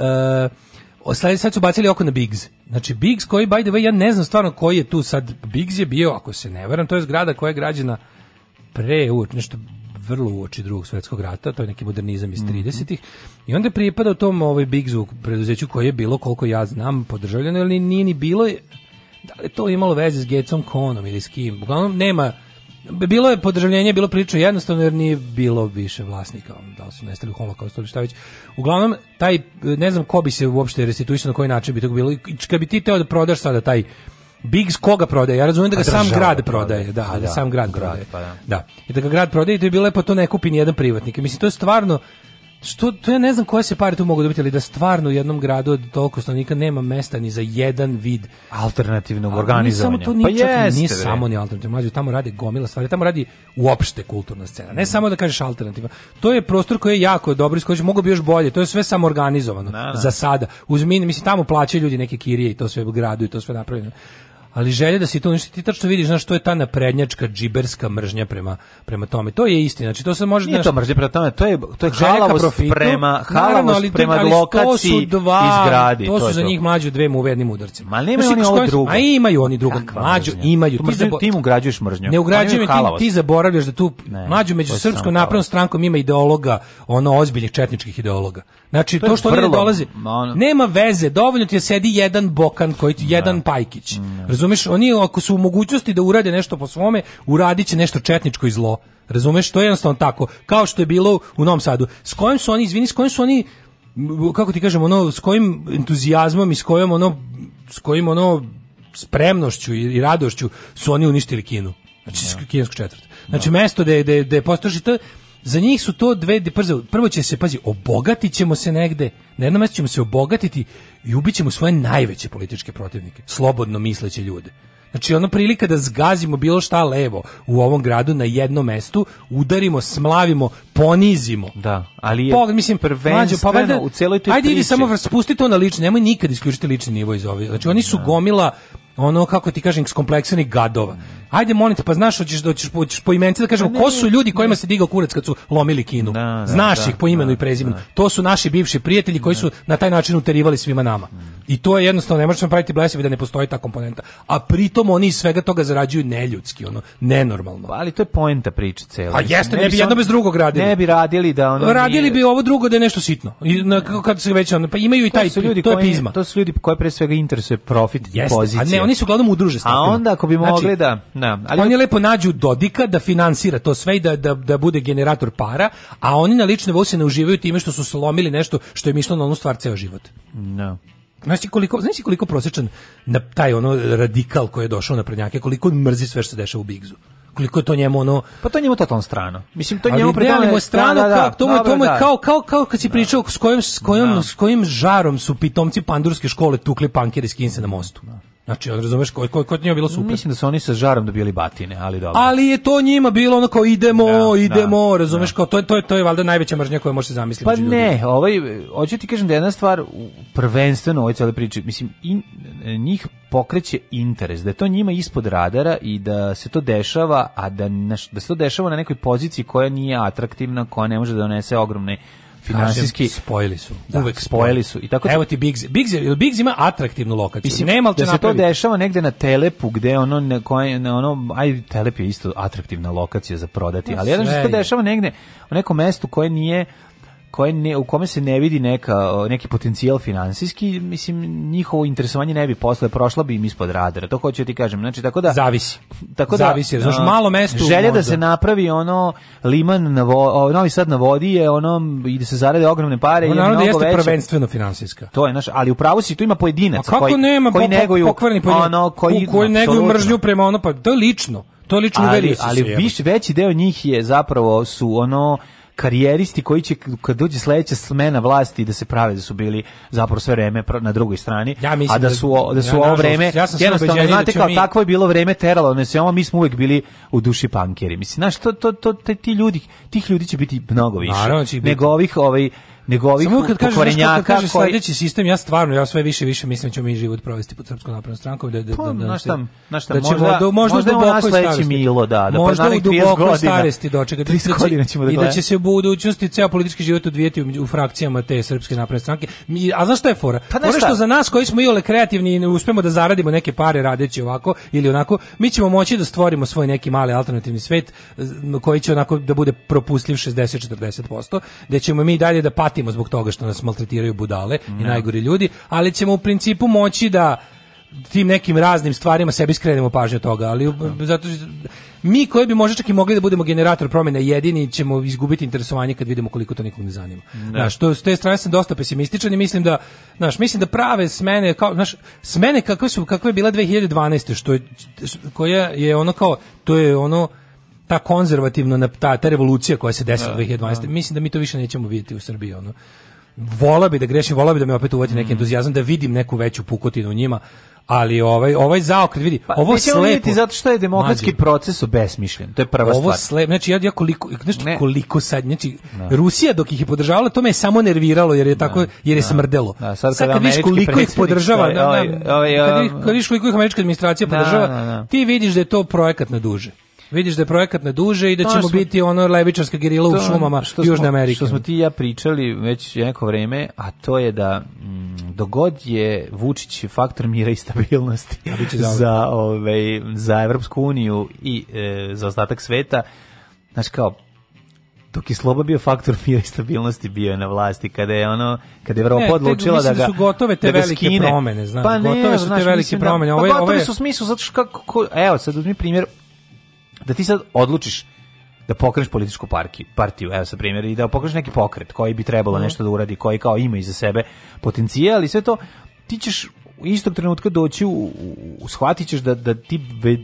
sad su bacili oko na Biggs. Znači, Biggs koji, by the way, ja ne znam stvarno koji je tu sad. Biggs je bio, ako se ne varam, to je zgrada koja je građena pre, u, nešto vrlo u oči drugog svetskog rata, to je neki modernizam iz mm -hmm. 30-ih, i onda je pripadao tom ovaj Big Zug preduzeću koje je bilo, koliko ja znam, podržavljeno, ali nije ni bilo, da li to imalo veze s Getsom Konom ili s kim, uglavnom nema, bilo je podržavljenje, bilo priča jednostavno jer nije bilo više vlasnika, da su nestali u holokaustu ili šta već. Uglavnom, taj, ne znam ko bi se uopšte restituisao, na koji način bi to bilo, kad bi ti teo da prodaš sada taj Bigs koga prodaje? Ja razumijem da ga sam grad prodaje, da, da, da, sam grad, grad prodaje. Pa da. da. I da ga grad prodaje, to je bilo lepo to ne kupi ni jedan privatnik. mislim to je stvarno što to ja ne znam koje se pare tu mogu dobiti, ali da stvarno u jednom gradu od toliko stanovnika nema mesta ni za jedan vid alternativnog organizovanja. Samo to pa nije, pa jeste, nije samo ni alternativno, mlađe tamo radi gomila stvari, tamo radi uopšte kulturna scena. Ne mm. samo da kažeš alternativa. To je prostor koji je jako dobro, iz kojeg mogu bi još bolje. To je sve samo organizovano da, da. za sada. Uz Uzmi, mislim tamo plaćaju ljudi neke kirije i to sve u gradu i to sve napravljeno ali želje da se to uništi, ti tačno vidiš znaš, to je ta naprednjačka džiberska mržnja prema, prema tome. To je istina. Znači to se može znači to mržnja prema tome, to je to je halavost profitu, prema halavost prema ali lokaciji dva, izgradi. To su to za to. njih mlađe dve mu uvednim udarcima. Ma nema oni ovo drugo. A imaju oni drugo. Mlađu imaju. Ti, mržnju, da ti im ugrađuješ mržnju. Ne ugrađuješ ti, ti zaboravljaš da tu mlađu među srpskom naprednom strankom ima ideologa, ono ozbiljnih četničkih ideologa. Znači to, što oni dolazi, nema veze, dovoljno ti sedi jedan Bokan koji da. jedan Pajkić razumeš, oni ako su u mogućnosti da urade nešto po svome, uradiće nešto četničko i zlo. Razumeš, to je jednostavno tako. Kao što je bilo u Novom Sadu. S kojim su oni, izvini, s kojim su oni kako ti kažem, ono, s kojim entuzijazmom i s kojim ono, s kojim ono spremnošću i radošću su oni uništili Kinu. Znači, ja. Da. kinesku četvrt. Znači, da. mesto da je, da je, da je Za njih su to dve, prvo, prvo će se, pazi, obogatićemo se negde, na jednom mjestu ćemo se obogatiti i ubićemo svoje najveće političke protivnike, slobodno misleće ljude. Znači, ono prilika da zgazimo bilo šta levo u ovom gradu na jednom mestu, udarimo, smlavimo, ponizimo. Da, ali je Pog, mislim, prvenstveno mađo, pa, u celoj toj Ajde, idi samo spusti to na lični, nemoj nikad isključiti lični nivo iz ove. Znači, oni su da. gomila ono, kako ti kažem, skompleksnih gadova. Ajde molim pa znaš hoćeš da hoćeš po imence da kažemo pa ko su ljudi kojima se digao kurac kad su lomili Kinu. Da, da znaš da, ih po imenu da, i prezimenu. To su naši bivši prijatelji koji su na taj način uterivali svima nama. I to je jednostavno ne možemo praviti blesavi da ne postoji ta komponenta. A pritom oni iz svega toga zarađuju neljudski, ono nenormalno. Pa, ali to je poenta priče cele. A pa jeste, ne, ne bi jedno bez drugog radili. Ne bi radili da ono Radili bi ovo drugo da je nešto sitno. I na, kad se već ono, pa imaju i taj su ljudi to je koji, pizma. To su ljudi koji pre svega interesuje profit jeste, pozicija. A ne, oni su uglavnom udruže A onda ako bi znači, mogli znači, da Na, da, ali... Oni lepo nađu Dodika da finansira to sve i da, da, da bude generator para, a oni na lične vose ne uživaju time što su slomili nešto što je mišlo na onu stvar ceo život. No. Da. Znaš koliko, znaš koliko prosječan na taj ono radikal koji je došao na prednjake, koliko mrzi sve što se dešava u Bigzu koliko je to njemu ono pa to njemu totalno strano mislim to ali njemu predalimo strano da, da, da kao, tomu, dobro, tomu da. kao kao kao kad si pričao s kojim s kojim s kojim žarom su pitomci pandurske škole tukli pankeri skinse na mostu Znači, on razumeš, kod, kod, kod njima bilo super. Mislim da su oni sa žarom dobili batine, ali dobro. Ali je to njima bilo ono kao idemo, da, da idemo, da, razumeš, da. kao to je, to je, to je valjda najveća mržnja koja može se zamisliti. Pa ne, ljudi. ovaj, hoću ti kažem da jedna stvar prvenstveno ovoj cijele priče, mislim, in, njih pokreće interes, da je to njima ispod radara i da se to dešava, a da, da se to dešava na nekoj poziciji koja nije atraktivna, koja ne može da donese ogromne finansijski spojili su. Da, uvek da. spojili su. I tako Evo ti Bigs Biggs, Biggs ima atraktivnu lokaciju. Mislim, Nema da se napravi. to dešava negde na Telepu, gde ono na koje na ono aj Telep je isto atraktivna lokacija za prodati, no, ali jedno što se to dešava negde u nekom mestu koje nije koje ne, u kome se ne vidi neka, neki potencijal finansijski, mislim, njihovo interesovanje ne bi posle, prošla bi im ispod radara, to hoću da ti kažem, znači, tako da... Zavisi. Tako da, Zavisi, jer, znaš, malo mesto... Želja da možda. da se napravi ono liman, na vo, novi sad na vodi je ono, i da se zarade ogromne pare... Ono, naravno da jeste veće. prvenstveno finansijska. To je, znaš, ali u pravu si, tu ima pojedinaca koji, nema, koji po, neguju... Pokvarni pojedinac, ono, koji, koji neguju mržnju prema ono, pa to je lično. To je lično ali, ali više, veći deo njih je zapravo su ono karijeristi koji će kad dođe sledeća smena vlasti da se prave da su bili zapravo sve vreme na drugoj strani, ja a da, da- su da su ja, ovo vreme ja jednostavno da znate kao mi... takvo je bilo vreme teralo nas je mi smo uvek bili u duši pankeri. Mislim, znaš, to, to, to, ti ljudi, tih ljudi će biti mnogo više Naravno, da nego biti. ovih ovaj nego ovih kad kažeš, kad kažeš koji... sledeći sistem, ja stvarno, ja sve više više mislim da ćemo mi život provesti pod srpskom naprednom strankom. Da, da, pa, da, da, naš tam, da možda, do, možda, možda u nas sledeći Milo, da, da pa možda pa u dubokoj starosti dočekati. Da 30 da godina ćemo da I da će se u budućnosti ceo politički život odvijeti u, frakcijama te srpske napredne stranke. Mi, a znaš je fora? fora pa što za nas koji smo i ole kreativni i uspemo da zaradimo neke pare radeći ovako ili onako, mi ćemo moći da stvorimo svoj neki mali alternativni svet koji će onako da bude propustljiv 60-40%, da ćemo mi dalje da patimo zbog toga što nas maltretiraju budale i najgori ljudi, ali ćemo u principu moći da tim nekim raznim stvarima sebi skrenemo pažnju od toga, ali da. zato mi koji bi možda čak i mogli da budemo generator promjene jedini ćemo izgubiti interesovanje kad vidimo koliko to nikog ne zanima. Da. Znaš, to, s te strane sam dosta pesimističan i mislim da, znaš, mislim da prave smene, kao, znaš, smene kakve su, kakve je bila 2012. Što je, koja je ono kao, to je ono ta konzervativno ta, ta revolucija koja se desila 2012. Da, da. Mislim da mi to više nećemo videti u Srbiji ono. Vola bi da grešim, vola bi da me opet uvati mm. neki entuzijazam da vidim neku veću pukotinu u njima, ali ovaj ovaj zaokret vidi pa, ovo slepo zato što je demokratski Mađe. proces obesmišljen to je prva ovo stvar ovo slep, znači ja, ja koliko nešto ne. koliko sad znači ne. Da. Rusija dok ih je podržavala to me je samo nerviralo jer je tako jer je smrdelo da, sad, sad kad, vidiš koliko ih podržava na, na, kad, vidiš koliko ih američka administracija podržava ti vidiš da je to projekat na duže vidiš da je projekat ne duže i da ćemo smo, biti ono levičarska gerila u šumama što Južne Amerike. Što smo ti ja pričali već neko vreme, a to je da mm, dogod je Vučić faktor mira i stabilnosti za, ove, ovaj, za Evropsku uniju i e, za ostatak sveta, znaš kao, dok je Sloba bio faktor mira i stabilnosti bio je na vlasti kada je ono kada je Evropa odlučila da, da ga su gotove te da velike skine. promene znam pa ne, gotove su znaš, te velike da- promene da, pa ovo je ovo je smislu zato što kako evo sad uzmi primjer da ti sad odlučiš da pokreneš političku parki, partiju, evo sa primjer, i da pokreneš neki pokret koji bi trebalo mhm. nešto da uradi, koji kao ima iza sebe potencijal i sve to, ti ćeš u istom trenutku doći u, u, shvatićeš da, da ti be,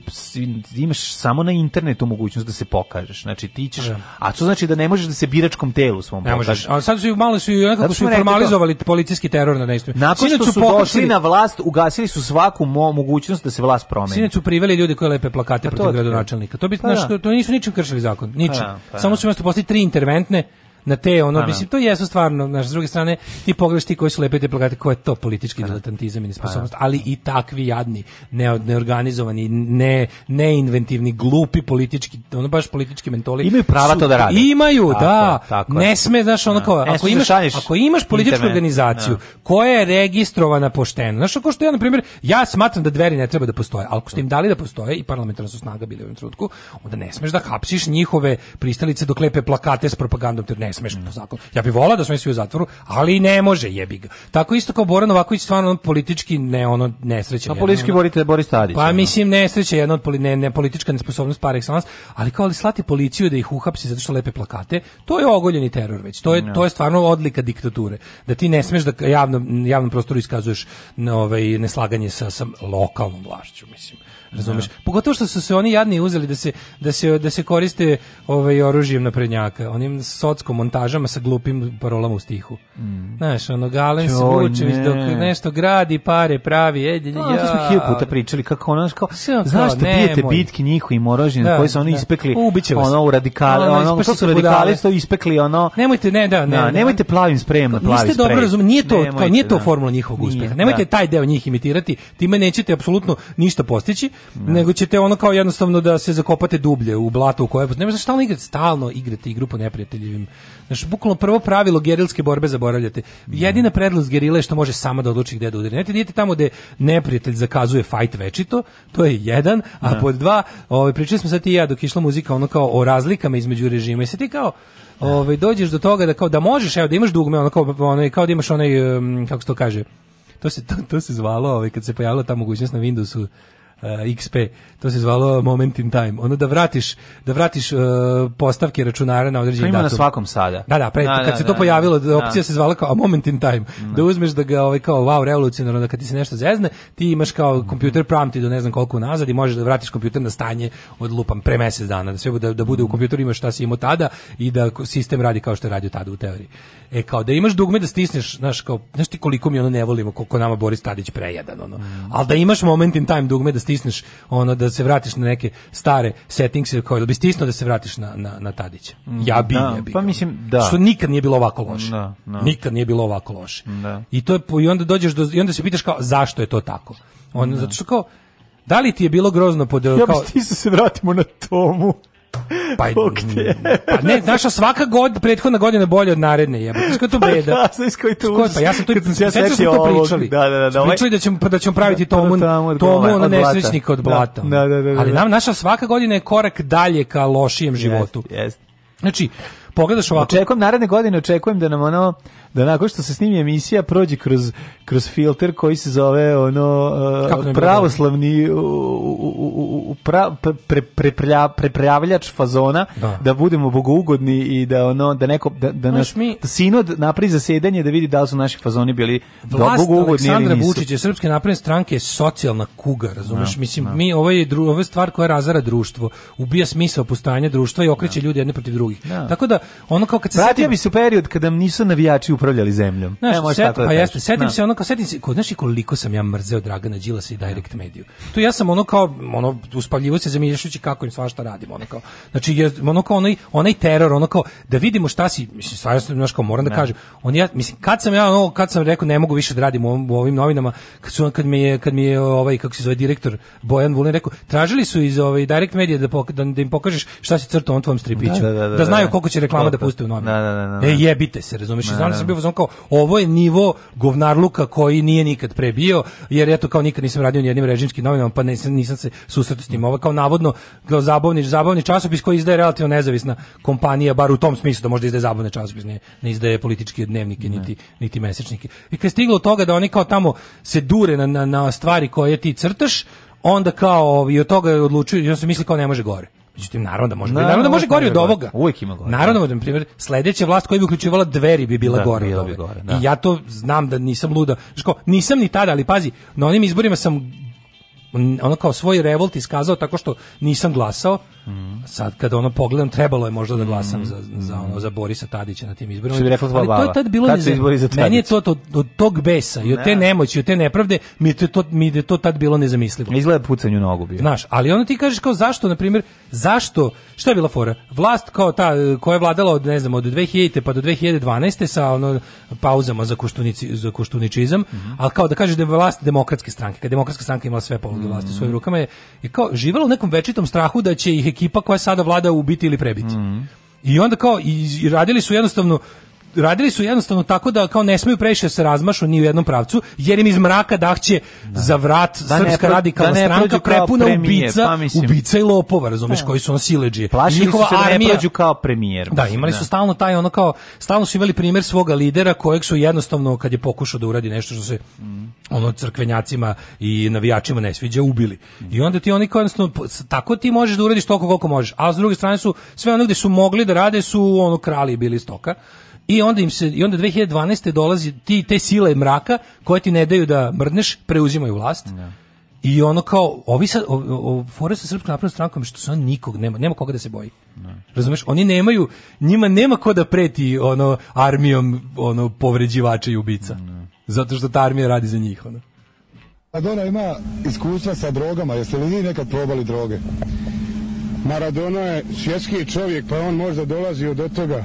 imaš samo na internetu mogućnost da se pokažeš. Znači ti ćeš, da. a to znači da ne možeš da se biračkom telu svom pokažeš. ne možeš. A sad su malo su nekako su formalizovali policijski teror na nešto. Nakon što su, su pokazali, na vlast, ugasili su svaku mo mogućnost da se vlast promeni. Sinoć su priveli ljude koji lepe plakate pa protiv gradonačelnika. To bi pa naš, da. to nisu ničim kršili zakon, ničim. Pa, da, pa, Samo su mesto postali tri interventne na te ono ano. mislim to jesu stvarno naš s druge strane ti pogrešti koji su lepe te koji je to politički pa da. diletantizam i pa da. nesposobnost ali i takvi jadni ne, neorganizovani ne neinventivni glupi politički ono baš politički mentoli imaju prava su, to da rade imaju tako, da tako, ne sme znaš ono da. kao ako imaš ako imaš političku internet. organizaciju ano. koja je registrovana pošteno znaš ako što ja na primjer ja smatram da dveri ne treba da postoje ali ako ste im dali da postoje i parlamentarna su snaga bili u trenutku onda ne smeš da hapsiš njihove pristalice dok lepe plakate s propagandom te ne smeš po Ja bih volao da smo svi u zatvoru, ali ne može, jebi ga. Tako isto kao Boran Novaković, stvarno on politički ne ono nesreća. A pa politički borite Boris Tadić. Pa mislim nesreća, jedna od ne, ne politička nesposobnost par excellence, ali kao ali slati policiju da ih uhapsi zato što lepe plakate, to je ogoljeni teror već. To je no. to je stvarno odlika diktature. Da ti ne smeš da javno javnom prostoru iskazuješ ovaj neslaganje sa sa lokalnom vlašću, mislim razumeš? Pogotovo što su se oni jadni uzeli da se, da se, da se koriste ovaj oružjem na prednjaka, onim socko montažama sa glupim parolama u stihu. Mm. Znaš, ono Galen se Vučević ne. dok nešto gradi, pare pravi, ej, no, ja. To smo hilj puta pričali kako ono, kao, znaš što pijete bitke njihovim oružjem da, koji su oni da. ispekli, Ubiće ono u radikali, ono, ono što su radikali, što ispekli, ono... Nemojte, ne, da, ne, da, da. nemojte plavim sprejem na plavi Niste dobro razumeli, nije to, nemojte, nije to da. formula njihovog uspeha. Nemojte da. taj deo njih imitirati, time nećete apsolutno ništa postići, no. Da. nego ćete ono kao jednostavno da se zakopate dublje u blato u koje nema stalno igrati stalno igrate igru po neprijateljevim znači bukvalno prvo pravilo gerilske borbe zaboravljate da. jedina predlog gerile je što može sama da odluči gde da udari ne da tamo gde neprijatelj zakazuje fight večito to je jedan a no. pod dva ovaj pričali smo sad i ja dok išla muzika ono kao o razlikama između režima i sad ti kao Ove, ovaj, dođeš do toga da kao da možeš, evo da imaš dugme, ono kao, ono, kao da imaš onaj, um, kako se to kaže, to se, to, to se zvalo, ovaj, kad se pojavila ta mogućnost na Windowsu Eh, XP, to se zvalo Moment in Time. Ono da vratiš, da vratiš uh, postavke računara na određeni datum. ima na svakom sada. Da, da, pre, da, kad da, se to da, pojavilo, da, opcija se zvala kao Moment in Time. Mm. Da uzmeš da ga ovaj kao wow revolucionarno da kad ti se nešto zezne, ti imaš kao mm. kompjuter prompti do ne znam koliko nazad i možeš da vratiš kompjuter na stanje od lupam pre mjesec dana, da sve bude da bude u mm. kompjuteru imaš šta si imao tada i da sistem radi kao što je radio tada u teoriji. E kao da imaš dugme da stisneš, znaš kao, znaš ti koliko mi ono ne volimo, koliko nama Boris Tadić prejedan ono. Al da imaš Moment in Time dugme da stisneš ono da se vratiš na neke stare settings koje da bi stisnuo da se vratiš na na na Tadića. Mm, ja bi, da, ja bi. Pa mislim da. Što nikad nije bilo ovako loše. Da, da. Nikad nije bilo ovako loše. Da. I to je i onda dođeš do i onda se pitaš kao zašto je to tako. On da. zato što kao da li ti je bilo grozno pod ja kao Ja da se vratimo na tomu. Pa, pa, pa ne, naša svaka god, prethodna godina bolje od naredne jebote. Što to beda? Pa, to pa ja sam tu ja sećam smo to pričali. Da, da, da, da, ovaj- pričali da ćemo da ćemo praviti da, da, tomu da, tomu na nesrećnika od blata. Da, da, da, da, Ali nam naša svaka godina je korak dalje ka lošijem životu. jest. Znači, pogledaš ovako. Očekujem naredne godine, očekujem da nam ono da nakon što se snimi emisija prođe kroz, kroz filter koji se zove ono uh, pravoslavni u, u, u, pra, pre, preprlja, prepravljač fazona da. da. budemo bogougodni i da ono da neko da, da naš mi, da sinod napravi zasedanje da vidi da li su naši fazoni bili vlast bogougodni Aleksandra ili nisu. Vučić je srpske napredne stranke je socijalna kuga, razumeš? No, da, Mislim no. Da. mi ovo je dru, ovo je stvar koja razara društvo, ubija smisao postojanja društva i okreće no. Da. ljudi jedni protiv drugih. Tako da ono kao kad se Pratio bi se period kada nisu navijači u upravljali zemljom. Znaš, e, set, da pa jeste, setim no. Da. se ono, kao, setim se, ko, znaš koliko sam ja mrzeo Dragana Đilasa i Direct Mediju. Tu ja sam ono kao, ono, uspavljivo se zamiljašući kako im svašta radimo, ono kao, znači, je, ono kao onaj, onaj teror, ono kao, da vidimo šta si, mislim, stvarno sam, znaš, kao, moram da, da kažem, on ja, mislim, kad sam ja, ono, kad sam rekao, ne mogu više da radim u, ovim, novinama, kad, su, kad mi je, kad mi je, ovaj, kako se zove, direktor Bojan Vulin rekao, tražili su iz ovaj, Direct Medije da, da, da im pokažeš šta si crtao on tvojom stripiću, da, da, da, da znaju koliko će reklama da, puste u novinama. Da, da, da, da. E, jebite se, razumeš, znam da sam bio bio kao ovo je nivo govnarluka koji nije nikad prebio jer eto kao nikad nisam radio ni jednim režimskim novinama, pa nisam, nisam se susretao s njim. Ovo kao navodno kao zabavni, zabavni časopis koji izdaje relativno nezavisna kompanija, bar u tom smislu da možda izdaje zabavne časopise ne, ne izdaje politički dnevnike, ne. niti, niti mesečnike. I kad je stiglo toga da oni kao tamo se dure na, na, na stvari koje ti crtaš, onda kao i od toga odlučuju, ja sam misli kao ne može gore. Međutim, naravno da može, naravno, naravno da može da gori od ovoga. Uvijek ima gori. Naravno, da, na primjer, sljedeća vlast koja bi uključivala dveri bi bila da, gore. Bila ovoga. da. I ja to znam da nisam luda. Ško, nisam ni tada, ali pazi, na onim izborima sam ono kao svoj revolt iskazao tako što nisam glasao, Mm. Sad kad ono pogledam, trebalo je možda da mhm. glasam mm. za, za, mhm. ono, za Borisa Tadića na tim izborima. Bi rekla ali to je tad bilo... ne. Meni je to od, od tog besa i od te nemoći, od te nepravde, mi je to, mi je to tad bilo nezamislivo. Izgleda da pucanju nogu bio. Znaš, ali onda ti kažeš kao zašto, na primjer, zašto, šta je bila fora? Vlast kao ta e, koja je vladala od, ne znam, od 2000 pa do 2012 sa ono pauzama za, koštunici, za koštuničizam, mm -hmm. kao da kažeš da je vlast demokratske stranke, kad demokratska stranka imala sve poluge vlasti u mhm. svojim rukama, je, je kao živelo u nekom večitom strahu da će ih ekipa koja sada vlada ubiti ili prebiti. Mm -hmm. I onda kao i radili su jednostavno radili su jednostavno tako da kao ne smeju previše da se razmašu ni u jednom pravcu, jer im iz mraka dahće da. za vrat da srpska ne, radikalna da stranka prepuna premijer, pa ubica, pa ubica i lopova, razumeš, da. koji su nasileđi. Plašili su se da ne prođu kao premijer. Da, imali da. su stalno taj ono kao, stalno su imali primer svoga lidera kojeg su jednostavno kad je pokušao da uradi nešto što se mm. ono crkvenjacima i navijačima ne sviđa, ubili. Mm. I onda ti oni kao jednostavno, tako ti možeš da uradiš toliko koliko možeš. A s druge strane su sve ono gde su mogli da rade su ono krali bili stoka. I onda im se i onda 2012. dolazi ti te sile mraka koje ti ne daju da mrdneš, preuzimaju vlast. Ja. Da. I ono kao, ovi sa o, o, fore sa srpskom što se oni nikog nema, nema koga da se boji. Ne. Da. Razumeš? Oni nemaju, njima nema ko da preti ono, armijom ono, povređivača i ubica. Ne. Da. Zato što ta armija radi za njih. Ono. Maradona pa ima iskustva sa drogama, jeste li vi nekad probali droge? Maradona je svjetski čovjek, pa on možda dolazi od toga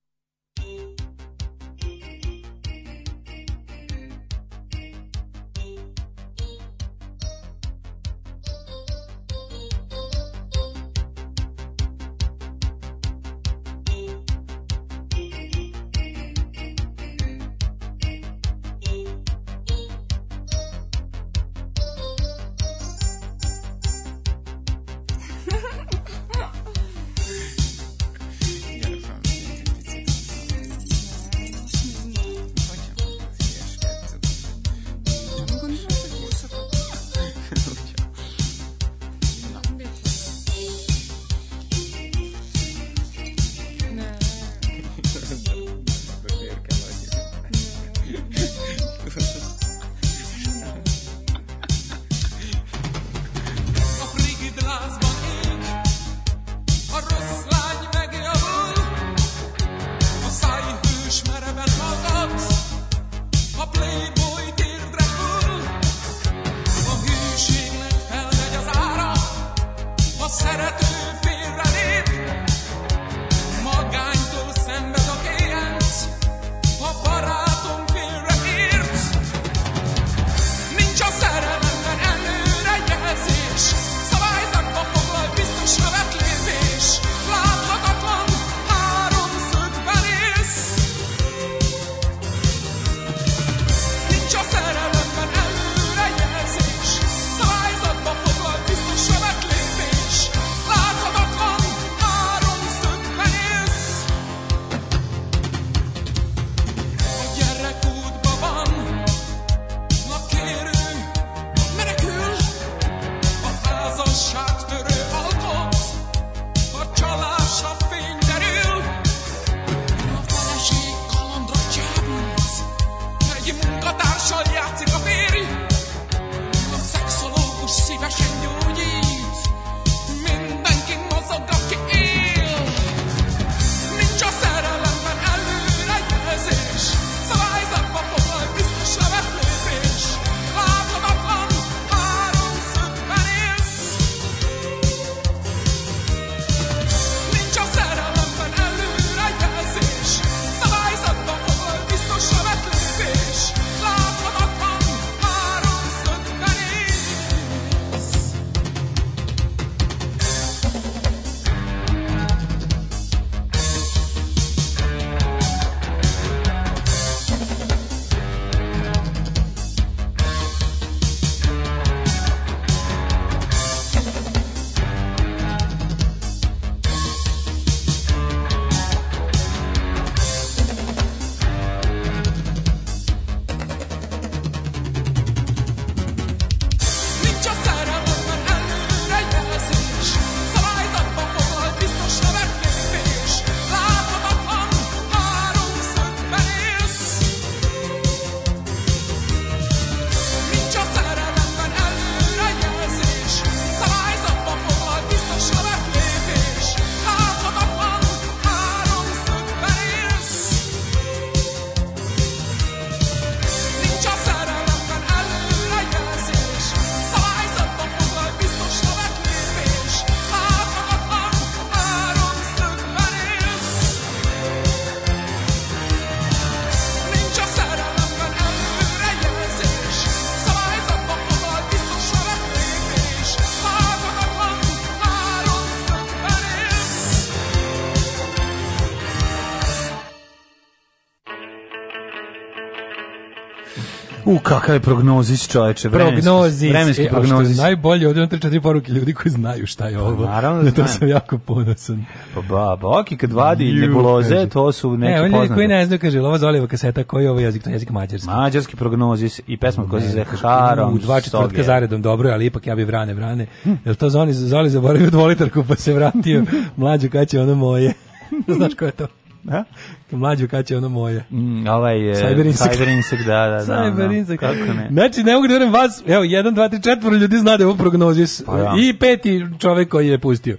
U kakav je prognozis, čoveče, vremenski. Prognozis. Vremenski e, prognozis. najbolje, ovdje imam 3-4 poruke ljudi koji znaju šta je pa ovo. Pa, naravno da to sam jako ponosan. Pa ba, boki kad vadi Ju, nebuloze, kaže. to su neki e, ne, poznati. Ne, koji ne znaju, kaže, ovo zoliva kaseta, koji je ovo jezik, to je jezik mađarski. Mađarski prognozis i pesma koja se zove Harom. U dva četvrtka zaredom dobro, ali ipak ja bi vrane, vrane. Hm. Jel to zoni, Zoli zaboravio dvolitarku pa se vratio, mlađo kad će ono moje. Znaš ko je to? A? Mlađu kad će ono moje. Mm, ovaj je Cyber Insect. Cyber Insect, da, da, da. Cyber da, Insect. Kako ne? Znači, ne mogu da verujem vas, evo, 1, 2, 3, 4 ljudi zna da je ovo prognozis. Pa, ja. I peti čovek koji je pustio.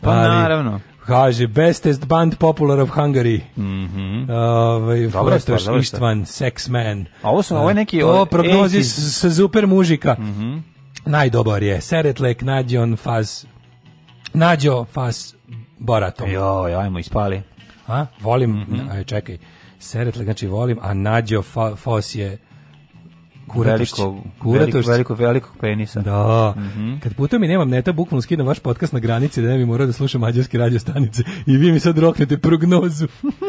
Pa Ali, naravno. Kaže, bestest band popular of Hungary. Mhm. Mm ovaj Forster Istvan, Sex Man. A ovo su, ovo je neki... O, prognozi ej, super mužika. Mm -hmm. Najdobar je. Seretlek, Nađon, Faz... Nađo, Faz, Boratom. Jo, jo, ajmo, ispali. Mhm. A? Volim, mm -hmm. aj, čekaj, Seretle, znači volim, a Nađo fa, Fos je kuratošć. Veliko, kuratošć. veliko, veliko, veliko penisa. Da. Mm -hmm. Kad putom mi nemam neta, bukvalno skinem vaš podcast na granici da ne bi morao da slušam mađarske radio stanice i vi mi sad roknete prognozu.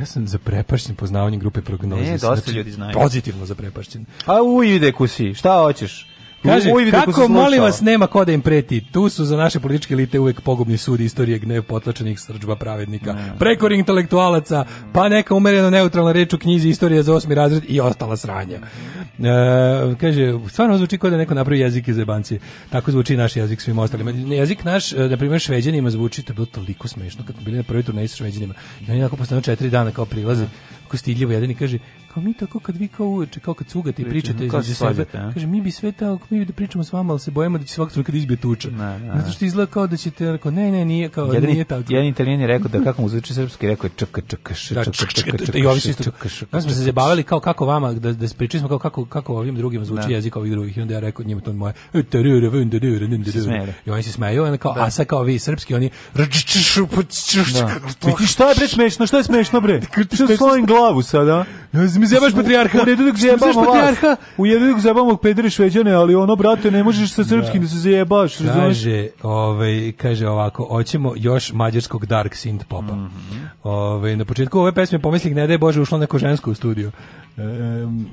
Ja sam zaprepašćen poznavanjem grupe prognoze. Ne, dosta znači, ljudi znaju. Pozitivno zaprepašćen. A uj, ide kusi, šta hoćeš? Kaže, kako molim vas nema ko da im preti? Tu su za naše političke elite uvek pogubni sud istorije gnev potlačenih srđba pravednika, ne. prekor intelektualaca, pa neka umereno neutralna reč u knjizi Istorija za osmi razred i ostala sranja. E, kaže, stvarno zvuči kao da neko napravi jezik iz jebanci. Tako zvuči naš jezik svim ostalima. Jezik naš, e, na primjer, šveđanima zvuči, to je bilo toliko smešno kad smo bili na prvi turnej sa šveđanima. I oni onako postavljeno četiri dana kao prilaze, ako stidljivo jedan i kaže, Kao mi tako kad vi kao uveče, kao kad cugate i pričate između sebe, kaže mi bi sve tako, mi bi da pričamo s vama, ali se bojimo da će svakog kad da izbije tuča. Ne, ne, Zato što izgleda kao da ćete, rekao, ne, ne, nije, kao, jedan, nije tako. Jedan italijan je rekao da kako mu zvuči srpski, rekao je čka, čka, š, čka, da, čka, čk, i ovi su isto. Kad smo se zabavili kao kako vama, da, da pričali smo kao kako, kako ovim drugim zvuči jezik ovih drugih, i onda ja rekao njima to moje, e, i oni se smeju, on kao, da. a sad kao vi srpski, oni, pa, ti šta je bre smešno, šta je smešno bre? Šta je glavu sada? mi zebaš patrijarha. U redu dok zebaš patrijarha. U redu dok zebamo šveđane, ali ono, brate, ne možeš sa da. srpskim da, se zebaš. Kaže, ovaj, kaže ovako, hoćemo još mađarskog dark synth popa. Mm -hmm. ovaj, na početku ove pesme pomislih, ne daj Bože, ušlo neko žensko u studiju. E,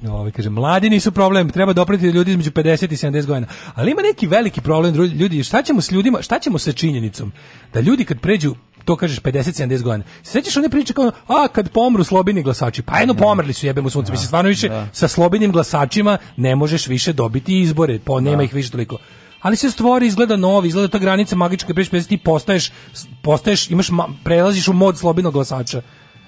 ovaj, kaže, mladi nisu problem, treba doprati ljudi između 50 i 70 godina. Ali ima neki veliki problem, ljudi, šta ćemo s ljudima, šta ćemo sa činjenicom? Da ljudi kad pređu to kažeš 50 70 godina. Sećaš one priče kao a kad pomru slobini glasači. Pa jedno pomrli su jebemo sunce. Mislim stvarno više da. sa slobinim glasačima ne možeš više dobiti izbore. Po nema da. ih više toliko ali se stvori izgleda novi, izgleda ta granica magička, preš ti postaješ, postaješ, imaš prelaziš u mod slobodnog glasača.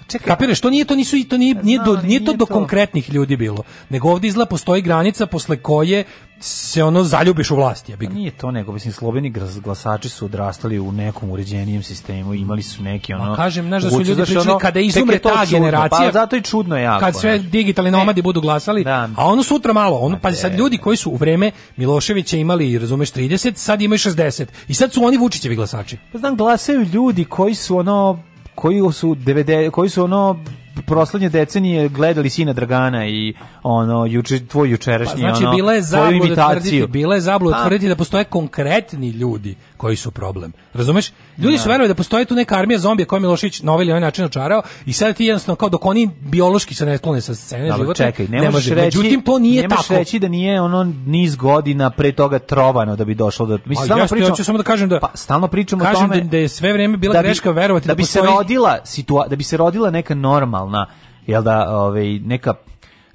Čekaj, kapiraš, to nije to nisu to nije, nije, do, nije to do konkretnih ljudi bilo, nego ovde izla postoji granica posle koje se ono zaljubiš u vlast. Ja bih. Pa nije to nego, mislim, slobodni glasači su odrastali u nekom uređenijem sistemu, imali su neki ono... Ma kažem, znaš da su ljudi da pričali, ono, kada izumre ta čudno, pa generacija... Pa zato i čudno je jako. Kad sve digitalni nomadi budu glasali, da. a ono sutra malo, ono, pa sad ljudi koji su u vreme Miloševića imali, razumeš, 30, sad imaju 60. I sad su oni Vučićevi glasači. Pa znam, glasaju ljudi koji su ono koji su, 90, koji su ono proslednje decenije gledali sina Dragana i ono juče tvoj jučerašnji pa, znači, ono bila je zabluda tvrditi, bila je zabluda pa. tvrditi da postoje konkretni ljudi koji su problem. Razumeš? Ljudi su da. verovali da postoji tu neka armija zombija koju Milošić novelio na ovaj način očarao i sad ti jednostavno kao dok oni biološki se ne sklone sa scene da, života. Čekaj, ne, ne može reći. Međutim to nije ne reći da nije ono niz godina pre toga trovano da bi došlo do. Mi stalno ja pričamo. Ja samo da kažem da pa, stalno pričamo o tome da, da je sve vreme bila da bi, greška verovati da, da bi postoji... se rodila situa da bi se rodila neka normalna jel da ovaj neka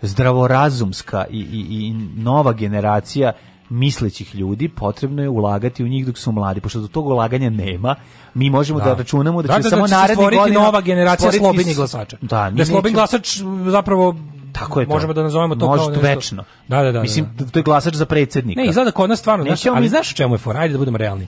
zdravorazumska i, i, i nova generacija mislećih ljudi, potrebno je ulagati u njih dok su mladi, pošto do tog ulaganja nema. Mi možemo da, da računamo da, će da, da, da samo da će narednih godina nova generacija slobodnih glasača. Da, da slobodni glasač zapravo tako je to. Možemo da nazovemo to Možda kao nešto. večno. Da, da, da. Mislim da, da. to je glasač za predsednika. Ne, izgleda kod nas stvarno, znaš, ali mi... znaš u čemu je fora? Ajde da budemo realni.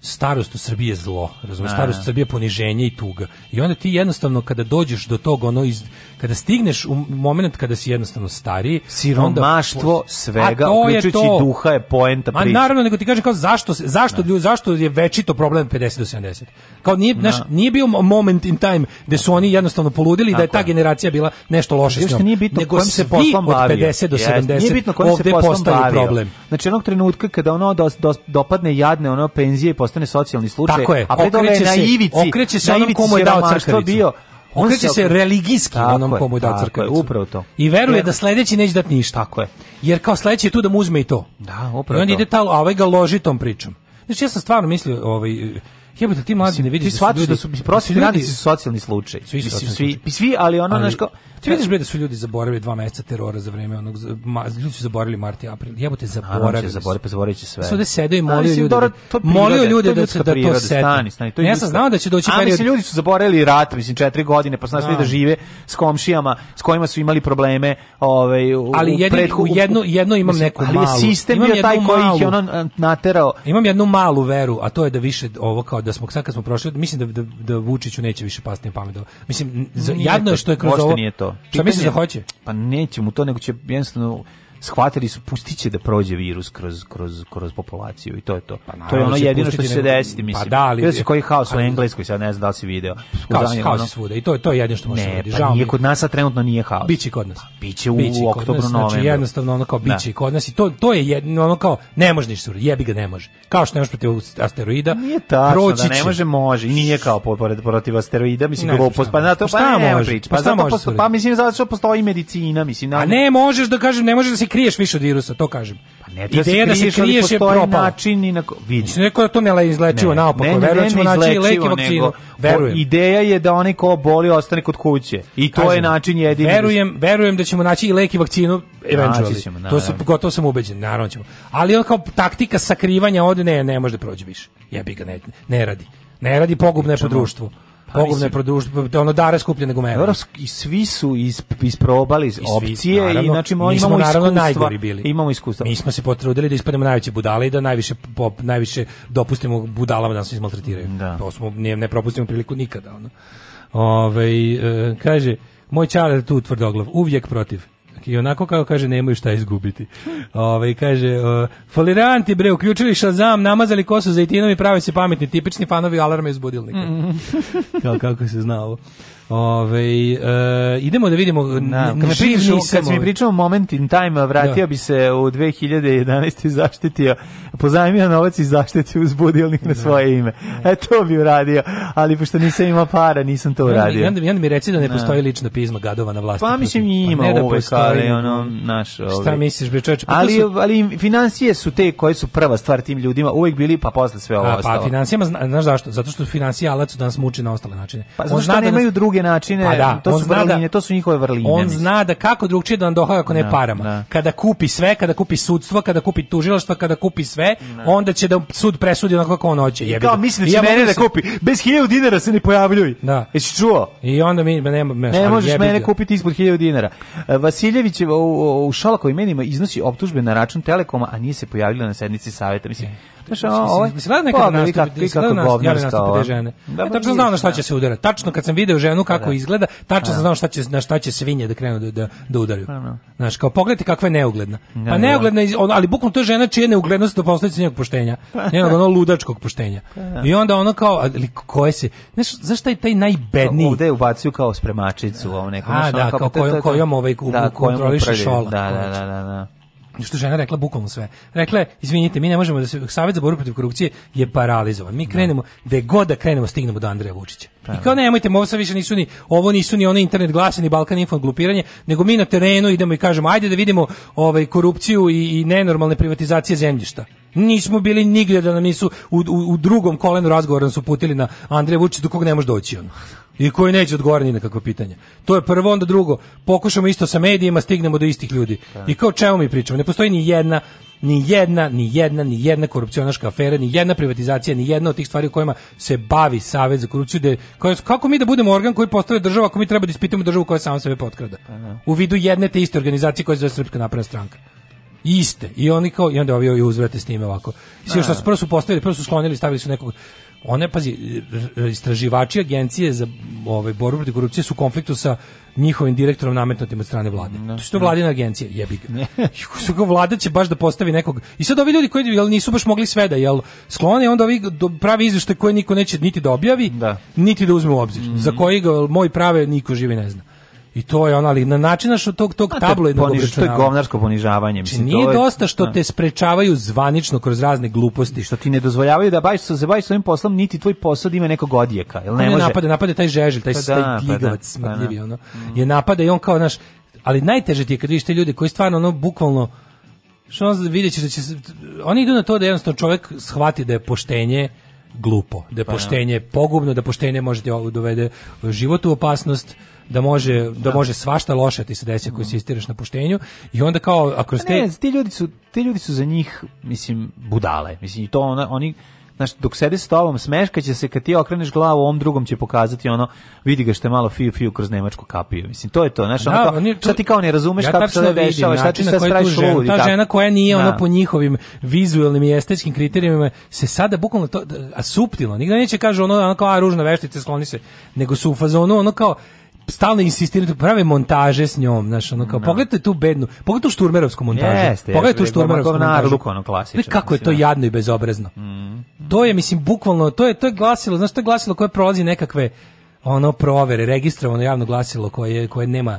Starost u Srbiji je zlo, razumiješ? Da. Starost u Srbiji je poniženje i tuga. I onda ti jednostavno kada dođeš do tog ono iz kada stigneš u moment kada si jednostavno stari, siromaštvo onda, svega, uključujući to, duha je poenta priče. A naravno, nego ti kažem kao zašto zašto ljudi zašto je večito problem 50 do 70. Kao nije, naš, nije bio moment in time da su oni jednostavno poludili da je ta generacija bila nešto loše s njom. Nije bitno nego kojim se poslom bavio. Od 50 do 70 nije bitno kojim se poslom problem. Znači onog trenutka kada ono dos, dos, dopadne jadne ono penzije i postane socijalni slučaj, Tako je, a pre na ivici, okreće se onom komu je dao crkavicu. Bio, okreće se religijski tako onom komu je dao upravo to. I veruje da sledeći neće dati ništa. Tako je. Jer kao sledeći je tu da mu uzme i to. Da, upravo I onda ide ta, a ovaj ga loži tom pričom. Znači, ja sam stvarno mislio, ovaj, Jebote, ti mladi ne vidiš ti da su, da su, da su prosvjetni radnici su socijalni slučaj. Svi su svi, svi, ali ono, ali, znaš kao, Ti vidiš bre da su ljudi zaboravili dva meseca terora za vreme onog ljudi su zaboravili mart i april. Jebote zaboravili. zaboravili, pa zaboraviće sve. Sve da sede i molio ljude. Da, molio ljude da se da to sete. Stani, stani, to je ja sam znao da će doći period. A mislim ljudi su zaboravili rat, mislim 4 godine, pa su da, da žive s komšijama s kojima su imali probleme, ovaj u Ali jedin, u jedno jedno imam mislim, neku ali malu. Ali sistem bio taj koji ih je ono eh, naterao. Imam jednu malu veru, a to je da više ovo kao da smo sad kad smo prošli, mislim da da, da Vučiću neće više pasti na pamet. Mislim jadno je što je kroz ovo to. Šta misliš da hoće? Pa neće mu to, nego će jednostavno shvatili su pustiće da prođe virus kroz, kroz, kroz populaciju i to je to. Pa, naravno, to je da ono jedino što će se desiti, pa mislim. Pa da, ali... Kada si koji haos u Engleskoj, sad ne znam da li si video. Haos, kaos ono... svuda i to, je to je jedino što može Ne, pa nije kod nas, a trenutno nije haos. Biće kod nas. Pa biće u biće oktobru, nas, znači novembru. Znači, jednostavno ono kao da. biće da. kod nas i to, to je jedino ono kao, ne može ništa uraditi, jebi ga ne može. Kao što ne može protiv asteroida, nije tačno, proći da ne može, može. I nije kao pored protiv asteroida, mislim, glupost, pa na pa to, pa, ne može. Pa, zato, pa, mislim, zato što postoji medicina, mislim. A ne možeš da kažem, ne možeš da se kriješ više od virusa, to kažem. Pa ne treba Ideja da se kriješ je propala. način i na vidi. Mislim neko da to ne izlečivo ne, naopako, ne, ne, verujem da ćemo naći lek i vakcinu. Verujem. Ideja je da onaj ko boli ostane kod kuće. I to kažem, je način jedini. Verujem, verujem da ćemo naći i lek i vakcinu eventually. Ćemo, na, to sam, gotovo sam ubeđen, naravno ćemo. Ali on kao taktika sakrivanja od ne, ne može da prođe više. Jebi ga ne, ne radi. Ne radi pogubno je po društvu. Pa pogubno pa je produžba, ono dare skuplje nego mene. i svi su is, isprobali I svi, opcije naravno, i znači imamo iskustva. najgori bili. Imamo iskustva. Mi smo se potrudili da ispadnemo najveće budale i da najviše pop, najviše dopustimo budalama da nas izmaltretiraju. Da. To smo ne, ne propustimo priliku nikada, ono. Ove, e, kaže, moj čar tu tvrdoglav, uvijek protiv. I onako kao kaže, nemaju šta izgubiti. Ove, ovaj, kaže, uh, faliranti bre, uključili šazam, namazali kosu za itinom i prave se pametni, tipični fanovi alarma iz budilnika. Mm kao kako se zna ovo. Ove, e, idemo da vidimo da, Na, kad, pričao, kad si mi ovaj. pričao moment in time vratio da. bi se u 2011. zaštitio pozajmio novac i zaštitio uz budilnik na da. svoje ime e to bi uradio ali pošto nisam imao para nisam to uradio ja, ja, mi reci da ne da. postoji lično pisma gadova na vlasti pa, pa mislim i pa ima pa ne uvek, ali ono naš ovaj. šta misliš bre čoveče pa ali, su... ali financije su te koje su prva stvar tim ljudima uvek bili pa posle sve ovo A, pa ostalo pa financijama znaš zašto zato što da nas muči na ostale načine pa zato što On zna nemaju da nas, druge druge načine, pa da, to su da vrline, da, to su njihove vrline. On zna da kako drugčije da nam dohoda ako ne da, parama. Da. Kada kupi sve, kada kupi sudstvo, kada kupi tužilaštvo, kada kupi sve, da. onda će da sud presudi onako kako on hoće. Jebi. Kao misli da će ja mene da kupi. Bez 1000 dinara se ne pojavljuj. Da. Jesi čuo? I onda mi nema... ne, ne možeš jebi. mene kupiti ispod 1000 dinara. E, Vasiljević u, u Šolakovim imenima iznosi optužbe na račun Telekoma, a nije se pojavila na sednici saveta. Mislim, e. Znaš, ovo je... Mislim, nastupi, kako, kako govnarska ovo. žene. E, da, ja tačno znam na šta će se udarati. Tačno kad sam video ženu kako da. izgleda, tačno da. sam znao šta će, na šta će svinje da krenu da, da, da udaraju. Da, znaš, kao pogledajte kakva je neugledna. Pa neugledna, ali bukvalno to je žena čije je neuglednost do posledice njenog poštenja. Pa njenog ono ludačkog poštenja. Pa I onda ona kao, ali koje se... Znaš, zašto je taj najbedniji... Ovde ubacio kao spremačicu, ovo neko. A, da, kao pa kojom ovaj kontroliše šola. Da, da, da, da što žena rekla bukvalno sve. Rekla je, izvinite, mi ne možemo da se Savjet za borbu protiv korupcije je paralizovan. Mi da. krenemo da god da krenemo stignemo do Andreja Vučića. I kao nemojte, ovo više nisu ni ovo nisu ni onaj internet glasi ni Balkan info glupiranje, nego mi na terenu idemo i kažemo ajde da vidimo ovaj korupciju i, i nenormalne privatizacije zemljišta. Nismo bili nigde da nam nisu u, u, u drugom kolenu razgovora nas uputili na Andreja Vučića do kog ne može doći on i koji neće odgovoriti na kakva pitanje. To je prvo, onda drugo, pokušamo isto sa medijima, stignemo do istih ljudi. I kao čemu mi pričamo? Ne postoji ni jedna ni jedna, ni jedna, ni jedna korupcionaška afera, ni jedna privatizacija, ni jedna od tih stvari u kojima se bavi Savez za korupciju. De, kako mi da budemo organ koji postavlja država ako mi treba da ispitamo državu koja sama sebe potkrada? U vidu jedne te iste organizacije koja se zove Srpska napravna stranka iste i oni kao i onda ovi, ovi uzvrate s njime ovako. Sve što su prvo su postavili, prvo su sklonili, stavili su nekog one, pazi, istraživači agencije za ovaj, borbu protiv korupcije su u konfliktu sa njihovim direktorom nametnutim od strane vlade. No, da, to što to da. vladine agencije, jebi ga. su vlada će baš da postavi nekog. I sad ovi ljudi koji jel, nisu baš mogli sve da jel sklone, onda ovi pravi izveštaj koje niko neće niti da objavi, da. niti da uzme u obzir. Mm -hmm. Za mhm. koji ga moj prave niko živi ne zna. I to je ona ali na način što tog, tog pa tabloidnog poniž, To je govnarsko ponižavanje. Znači, mislim, nije to je, dosta što da. te sprečavaju zvanično kroz razne gluposti. Što ti ne dozvoljavaju da baviš, se baviš svojim poslom, niti tvoj posao da ima nekog odjeka. Jel ne, pa ne može? napade, napade taj žeželj, taj, pa da, taj gligavac, pa da, smrljivi, pa da. ono, mm. je napada i on kao, naš, ali najteže ti je kad vidiš te ljude koji stvarno, ono, bukvalno, što on vidjet će da će, oni idu na to da jednostavno čovjek shvati da je poštenje, glupo, da je pa da. poštenje pogubno, da poštenje može te dovede život u opasnost, da može da, da, može svašta loše ti se desi ako da. insistiraš na puštenju i onda kao ako pa ste ne, ti ljudi su ti ljudi su za njih mislim budale mislim i to ona, oni znaš, dok sedi s tobom, smeškaće se, kad ti okreneš glavu, ovom drugom će pokazati ono, vidi ga što je malo fiu, fiu, kroz nemačku kapiju. Mislim, to je to, znaš, da, ono to, šta ti kao ne razumeš ja kako se da dešava, šta znači ti sve spraviš ludi. Ta žena koja nije da. ono po njihovim vizuelnim i estetskim kriterijima se sada bukvalno to, a suptilno, nigda neće kaže ono, ono kao, a ružna veštica, skloni se, nego su u fazonu ono kao, stalno insistirate, da prave montaže s njom, znaš, ono kao, no. Da. pogledajte tu bednu, pogledajte tu šturmerovsku montažu, Jeste, pogledajte tu šturmerovsku montažu. Ono klasično, Znaš kako je to da. jadno i bezobrazno. Mm, mm. To je, mislim, bukvalno, to je, to je glasilo, znaš, to je glasilo koje prolazi nekakve, ono, provere, registrovano javno glasilo koje, koje nema,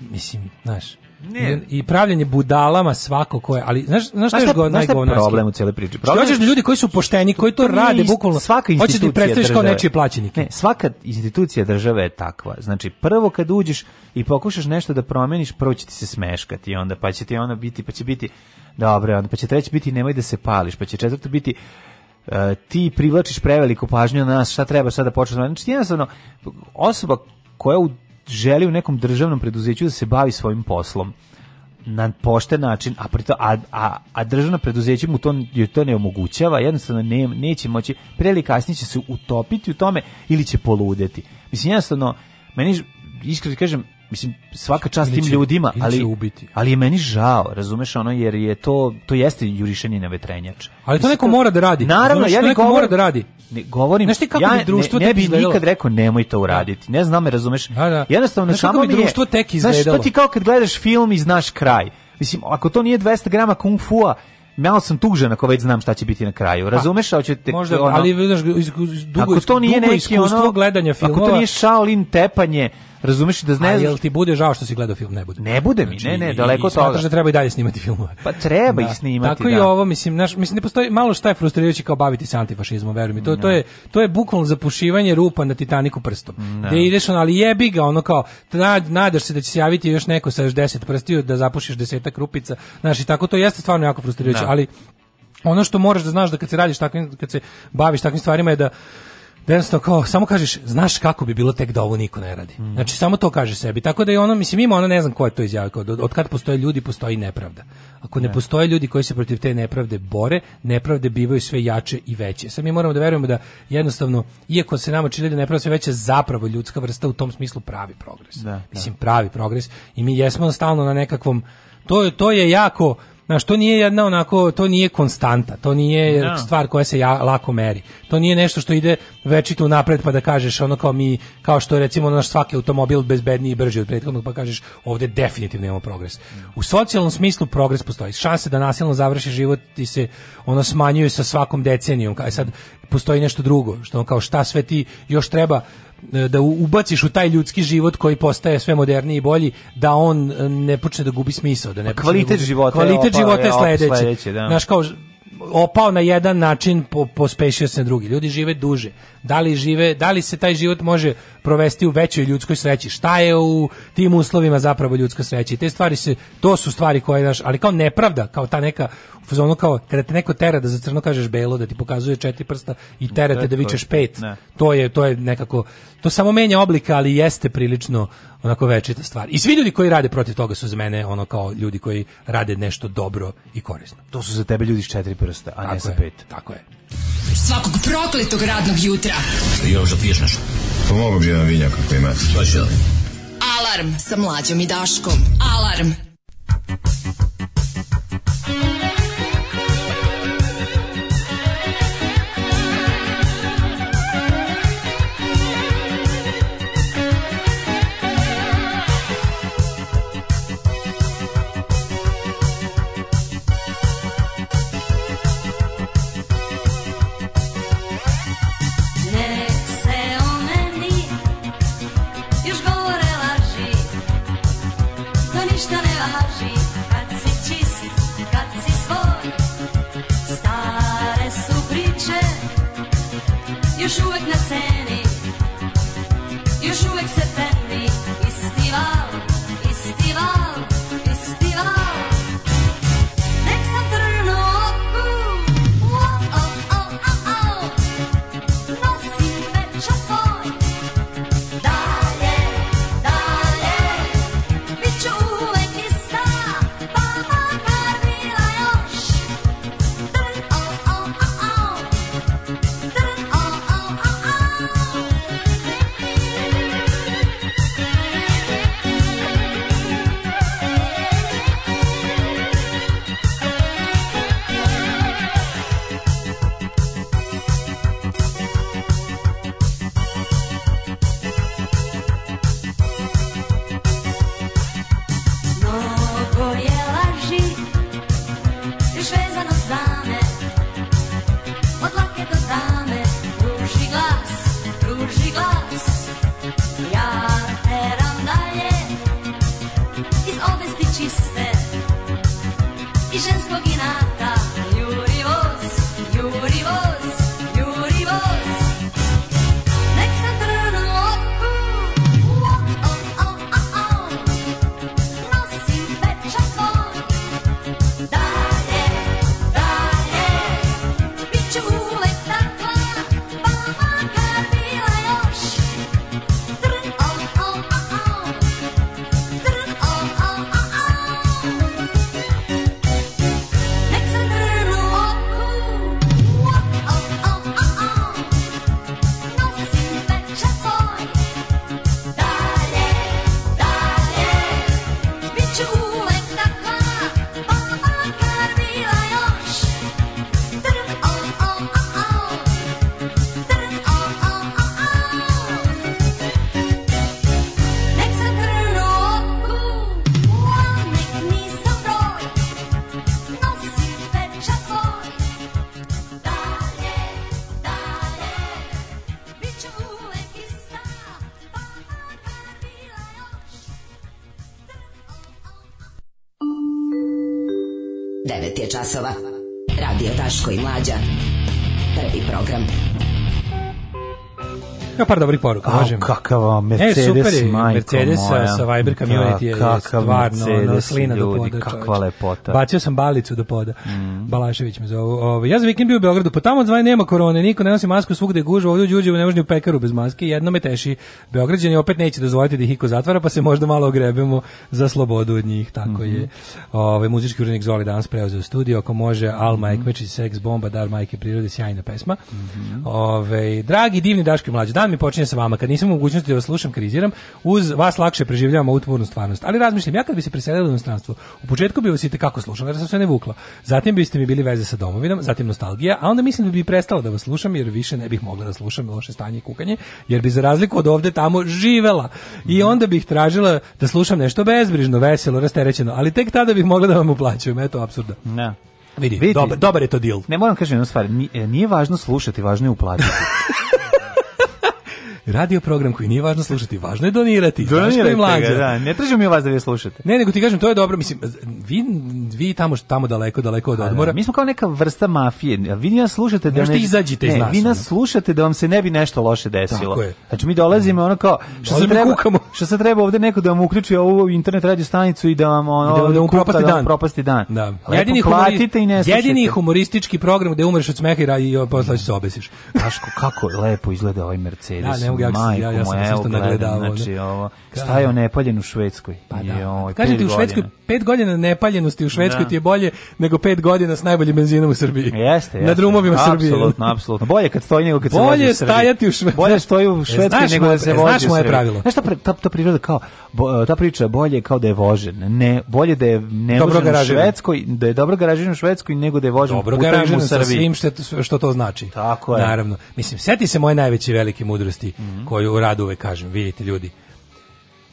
mislim, znaš, Ne. I pravljenje budalama svako koje, ali znaš znaš šta je najgovno problem u cele priči. Problem hoćeš da ljudi koji su pošteni, koji to rade bukvalno. Svaka da institucija hoćeš ti predstaviš kao nečiji plaćenik. Ne, svaka institucija države je takva. Znači prvo kad uđeš i pokušaš nešto da promeniš, prvo će ti se smeškati i onda pa će ti ona biti, pa će biti dobro, onda pa će treći biti nemoj da se pališ, pa će četvrto biti Uh, ti privlačiš preveliku pažnju na nas, šta treba sada početi? Da znači, jednostavno, osoba koja u želi u nekom državnom preduzeću da se bavi svojim poslom na pošten način, a, prito, a, a, a državno preduzeće mu to, to ne omogućava, jednostavno ne, neće moći, pre ili kasnije će se utopiti u tome ili će poludeti. Mislim, jednostavno, meni, iskreno kažem, mislim svaka čast tim ljudima, ali ubiti. ali je meni žao, razumeš ono jer je to to jeste jurišenje na vetrenjač. Ali to mislim, neko mora da radi. Naravno, ja neko govor, mora da radi ne govorim, Znaš kako ja bi društvo ne, ne bi nikad rekao nemoj to uraditi. Ne znam, me razumeš. Da, da. Jednostavno, samo mi društvo tek izgledalo. Znaš, to ti kao kad gledaš film i znaš kraj. Mislim, ako to nije 200 g kung fua malo sam tužen ako već znam šta će biti na kraju. Pa, razumeš, pa, hoćete možda, ono, ali znaš, dugo, ako to nije dugo neki ono, gledanja filmova. Ako to nije Shaolin tepanje, razumeš da znaš. A jel ti bude žao što si gledao film? Ne bude. Ne bude mi, znači, ne, ne, znači, daleko od toga. da treba i dalje snimati filmove. Pa treba da. i snimati, Tako da. i ovo, mislim, znaš, mislim, ne postoji malo šta je frustrirajuće kao baviti se antifašizmom, veruj mi. To, no. to, da. je, to je bukvalno zapušivanje rupa na Titaniku prstom. No. Da ideš, on, ali jebi ga, ono kao, nad, nadaš se da će se javiti još neko sa još deset prstiju da zapušiš 10 rupica. Znaš, i tako to jeste stvarno jako frustrirajuće znaš, da. ali ono što moraš da znaš da kad se radiš takvim, kad se baviš takvim stvarima je da jednostavno kao, samo kažeš, znaš kako bi bilo tek da ovo niko ne radi. Mm. Znači, samo to kaže sebi. Tako da je ono, mislim, ima ona, ne znam ko je to izjavio, od, od kad postoje ljudi, postoji nepravda. Ako ne, ne da. postoje ljudi koji se protiv te nepravde bore, nepravde bivaju sve jače i veće. Sad mi moramo da verujemo da jednostavno, iako se nama čini da nepravda sve veća, zapravo ljudska vrsta u tom smislu pravi progres. Da, da. mislim, pravi progres. I mi jesmo stalno na nekakvom, to, je, to je jako Znaš, to nije jedna onako, to nije konstanta, to nije no. Da. stvar koja se ja, lako meri. To nije nešto što ide večito napred pa da kažeš ono kao mi, kao što recimo naš svaki automobil bezbedniji i brži od prethodnog pa kažeš ovde definitivno imamo progres. U socijalnom smislu progres postoji. Šanse da nasilno završi život i se ono smanjuju sa svakom decenijom. Kaj e sad postoji nešto drugo, što kao šta sve ti još treba da ubaciš u taj ljudski život koji postaje sve moderniji i bolji da on e, ne počne da gubi smisao da ne pa da kvalitet da života kvalitet života je sledeći, sledeći da. Znaš, kao opao na jedan način po, pospešio se na drugi ljudi žive duže da li žive da li se taj život može provesti u većoj ljudskoj sreći šta je u tim uslovima zapravo ljudska sreća i te stvari se to su stvari koje naš ali kao nepravda kao ta neka ono kao kada te neko tera da za crno kažeš belo, da ti pokazuje četiri prsta i tera te da, da vičeš pet. Ne. To je to je nekako to samo menja oblika, ali jeste prilično onako večita stvar. I svi ljudi koji rade protiv toga su za mene ono kao ljudi koji rade nešto dobro i korisno. To su za tebe ljudi s četiri prsta, a tako ne sa pet. Tako je. Svakog prokletog radnog jutra. Još da piješ nešto. Pomogu bi jedan vinjak ako imate. Alarm sa mlađom i Daškom. Alarm. Alarm. you časova. ima par dobrih poruka, A, možemo. Kakav e, Mercedes, e, majko Mercedes moja. sa Viber Community da, je stvarno ono, slina ljudi, do poda. Kakva lepota. Bacio sam balicu do poda. Mm. Balašević me zove. Ovo, ovaj, ja za vikend bio u Beogradu, pa tamo zvanje nema korone, niko ne nosi masku, svugde je gužva, ovdje u Đuđevu ne može ni u pekaru bez maske, jedno me teši. Beograđani opet neće dozvoliti da ih iko zatvara, pa se možda malo ogrebemo za slobodu od njih, tako mm -hmm. je. Ovaj muzički urednik Zoli danas preuzeo studio, ako može, Alma mm -hmm. Ekmečić, Bomba, Dar Majke Prirode, sjajna pesma. Mm -hmm. Ove, ovaj, dragi, divni daški, mlađi, dan mi počinje sa vama. Kad nisam u mogućnosti da vas slušam, kriziram, uz vas lakše preživljavam ovu stvarnost. Ali razmišljam, ja kad bi se preselila u inostranstvo, u početku bi vas i kako slušala, jer sam sve ne vukla. Zatim biste mi bili veze sa domovinom, zatim nostalgija, a onda mislim da bi prestala da vas slušam, jer više ne bih mogla da slušam loše stanje i kukanje, jer bi za razliku od ovde tamo živela. I mhm. onda bih tražila da slušam nešto bezbrižno, veselo, rasterećeno, ali tek tada bih mogla da vam uplaćujem, eto, apsurda. Ne. Vidi, Vidi dobar, dobar je to deal. Ne moram da kažem jednu stvar, nije, nije važno slušati, važno je uplatiti. radio program koji nije važno slušati, važno je donirati. Donirajte ga, da, ne tražimo mi vas da vi slušate. Ne, nego ti kažem, to je dobro, mislim, vi, vi tamo, tamo daleko, daleko od da, odmora. mi smo kao neka vrsta mafije, vi nas slušate da ne, izađite ne, iz nas. Vi nas slušate da vam se ne bi nešto loše desilo. Tako je. Znači mi dolazimo ono kao, što se treba, kukamo. što se treba ovde neko da vam uključi ovu internet radio stanicu i da vam ono, da, da, vam kupta, propasti, da vam dan. propasti dan. Da. Jedini, humori, i ne jedini humoristički program gde umreš od smeha i, i posle se obesiš. Daško, kako lepo izgleda ovaj Mercedes. Da, mogu ja, ja, ja sam se isto nagledavao. Znači, da. ovo, stajao nepaljen u Švedskoj. Pa da. Kažete, u Švedskoj pet godina nepaljenosti u Švedskoj da. ti je bolje nego pet godina s najboljim benzinom u Srbiji. Jeste, jeste. Na drumovima Srbije. Apsolutno, apsolutno. Bolje kad stoji nego kad bolje se vozi. Bolje stajati u Švedskoj. Bolje stoji u e, Švedskoj nego da se e, vozi. Znaš moje pravilo. Znaš ta, ta, ta priroda kao bo, ta priča bolje kao da je vožen. Ne, bolje da je ne vožen u Švedskoj, da je dobro garažen u Švedskoj nego da je vožen dobro garažen u Srbiji. svim što, što to znači. Tako je. Naravno. Mislim, seti se moje najveće velike mudrosti mhm. koju rado uvek kažem, vidite ljudi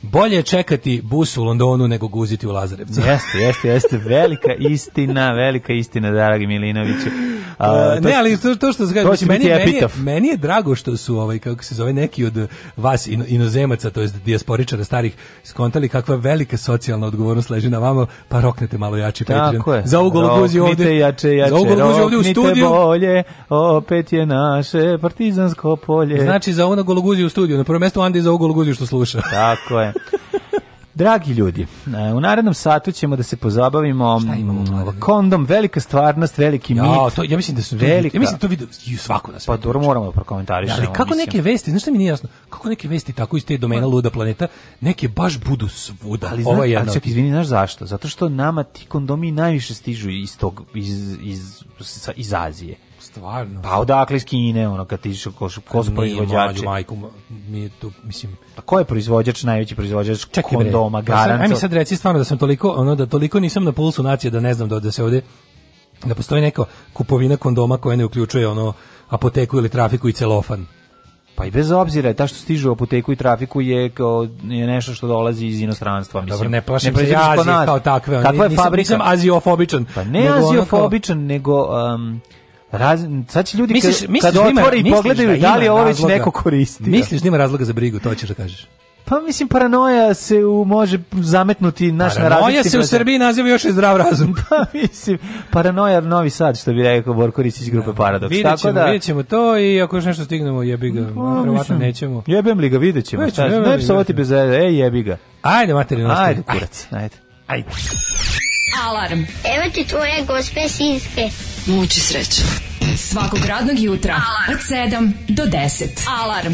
bolje čekati bus u Londonu nego guziti u Lazarevcu. jeste, jeste, jeste. Velika istina, velika istina, dragi Milinoviću. Uh, ne, ali to, to što zgledam, to meni, meni, je, meni je drago što su, ovaj, kako se zove, neki od vas ino, inozemaca, to jest dijasporičara starih, skontali kakva velika socijalna odgovornost leži na vama, pa roknete malo jači Tako je. Za ugol guzi ovde. Jače, jače, za ugol ovde u studiju. bolje, opet je naše partizansko polje. Znači, za ono gologuziju u studiju. Na prvo mesto Andi za ugol guzi što sluša. Tako je. Dragi ljudi, e, u narednom satu ćemo da se pozabavimo Šta imamo kondom, velika stvarnost, veliki ja, mit. To, ja mislim da su velika. Ja mislim da to vidio svako nas. Pa dobro znači. moramo da prokomentarišemo. ali kako mislim. neke vesti, znaš šta mi nije jasno? Kako neke vesti tako iz te domena pa- luda planeta, neke baš budu svuda. Ali znaš, ovaj ali se izvini, znaš zašto? Zato što nama ti kondomi najviše stižu iz tog iz iz iz, iz Azije. Stvarno. Pa odakle iz Kine, ono, kad ti išao ko, ko su proizvođači? majku, mi je tu, mislim... A pa ko je proizvođač, najveći proizvođač Čekaj, kondoma, garanca? Ajme sad reci stvarno da sam toliko, ono, da toliko nisam na pulsu nacije da ne znam da, da se ovde, da postoji neka kupovina kondoma koja ne uključuje ono apoteku ili trafiku i celofan. Pa i bez obzira, ta što stiže u apoteku i trafiku je, kao, je nešto što dolazi iz inostranstva. Mislim. Dobro, ne plašim ne se Azije kao takve. Kakva je nisam, fabrika? Nisam aziofobičan. Pa ne nego aziofobičan, kao... nego... Um, Raz, sad će ljudi misliš, kad, misliš, kad da otvore i pogledaju da, da li ovo već neko koristi. Misliš da ima razloga za brigu, to ćeš da kažeš. Pa mislim paranoja se u, može zametnuti naš paranoja na Paranoja se u Srbiji naziva još i zdrav razum. pa mislim paranoja Novi Sad što bi rekao Borko iz grupe da, Paradoks. Vidjet ćemo, Tako da vidjet ćemo to i ako još nešto stignemo jebi ga, pa, verovatno nećemo. Jebem li ga, vidjet ćemo. Već, šta, ne psovati bez ej jebi ga. Ajde materijalno. Ajde kurac, ajde. Ajde. Alarm. Evo ti tvoje gospe sinske. Muči sreće. Svakog radnog jutra Alarm. od 7 do 10. Alarm.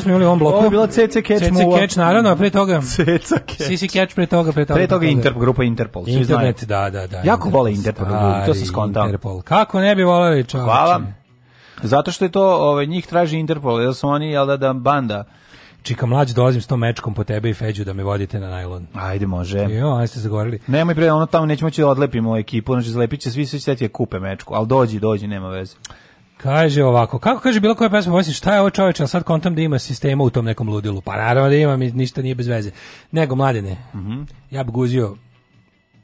smo imali u ovom bloku. je bila CC Catch CC Catch, naravno, a pre toga... CC Catch. CC Catch pre toga, pre toga. Pre toga Inter, grupa Interpol. Internet, da, da, da. Jako vole Interpol, to se skontao. Interpol. Kako ne bi volali čovječe? Hvala. Zato što je to, ovaj, njih traži Interpol, jer su oni, jel da, da, banda. Čika mlađ, dolazim s tom mečkom po tebe i Feđu da me vodite na najlon. Ajde, može. Jo, ajde ste zagovorili. Nemoj pre, ono tamo nećemo će da odlepimo ekipu, znači zlepit će svi, svi će da kupe mečku, al dođi, dođi, nema veze. Kaže ovako, kako kaže bilo koja pesma, mislim šta je ovo čoveče, sad kontam da ima sistema u tom nekom ludilu. Pa naravno da ima, ništa nije bez veze. Nego mladene. Mm -hmm. Ja bi guzio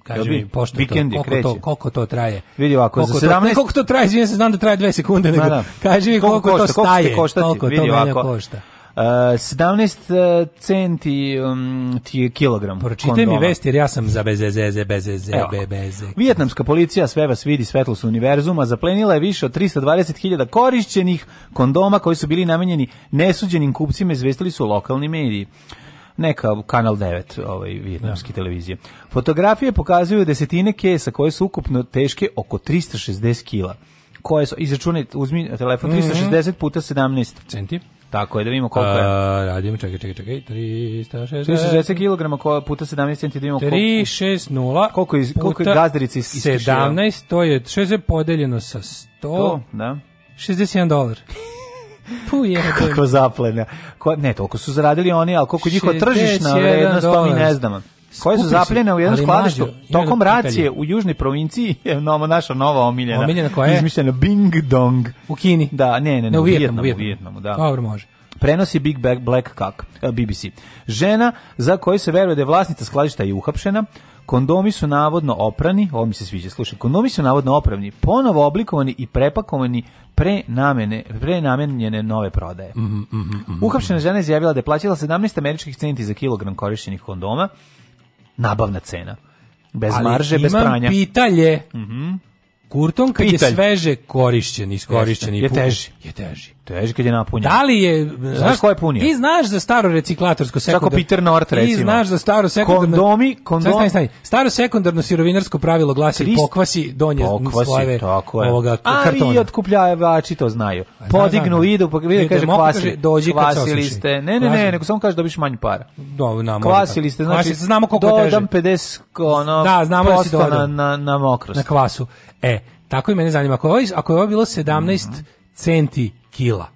Kaže mi, pošto to, koliko, to, koliko to traje? Vidi ovako, koliko za 17... To, koliko to traje, izvijem se, znam da traje dve sekunde, nego da, da. kaži mi koliko, koliko košta, to staje, koliko, koliko to mene ovako. košta. 17 uh, uh, centi um, ti kilogram. Pročitaj mi vest jer ja sam za bezezeze, bezeze, bezeze. Vijetnamska policija sve vas vidi svetlost univerzuma, zaplenila je više od 320.000 korišćenih kondoma koji su bili namenjeni nesuđenim kupcima, izvestili su lokalni mediji neka Kanal 9 ovaj, vijetnamski da. televizije. Fotografije pokazuju desetine kesa koje su ukupno teške oko 360 kg Koje su, izračunajte, uzmi telefon, 360 mhm. puta 17 centi. Tako je, da vidimo koliko je. Uh, radimo, čekaj, čekaj, čekaj, 360... 360 kg koja puta 17 cm, da vidimo koliko... 360 koliko je, koliko je gazdarica 17, to je 60 podeljeno sa 100, to, da. 61 dolar. Puje. Kako zaplena. Ko, ne, toliko su zaradili oni, ali koliko njihova tržišna vrednost, to pa mi ne znamo koje su zapljene u jednom skladištu tokom racije u južnoj provinciji je novo, naša nova omiljena. Omiljena koja je? Izmišljena Bing Dong. U Kini? Da, ne, ne, ne, u Vijetnamu. U Vijetnamu, da. Dobro može prenosi Big Back Black Cock, eh, BBC. Žena za koju se veruje da je vlasnica skladišta je uhapšena, kondomi su navodno oprani, ovo mi se sviđa, slušaj, kondomi su navodno opravni, ponovo oblikovani i prepakovani pre namene, pre namenjene nove prodaje. Mm -hmm, mm -hmm, Uhapšena žena je izjavila da je plaćala 17 američkih centi za kilogram korišćenih kondoma, nabavna cena. Bez Ali marže, bez pranja. Ali imam pitalje. Mhm. Mm Kurton kad Pitalj. je sveže korišćen, iskorišćen i je teži. Je teži. Teži kad je napunjen. Da li je znaš koje je Ti znaš za staro reciklatorsko sekundarno. Kako Peter North, recimo. Ti znaš za staro sekundarno. Kondomi, kondomi... Stani, stani. Staro sekundarno sirovinarsko pravilo glasi Krist... pokvasi donje pokvasi, slave tako je. ovoga kartona. A i otkupljavači to znaju. Da, Podignu da, da. idu, pa vide kaže kvasi, dođi kvasili ste. Ne, ne, ne, nego samo kaže da biš manje para. Do, na, kvasili ste, znači znamo koliko je teže. Dodam 50 ono. Da, znamo da si na na na mokrost. Na kvasu. E, tako i mene zanima. Ako je ovo, ovaj- ako je ovo bilo 17 centi kila,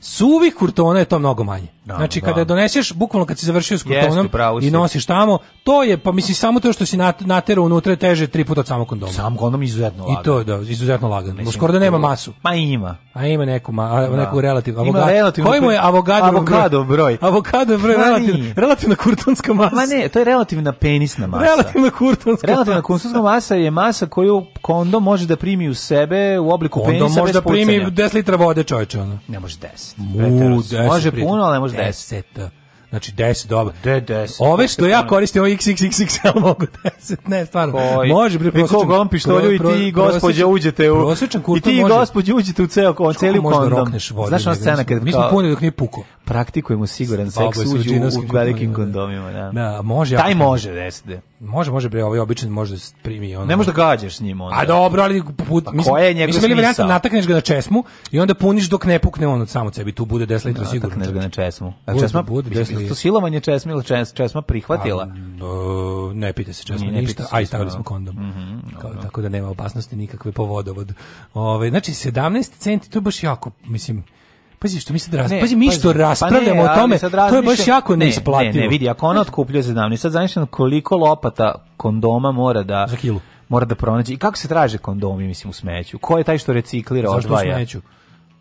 suvih kurtona je to mnogo manje. Da, znači da. kada doneseš bukvalno kad si završio s kondomom i nosiš tamo, to je pa mislim samo to što si naterao unutra teže tri puta od samog kondoma. Sam kondom izuzetno lagan. I to da, izuzetno lagan. Mislim, skoro da nema masu. Ma ima. A ima neku ma, a, da. neku relativ, avogad, relativno. Koji mu je avogado avokado broj? Avokado broj, broj relativno, relativna kurtonska masa. Ma ne, to je relativna penisna masa. Relativna kurtonska. Relativna kurtonska masa je masa koju kondom može da primi u sebe u obliku kondom penisa. Kondom može da primi 10 litra vode, čoveče, Ne može 10. Mu, može puno, ali može plus 10. 10. Znači 10 doba. De 10. Ove što ja koristim, ovo XXXXL mogu 10. Ne, stvarno. Koji? Može bre prosječan. Kako gom pištolju i ti gospođa uđete u prosječan kurton može. I ti gospođa uđete u ceo kon, celi kondom. Rokneš vodu. Znaš ona scena kad mi smo puni dok nije puko. Praktikujemo siguran seks uđu u velikim da, da, da. kondomima, da. Da, može. Taj može 10. Može, može bre, ovaj običan može primi ono. Ne može da gađaš s njim onda. A dobro, ali put, pa mislim, koja je njegov mislim, natakneš ga na česmu i onda puniš dok ne pukne on od samo sebi, tu bude 10 litara sigurno. Natakneš ga na česmu. A česma bude, mislim, to silovanje česme ili česma prihvatila. A, pa, ne pita se česma Nije, ništa, aj stavili smo kondom. Mm -hmm, Kao, tako da nema opasnosti nikakve po vodovod. Ovaj znači 17 centi, to je baš jako, mislim, Pazi što mi se ras... pazi mi što raspravljamo pa ne, o tome. To je baš jako neisplativo. Ne, ne, vidi, ako ona otkupljuje 17, sad zamišljam koliko lopata kondoma mora da za kilu. Mora da pronađe. I kako se traže kondomi, mislim, u smeću? Ko je taj što reciklira odvaja? Zašto u smeću?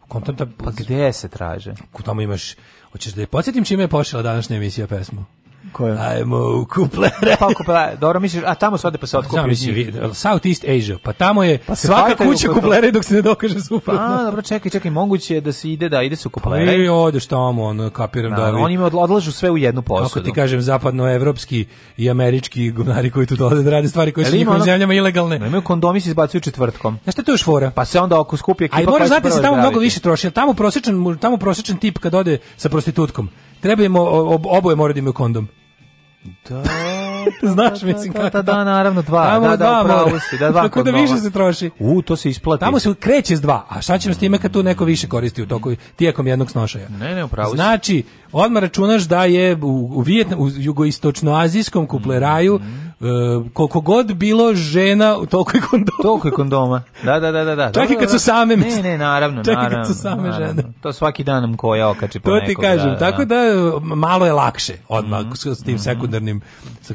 Kontanta... Pa gde se traže? Ku tamo imaš... Hoćeš da je podsjetim čime je počela današnja emisija pesmu? Koja? Ajmo u kuplere. pa u kuplere. Dobro, misliš, a tamo se ode pa se otkupi. Znam, misliš, South East Asia. Pa tamo je pa svaka kuća kuplere, dok se ne dokaže suprotno. A, dobro, čekaj, čekaj, moguće je da se ide, da ide su kuplere. Pa i odeš tamo, ono, kapiram da, da ovi... Oni im odlažu sve u jednu posudu. Kako ti kažem, zapadnoevropski i američki gumnari koji tu dolaze da rade stvari koje su njihovim ono, zemljama ilegalne. No, da, imaju kondomi se izbacuju četvrtkom. Znaš šta to još fora? Pa se onda oko skupi ekipa. Ali moraš znati da se tamo da mnogo više troši. Tamo prosječan, tamo prosječan tip kad ode sa prostitutkom Treba im, oboje mora da imaju kondom. Da. Znaš, da, da, mislim da, kako. Da, da, naravno dva. Tamo da, da, upravo si, da dva. Tako da više se troši. U, to se isplati. Tamo se kreće s dva. A šta ćemo s time kad tu neko više koristi u toku tijekom jednog snošaja? Ne, ne, upravo si. Znači, odmah računaš da je u, u, Vijetna, u jugoistočnoazijskom kupleraju mm -hmm Eh, koliko god bilo žena, u je kondoma. Toliko kondoma. Da, da, da, da, da. Čak i kad su same. Ne, ne, naravno, Čak naravno. Čak kad su same žene. To svaki dan nam koja okači po To ti nekog, kažem, da, da, tako da malo je lakše odmah mm -hmm. s tim mhm. sekundarnim.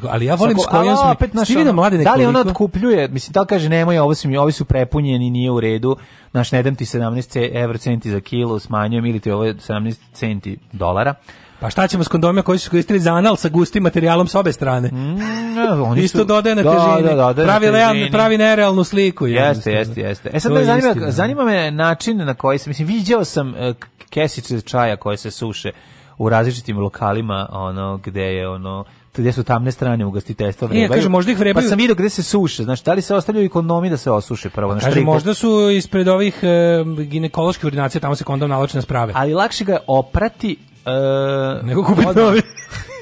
Ali ja volim Sako, s kojom smo. Opet naš, mlade nekoliko. Da li ona otkupljuje? Mislim, da li kaže nemoj, ovo su mi, ovi su prepunjeni, nije u redu. Naš ne dam ti 17 evra centi za kilo, smanjujem ili ti ovo je 17 centi dolara. Pa šta ćemo s kondomima koji su koristili za anal sa gustim materijalom s obe strane? Mm, oni Isto su... dodaje na da, da, težini. Da, da, da, pravi, pravi nerealnu sliku. Jeste, jeste, jeste. E sad me zanima, zanima me način na koji sam, mislim, viđao sam e, kesice čaja koje se suše u različitim lokalima, ono, gde je, ono, gdje su tamne strane u ugostiteljstva vrebaju. Ne, kaže možda ih vrebaju. Pa sam video gdje se suše, znači da li se ostavljaju i kondomi da se osuše prvo na Kaže možda su ispred ovih e, ginekoloških ordinacija tamo se kondom naloči na sprave. Ali lakše ga je oprati Uh, nego kupiti novi.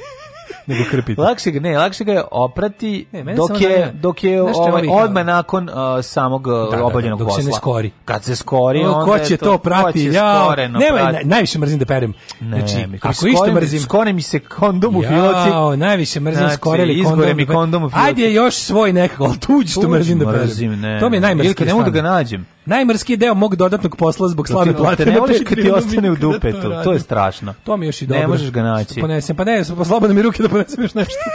nego krpiti. Lakše ga, ne, lakše ga je oprati ne, dok, je, da dok je ovaj, odmah nakon uh, samog uh, da, da, da, obavljenog da, da, dok se ne skori. Kad se skori, no, ko će to, to prati? Ja, nema, prati. najviše mrzim da perem. Ne, znači, ako skore, isto mrzim... Skore mi se kondom u filoci. Ja, najviše mrzim znači, skoreli kondom. mi kondom u filoci. Ajde još svoj nekako, ali tuđ što mrzim da perem. to mi je najmrskije. Ili kad ne mogu da ga nađem. Najmrski deo mog dodatnog posla zbog da slabe plate. Ne možeš kad ti ostane u da dupetu, to, to je strašno. To mi još i dobro. Ne možeš ga naći. Ponesem, pa ne, pa slobodno mi ruke da ponesem još nešto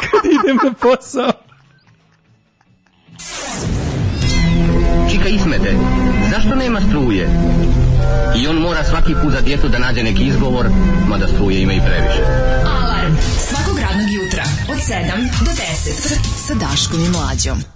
kad idem na posao. Čika Ismete, zašto nema struje? I on mora svaki put za djetu da nađe neki izgovor, mada struje ima i previše. Alarm svakog radnog jutra od 7 do 10 sa Daškom i Mlađom.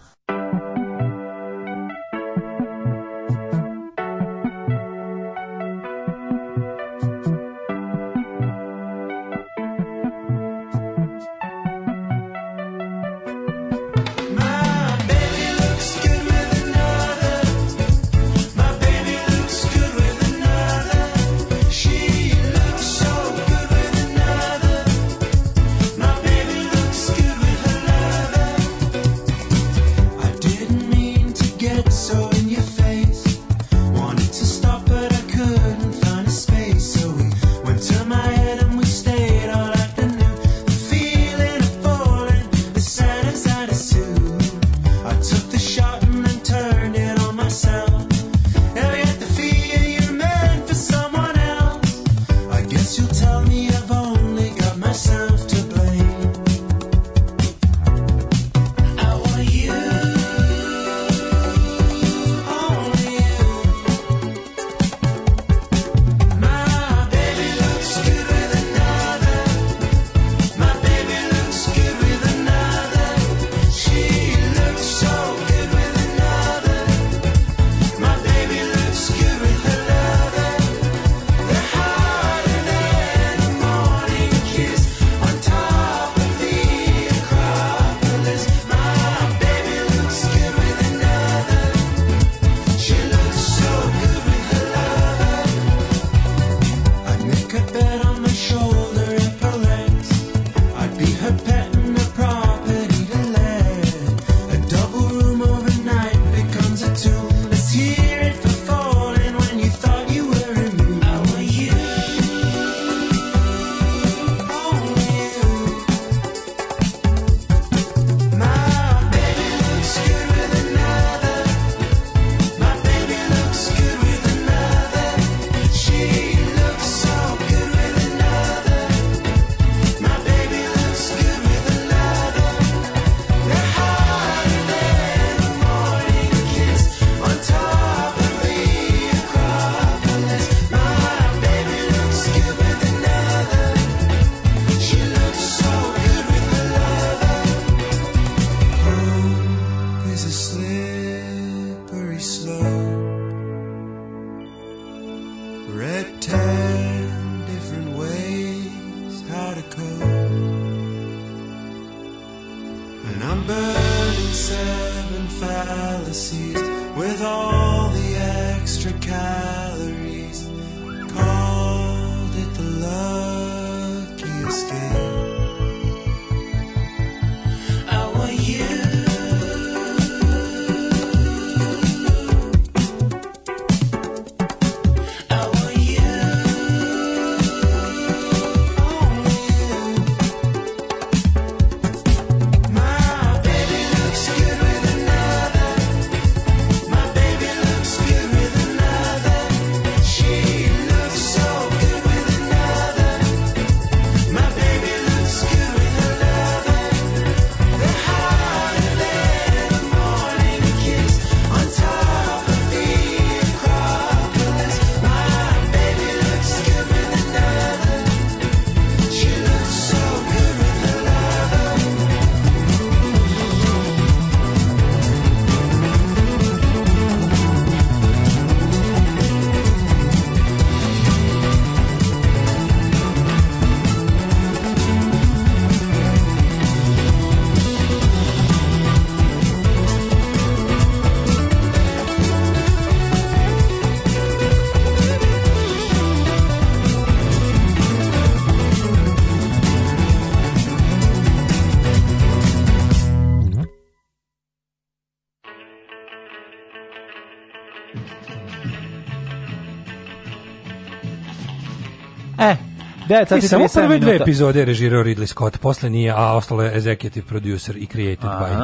9 sati samo prve dve epizode je režirao Ridley Scott, posle nije, a ostalo je executive producer i created aha, by.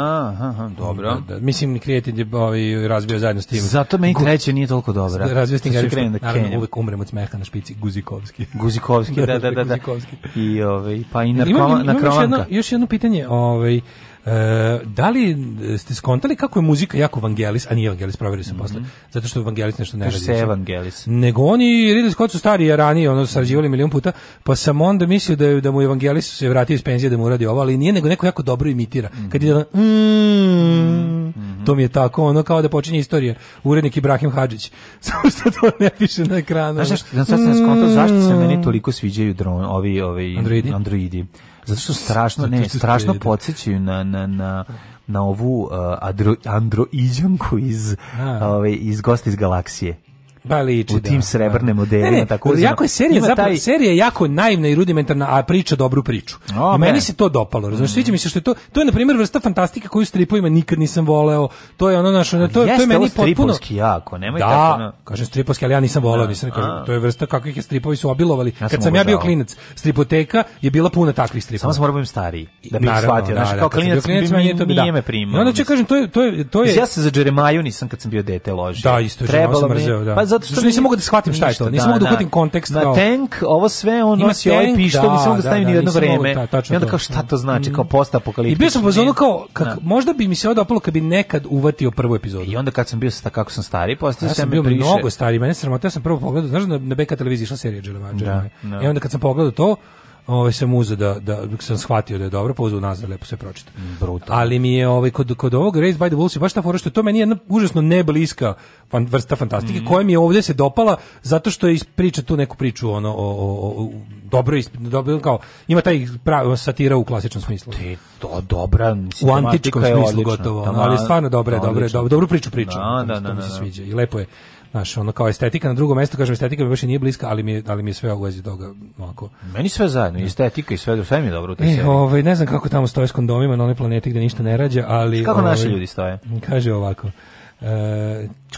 Aha, dobro. Da, da, mislim, created je ovaj, razbio zajedno s tim. Zato meni treće nije toliko dobro. Da, razbio s tim, da naravno, uvek umrem od smeha na špici, Guzikovski. Guzikovski, da, da, da. da. da I, ovaj, pa i narkoma, imam, imam, imam još, jedno, još jedno pitanje, ovaj, E, da li eh, ste skontali kako je muzika jako Vangelis, a nije Vangelis, provjerio sam mhm. mm -hmm. posle, zato što Vangelis nešto ne Kaži radi. se Evangelis. Nego oni Ridley Scott su stari i ranije, ono sarađivali milion puta, pa sam onda mislio da, da mu Evangelis se vratio iz penzije da mu uradi ovo, ali nije, nego neko jako dobro imitira. Mm -hmm. Kad ide mm, -hmm. to mi je tako, ono kao da počinje istorija. Urednik Ibrahim Hadžić. Samo što to ne piše na ekranu. Znaš, sad sam skontao zašto se meni toliko sviđaju dron, ovi, ovi androidi. androidi zato što strašno ne strašno podsećaju na na na na ovu uh, androiđanku iz ja. ove ovaj, iz gosta iz galaksije Ba, liči, u da. tim da, srebrne modelima. tako uzima. jako je serija, zapravo, taj... serija je jako naivna i rudimentarna, a priča dobru priču. O, I meni se to dopalo, razumiješ, mm. sviđa mi se što je to, to je, na primjer, vrsta fantastika koju stripovima nikad nisam voleo, to je ono naše, to, to je meni potpuno... jako, nemoj da, tako... Da, kažem stripovski, ali ja nisam voleo, da, nisam, kažem, to je vrsta kakvih je stripovi su obilovali. Ja sam Kad sam ja bio klinac, stripoteka je bila puna takvih stripova. Samo sam morao da stariji, da bi shvatio, znaš, kao klinac, nije, to nije me primao. onda ću kažem, to je... To je, to je... Ja se za Džeremaju nisam kad sam bio dete ložio. Da, isto, Trebalo mi, da. Pa zato što nisam mogao da shvatim šta je to. Nisam mogao da, da uhvatim kontekst. Na tank, ovo sve on nosi ovaj pištolj, da, nisam mogao da, da stavim ni jedno vreme. I onda kao šta to znači, mm. kao post apokaliptično. I bio sam pozvano kao kako možda bi mi se ovo dopalo kad bi nekad uvatio prvu epizodu. I onda kad sam bio sa kako sam stari, postao ja sam bio priše. mnogo stari, mene sramota, ja sam prvo pogledao, znaš na, na BK televiziji išla serija Đelemađa. Da, ovaj. da. I onda kad sam pogledao to, ove ovaj, sam uzeo da, da sam shvatio da je dobro, pa uzeo nazad lepo se pročita. Brutal. Ali mi je ovaj kod kod ovog Race by the Wolves je baš ta fora što to meni je jedna užasno nebliska fan, vrsta fantastike mm. koja mi je ovdje se dopala zato što je priča tu neku priču ono o, o, o dobro isp, dobro kao ima taj pravi satira u klasičnom smislu. Te to dobra u antičkom smislu odlična, gotovo, no, ali stvarno dobra, dobra, dobro, dobru priču priča. Da, da, da, da, se da. sviđa i lepo je Znaš, ono kao estetika na drugom mjestu, kažem estetika mi baš nije bliska, ali mi je, ali mi je sve u vezi toga ovako. Meni sve zajedno, i estetika i sve, sve mi je dobro u e, ovaj, ne znam kako tamo stoje s kondomima na onoj planeti gdje ništa ne rađa, ali... Kako ovaj, naši ljudi stoje? Kaže ovako. Uh,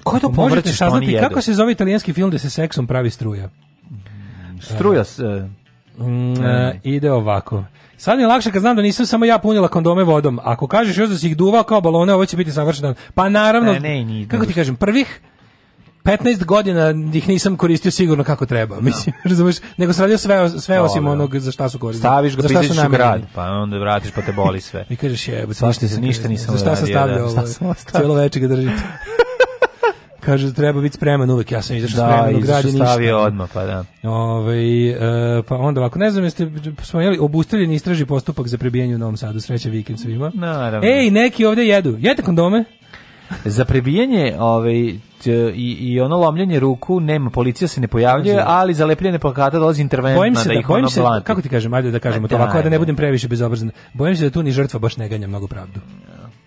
ko je to možete saznati kako jedu? se zove italijanski film gdje se seksom pravi struja? Struja se... Uh, mm, e, ide ovako. Sad mi je lakše kad znam da nisam samo ja punila kondome vodom. Ako kažeš još da si ih duvao kao balone, ovo će biti savršeno. Pa naravno, ne, ne, ne, kako ti kažem, prvih 15 godina ih nisam koristio sigurno kako treba, da. mislim, no. razumeš? Nego sam radio sve, sve da, osim no, da. onog za šta su koristili. Staviš ga, pizdiš u grad, pa onda vratiš pa te boli sve. I kažeš je, svašta se ništa nisam za šta radio. Sam da, šta ovaj, Cijelo večer ga držite. Kaže treba biti spreman uvek, ja sam izašao spreman u grad i ništa. stavio odmah, pa da. Ove, ovaj, e, pa onda ovako, ne znam jeste spomenuli, obustavljen istraži postupak za prebijanje u Novom Sadu, sreća vikend svima. Naravno. Ej, neki ovde jedu, jete kondome? za prebijanje ovaj, i, i ono lomljenje ruku nema, policija se ne pojavljuje, ali za lepljene plakata dolazi interventna bojim da se da, da ih bojim ono se, Kako ti kažem, ajde da kažemo pa to ovako, da ne budem previše bezobrazan. Bojim se da tu ni žrtva baš ne ganja mnogo pravdu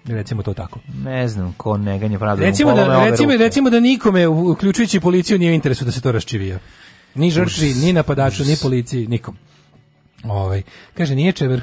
recimo to tako. Ne znam ko ne ganja pravdu. Recimo da recimo, recimo da nikome uključujući policiju nije u interesu da se to raščivija. Ni žrtvi, ni napadaču, ni policiji, nikom. Ovaj, kaže, nije čever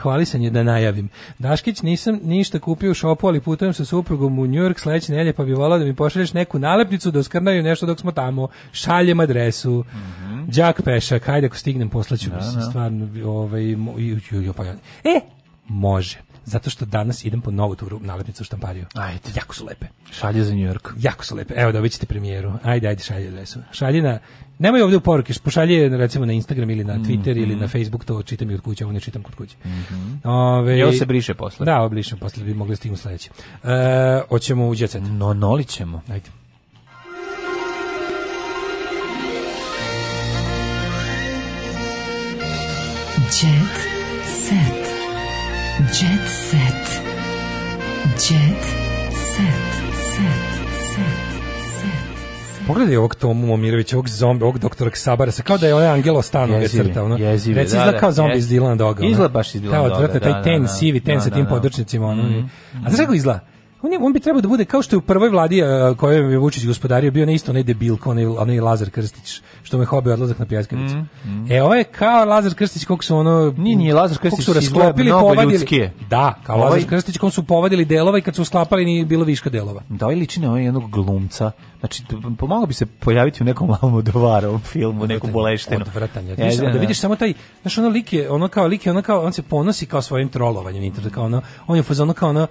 da najavim. Daškić, nisam ništa kupio u šopu, ali putujem sa suprugom u New York sledeće nedelje pa bi volao da mi pošalješ neku nalepnicu da oskrnaju nešto dok smo tamo. Šaljem adresu. Mm -hmm. Đak Pešak, hajde ako stignem, poslaću da, da. stvarno. Ovaj, ju, ju, pa E, može zato što danas idem po novu tu nalepnicu u štampariju. Ajde. Jako su lepe. Šalje za New York. Jako su lepe. Evo da vidite premijeru. Ajde, ajde, šalje adresu. Šalje na Nemoj ovde u poruke, pošalje recimo na Instagram ili na mhm. Twitter mm -hmm. ili na Facebook, to čitam i od kuće, ovo ne čitam kod kuće. Mm -hmm. Ove, I ovo se briše posle. Da, ovo brišem posle, bi mogli stignu sledeći. E, oćemo u djecet. No, nolit ćemo. Ajde. Jet set. Jet set. Jet set. Jet Set. Pogledaj ovog Tomu Momirovića, ovog zombi, ovog doktora Ksabara, kao da je onaj Angelo Stan je crta, ono. Jezive, Reci, da, izgleda da, kao zombi iz Dylan Doga. Izgleda baš iz Dylan Doga, da, taj ten da, da, sivi, ten sa tim podrčnicima, ono. Mhm, A znaš mhm. kako izgleda? On, je, on bi trebao da bude kao što je u prvoj vladi kojoj je Vučić gospodario bio ne isto onaj debil kao onaj, onaj Lazar Krstić što me hobe odlazak na pjeskavicu. Mm, mm. E, ovo je kao Lazar Krstić kako su ono... Nije, nije Lazar Krstić, su rasklopili, povadili. Da, kao ovaj... Lazar Krstić kog su povadili delova i kad su sklapali nije bilo viška delova. Da, ovaj liči na ovaj jednog glumca. Znači, pomalo bi se pojaviti u nekom Almodovarovom filmu, odvratan, neku boleštenu. Odvratan, ja, ja, da vidiš samo taj, znaš, ono like, ono kao like, ono kao, on se ponosi kao svojim trolovanjem, kao ono, on je fazon kao ono,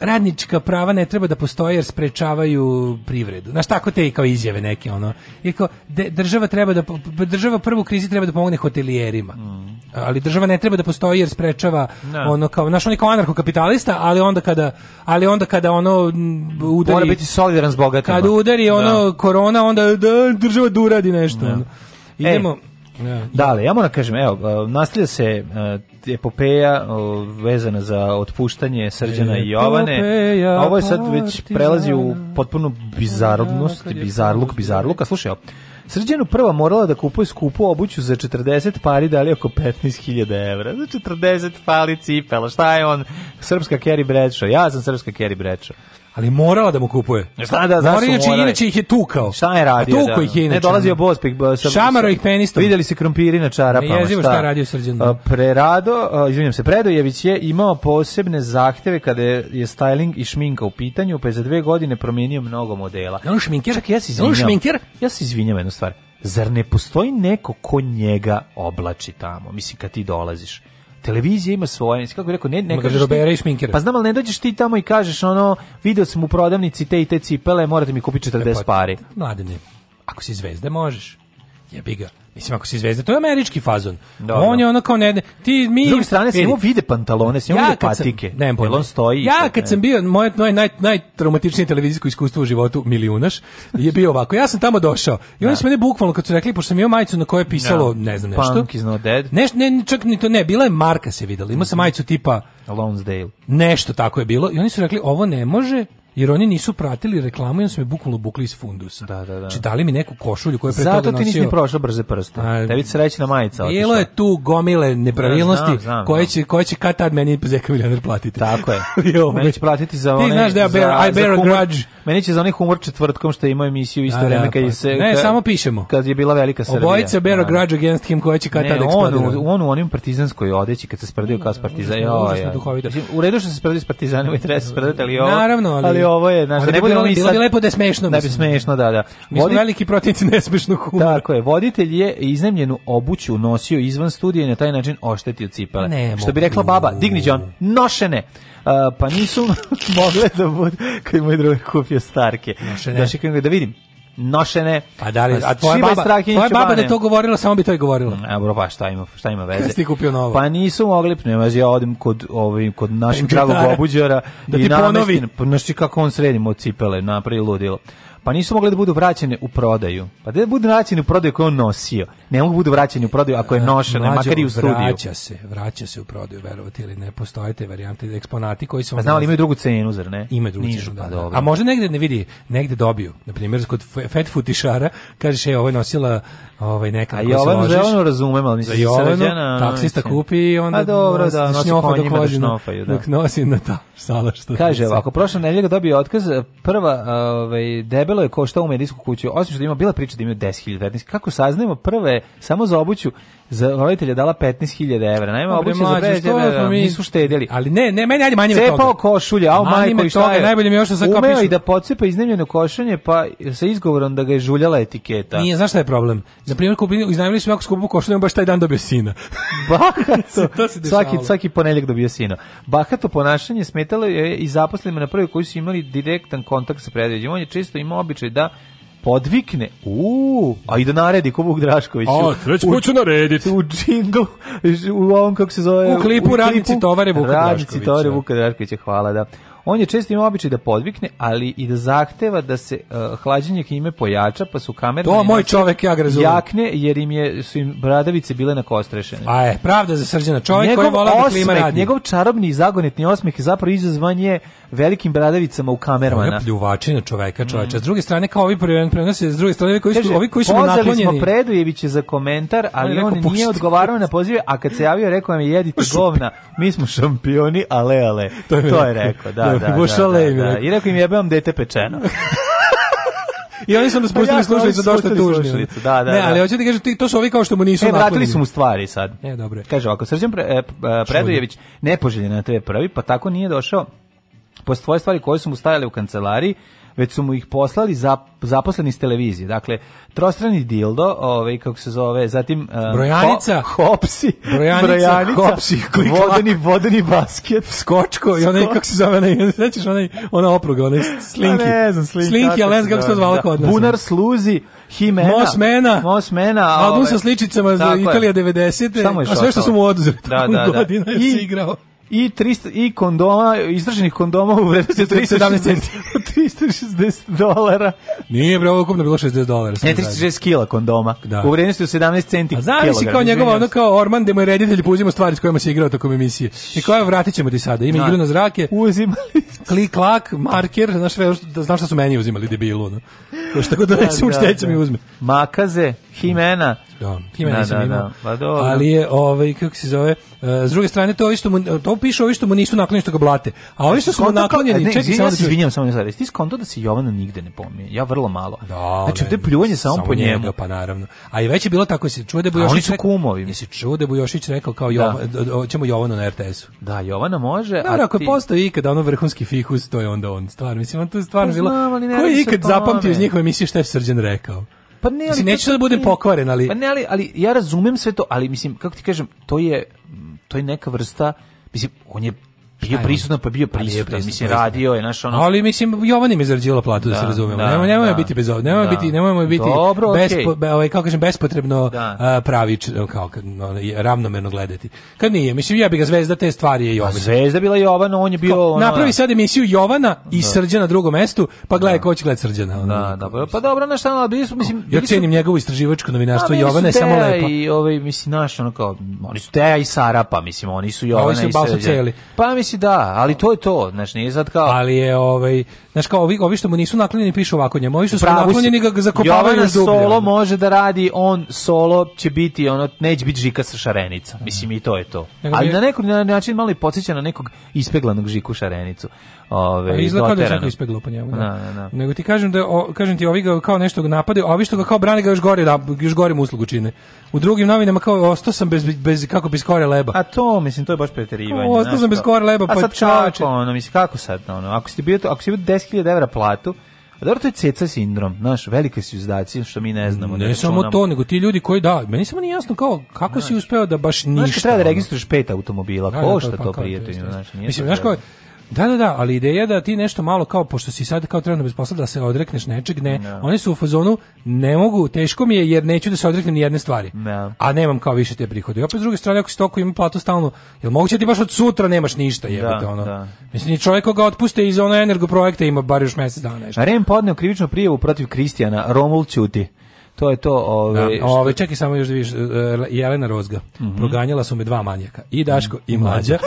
radnička prava ne treba da postoje jer sprečavaju privredu. Znaš, tako te i kao izjave neke, ono. Jer kao, de, država treba da, država prvu krizi treba da pomogne hotelijerima. Mm. Ali država ne treba da postoji jer sprečava no. ono kao, znaš, on je kao anarchokapitalista, ali onda kada, ali onda kada ono udari... Mora biti solidaran s bogatima. Kada udari ono no. Da. korona, onda da, država da uradi nešto. No. E, Idemo... Ej. Ja. Da, Dale, ja moram da kažem, evo, nastavlja se epopeja vezana za otpuštanje Srđana i Jovane. A ovo je sad već prelazi u potpuno bizarnost, bizarluk, bizarluk. A slušaj, Srđanu prva morala da kupuje skupu obuću za 40 pari, da li oko 15.000 evra. Za 40 pali cipela, šta je on? Srpska Kerry Bradshaw, ja sam srpska Kerry Bradshaw ali morala da mu kupuje. Zna da, zašto da inače, inače ih je tukao. Šta je radio? A tukao da, ih je inače. Ne dolazio da. Bospik. Sa, Šamaro ih penistom. Videli se krompiri na čarapama. Ne jezivo šta, šta je radio Srđan. Da. Prerado, izvinjam se, Predojević je imao posebne zahteve kada je, je styling i šminka u pitanju, pa je za dve godine promijenio mnogo modela. On šminkir? Čak ja se izvinjam. On šminkir? Ja se izvinjam jednu stvar. Zar ne postoji neko ko njega oblači tamo? Mislim, kad ti dolaziš televizija ima svoje, kako bi rekao, ne, ne kažeš Pa znam, al ne dođeš ti tamo i kažeš ono, video sam u prodavnici te i te cipele, morate mi kupiti 40 e, pa, pari. Mladine, ako si zvezde, možeš. Jebi ga. Mislim, ako si zvezda, to je američki fazon. Dobro. On je ono kao ne... Ti, mi, S druge strane, se vide pantalone, se ja patike. Sam, ne, on stoji. Ja kad ne. sam bio, moje, moje naj, najtraumatičnije televizijsko iskustvo u životu, milionaš je bio ovako. Ja sam tamo došao i oni da. su mene bukvalno, kad su rekli, pošto sam imao majicu na kojoj je pisalo, da. ne znam nešto. Punk is not dead. Neš, ne, čak ni to ne, bila je marka se videla. Imao sam mhm. majicu tipa... Lonesdale. Nešto tako je bilo. I oni su rekli, ovo ne može, jer oni nisu pratili reklamu, jer su me bukvalno bukli iz fundusa. Da, da, da. Či znači, dali mi neku košulju koju je pre Zato toga nosio. Zato ti nisi ni prošao brze prste. A, Tebi na majica. Bilo je tu gomile nepravilnosti ja, znam, znam, koje, će, koje će kad tad meni Zeka Miljaner platiti. Tako je. jo, meni će platiti za one... Ti znaš da ja bear, I bear a grudge Meni će za onih humor četvrtkom što ima emisiju isto da, da, vreme kad pa je se Ne, kad, samo pišemo. Kad je bila velika Srbija. Obojica Bero da. Grudge Against Him koja će kad tad eksplodirati. On, on u onim partizanskoj odeći kad se sprdio kao partizan. Jo, ja. U redu što se sprdio s partizanima i treba se sprdati, ali ovo. Naravno, ali, ali ovo je, znači ne budemo mi sad. Bilo lepo da je smešno. Da bi smešno, da, da. Mi smo veliki protivnici nesmešnog humora. Tako je. Voditelj je iznemljenu obuću nosio izvan studija i na taj način oštetio cipele. Pa što bi rekla baba, digni John, nošene pa nisu mogle da budu, kad moj drugar kupio starke. Znači, da, da vidim nošene. Pa da li, pa, a tvoja baba, tvoja baba da to govorila, samo bi to i govorila. Mm, evo, pa šta ima, šta ima veze? Kada si kupio novo? Pa nisu mogli, nema, ja odim kod, ovim, kod našeg pravog obuđara. Da ti ponovi. Pa Znaš kako on sredimo od cipele, napravi ludilo. Pa nisu mogli da budu vraćene u prodaju. Pa da budu vraćene u prodaju koju on nosio ne mogu da bude vraćeni u prodaju ako je nošena, makar i u studiju. Vraća se, vraća se u prodaju, verovatno ili ne, postoje te varijante, eksponati koji su... A pa znali, da imaju drugu cenu, zar ne? Imaju drugu Nižu, cenu, da, pa, da. A možda negde ne vidi, negde dobiju, na primjer, kod fat futišara, kažeš, je, ovo je nosila ovaj, neka... A i ovo Jovanu, Jovanu razumem, ali mislim, sarađena... Taksista kupi i onda... A pa dobro, da, nosi konjima da šnofaju, da. Dok nosi na ta sala što... Kaže, ovako, prošla nedelja dobio otkaz, prva, ovaj, debelo je ko u medijsku kuću, osim što ima bila priča da ima 10.000, kako saznajemo prve samo za obuću za roditelje dala 15.000 evra. Najma obuće za 15.000 evra, da, da, mi... nisu štedjeli. Ali ne, ne, meni ajde manje Cepao toga. Cepao košulje, ao majko i šta je. Najbolje mi još da Umeo pišu. i da pocepa iznemljeno košanje, pa sa izgovorom da ga je žuljala etiketa. Nije, znaš šta je problem? Na primjer, kupili, iznajmili smo jako skupu košulju, on baš taj dan dobio sina. Bahato. to se svaki, svaki poneljak dobio sina. Bahato ponašanje smetalo je i zaposlenima na prvi koji su imali direktan kontakt sa predveđima. On je često imao običaj da podvikne, u, a i da naredi ko Vuk Drašković. A, već hoću narediti. U džinglu, u ovom kako se zove... U klipu, klipu radnici tovare Vuka Draškovića. Radnici tovare Vuka Draškovića, hvala, da. On je često imao običaj da podvikne, ali i da zahteva da se uh, hlađenje klime pojača, pa su kamere To moj čovek ja grazuje. Jakne jer im je su im bradavice bile na kostrešene. A je, pravda za srđana čovek njegov koji vola da klima radi. Njegov čarobni i zagonetni osmeh je zapravo izazvanje je velikim bradavicama u kamermana. Ovo pljuvačina čoveka, čoveče. Mm. S druge strane, kao ovi prenosi, s druge strane, koji su, Kaže, ovi koji su mu naklonjeni. Pozvali smo Predujevića za komentar, ali on, on nije odgovarao na pozive, a kad se javio, rekao nam je jedite govna, mi smo šampioni, ale, ale. To je, to je rekao, da, da, da, da, I rekao im jebam dete pečeno. I oni su nas pustili slušalicu dosta tužni. Da, da, ne, ali hoćete da kažem, to su ovi kao što mu nisu e, naklonjeni. vratili su mu stvari sad. E, dobro. Kaže, ako Srđan Predojević nepoželjen na TV prvi, pa tako nije došao postoje stvari koje su mu stajale u kancelariji, već su mu ih poslali za, zaposleni s televizije. Dakle, trostrani dildo, ovaj, kako se zove, zatim... Um, brojanica. Ho, hopsi. Brojanica, brojanica hopsi. Vodeni, vodeni basket. Skočko i onaj, kako se zove, onaj, sećaš onaj, ona opruga, onaj pa slinki. ne znam, slinki. Slinki, ali ne znam kako se to zvala da. kod nas. Bunar sluzi, Himena. Mosmena. Mosmena. Album sa ovaj, sličicama za Italija 90. A sve što su mu oduzeli. Da, da, da. Godina I, je igrao i 300 i kondoma, izdrženih kondoma u vrednosti 317 centi. 360 dolara. Nije bre, ukupno bilo 60 dolara. Ne, 360 da kila kondoma. Da. U vrednosti 17 centi. A znaš kao njegova ono kao Orman da mu je reditelj puzimo stvari s kojima se igrao tokom emisije. I e, koja vratit ćemo ti sada. Ima da. igru na zrake. Uzimali. Klik, klak, marker, znaš, sve, da znaš šta su meni uzimali debilu. No. Tako da, da, da, da. mi uzme. Makaze, Himena, da, time da, nisam da, imao. Da, da. Ali je, ovaj, kako se zove, uh, s druge strane, to, ovi što mu, to piše ovi što mu nisu naklonjeni što ga blate. A ovi što su mu naklonjeni, ne, čekaj, ja se izvinjam, samo da ti skonto da se Jovana nigde ne pominje, ja vrlo malo. Da, znači, ovde pljuvanje samo, po njemu. Njega, pa naravno. A i već je bilo tako, se čuo da Bujošić... oni su kumovi. Jesi čuo da Bujošić rekao kao da. Jovana, ćemo Jovanu na RTS-u. Da, Jovana može, da, a ako je postao ikada ono vrhunski fikus, to je onda on. Stvarno, mislim, on to pa je stvarno bilo... Ko je ikad zapamtio iz njihove emisije šta je Srđan rekao? Pa ne, ali neću da budem pokvaren, ali... Pa ne, ali, ali ja razumem sve to, ali mislim, kako ti kažem, to je, to je neka vrsta, mislim, on je bio prisutan, pa bio pa prisutan, mislim, radio je, naš ono... Ali, mislim, Jovan im je zarađivala platu, da, da se razumemo. Da, nemoj, nemoj da. biti bez nema nemoj da. biti, nemoj biti Dobro, bespo, okay. be, ovaj, kako kažem, bespotrebno da. uh, pravi, kao, no, ravnomerno gledati. Kad nije, mislim, ja bi ga zvezda te stvari je pa Jovan. A zvezda bila Jovan on je bio... ono, napravi sad emisiju Jovana i da. Srđa na drugom mestu, pa da. gledaj ko će gledati Srđana. Ono, da, da, pa, pa dobro, znaš, ono, bili su, mislim... Ja cenim njegovo istraživačko novinarstvo, Jovana je samo lepa. I, ovaj, mislim, naš, ono, kao, oni su Teja i Sara, pa, mislim, oni su Jovana i Srđana. Pa, si da, ali to je to, znači nije sad kao... Ali je, ovaj, znači kao ovi, ovi što mu nisu naklonjeni pišu ovako njemu, ovi što su naklonjeni ga zakopavaju Jovana dublje. solo može da radi, on solo će biti, ono, neć biti žika sa šarenica, mislim i to je to. ali na neki način mali i na nekog ispeglanog žiku šarenicu. Ove, Ali izgleda kao da je čak ispeglo po njemu. Da. Na, da, na. Da, da. Nego ti kažem, da, o, kažem ti, ovi ga kao nešto ga napade, a ovi što ga kao brane ga još gore, da, još gore mu uslugu čine. U drugim novinama kao, ostao sam bez, bez, kako bez kore leba. A to, mislim, to je baš preterivanje. Ostao sam bez kore leba, pa čače. A sad čače. kako, ono, mislim, kako sad, ono, ako si bio, ako si bio 10.000 evra platu, a dobro, to je ceca sindrom, znaš, velike su izdaci, što mi ne znamo. Ne, ne samo to, nego ti ljudi koji da, meni samo nije jasno kao, kako znaš, si uspeo da baš ništa. Znaš, treba da registruješ pet automobila, da, košta da, to, pa, to prijateljno, znaš, nije Mislim, znaš, kao, Da, da, da, ali ideja da ti nešto malo kao, pošto si sad kao trenutno bez posla, da se odrekneš nečeg, ne. No. Da. Oni su u fazonu, ne mogu, teško mi je jer neću da se odreknem ni jedne stvari. No. Da. A nemam kao više te prihode. I opet s druge strane, ako si toko ima platu stalno, jel moguće da ti baš od sutra nemaš ništa, jebate, da, ono. Da. Mislim, i čovjek koga otpuste iz ono energoprojekta ima bar još mjesec dana nešto. Rem podneo krivičnu prijavu protiv Kristijana, Romul Ćuti to je to. ovaj, da. ove, čekaj samo još da vidiš, e, Jelena Rozga, mm -hmm. proganjala su me dva manjaka, i Daško mm -hmm. i Mlađa.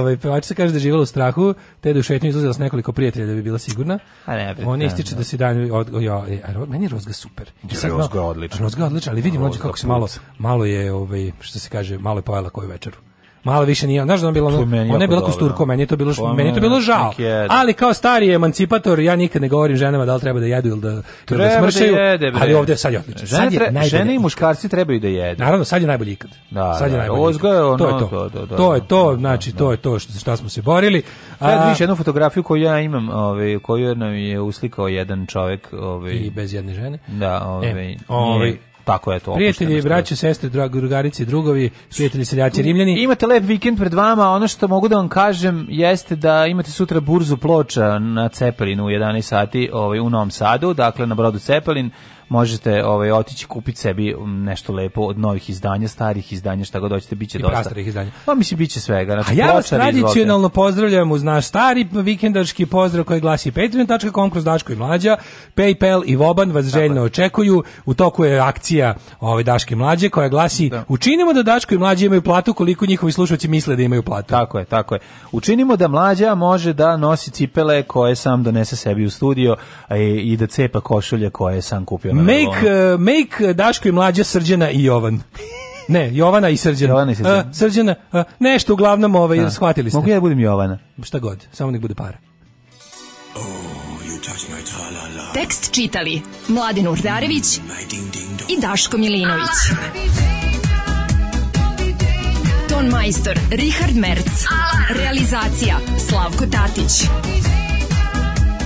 ove, pevač se kaže da je u strahu, te da je u šetnju izlazila s nekoliko prijatelja da bi bila sigurna. A ne, On ističe da, se dan, od, ja, e, meni Rozga super. I sad, Rozga odlična. Rozga odlična, ali vidi Rozga kako se malo, malo je, ovaj, što se kaže, malo je pojela koju večeru. Malo više nije, znaš da ona bila, ona je bila kosturko, meni je to bilo, meni je to bilo žao. Ali kao stari emancipator, ja nikad ne govorim ženama da li treba da jedu ili da, da treba da smršaju, ali ovdje sad je odlično. Sad je najbolje. Žene i muškarci trebaju da jedu. Naravno, sad je najbolji ikad. Da, sad je najbolji. Ozgo je ono, to je to. To da, da, je to, znači to je to što šta smo se borili. Sad više jednu fotografiju koju ja imam, ovaj koju nam je uslikao jedan čovjek, ovaj i bez jedne žene. Da, e, ovaj. Ovaj Tako je to. Prijatelji, braće, sestre, drugarice i drugovi, prijatelji seljaci Rimljani. Imate lep vikend pred vama, ono što mogu da vam kažem jeste da imate sutra burzu ploča na Cepelinu u 11 sati ovaj, u Novom Sadu, dakle na brodu Cepelin, možete ovaj otići kupiti sebi um, nešto lepo od novih izdanja, starih izdanja, šta god hoćete, biće dosta. Starih izdanja. Pa mislim biće svega, znači A ja vas tradicionalno pozdravljam uz naš stari vikendarski pozdrav koji glasi patreon.com kroz Daško i Mlađa, PayPal i Voban vas Tako. željno očekuju. U toku je akcija ove ovaj, Daške Mlađe koja glasi da. učinimo da Daško i Mlađe imaju platu koliko njihovi slušaoci misle da imaju platu. Tako je, tako je. Učinimo da Mlađa može da nosi cipele koje sam donese sebi u studio i, e, i da cepa košulje koje sam kupio Uh, make, uh, make Daško i mlađa Srđana i Jovan. Ne, Jovana i Srđana. Jovana i Srđana. Uh, Srđana, uh, nešto uglavnom ovaj, A, da. shvatili ste. Mogu ja da budem Jovana? Šta god, samo nek bude para. Oh, Tekst čitali Mladin Urdarević i Daško Milinović. Ton majstor, Richard Merc. Realizacija, Slavko Tatić.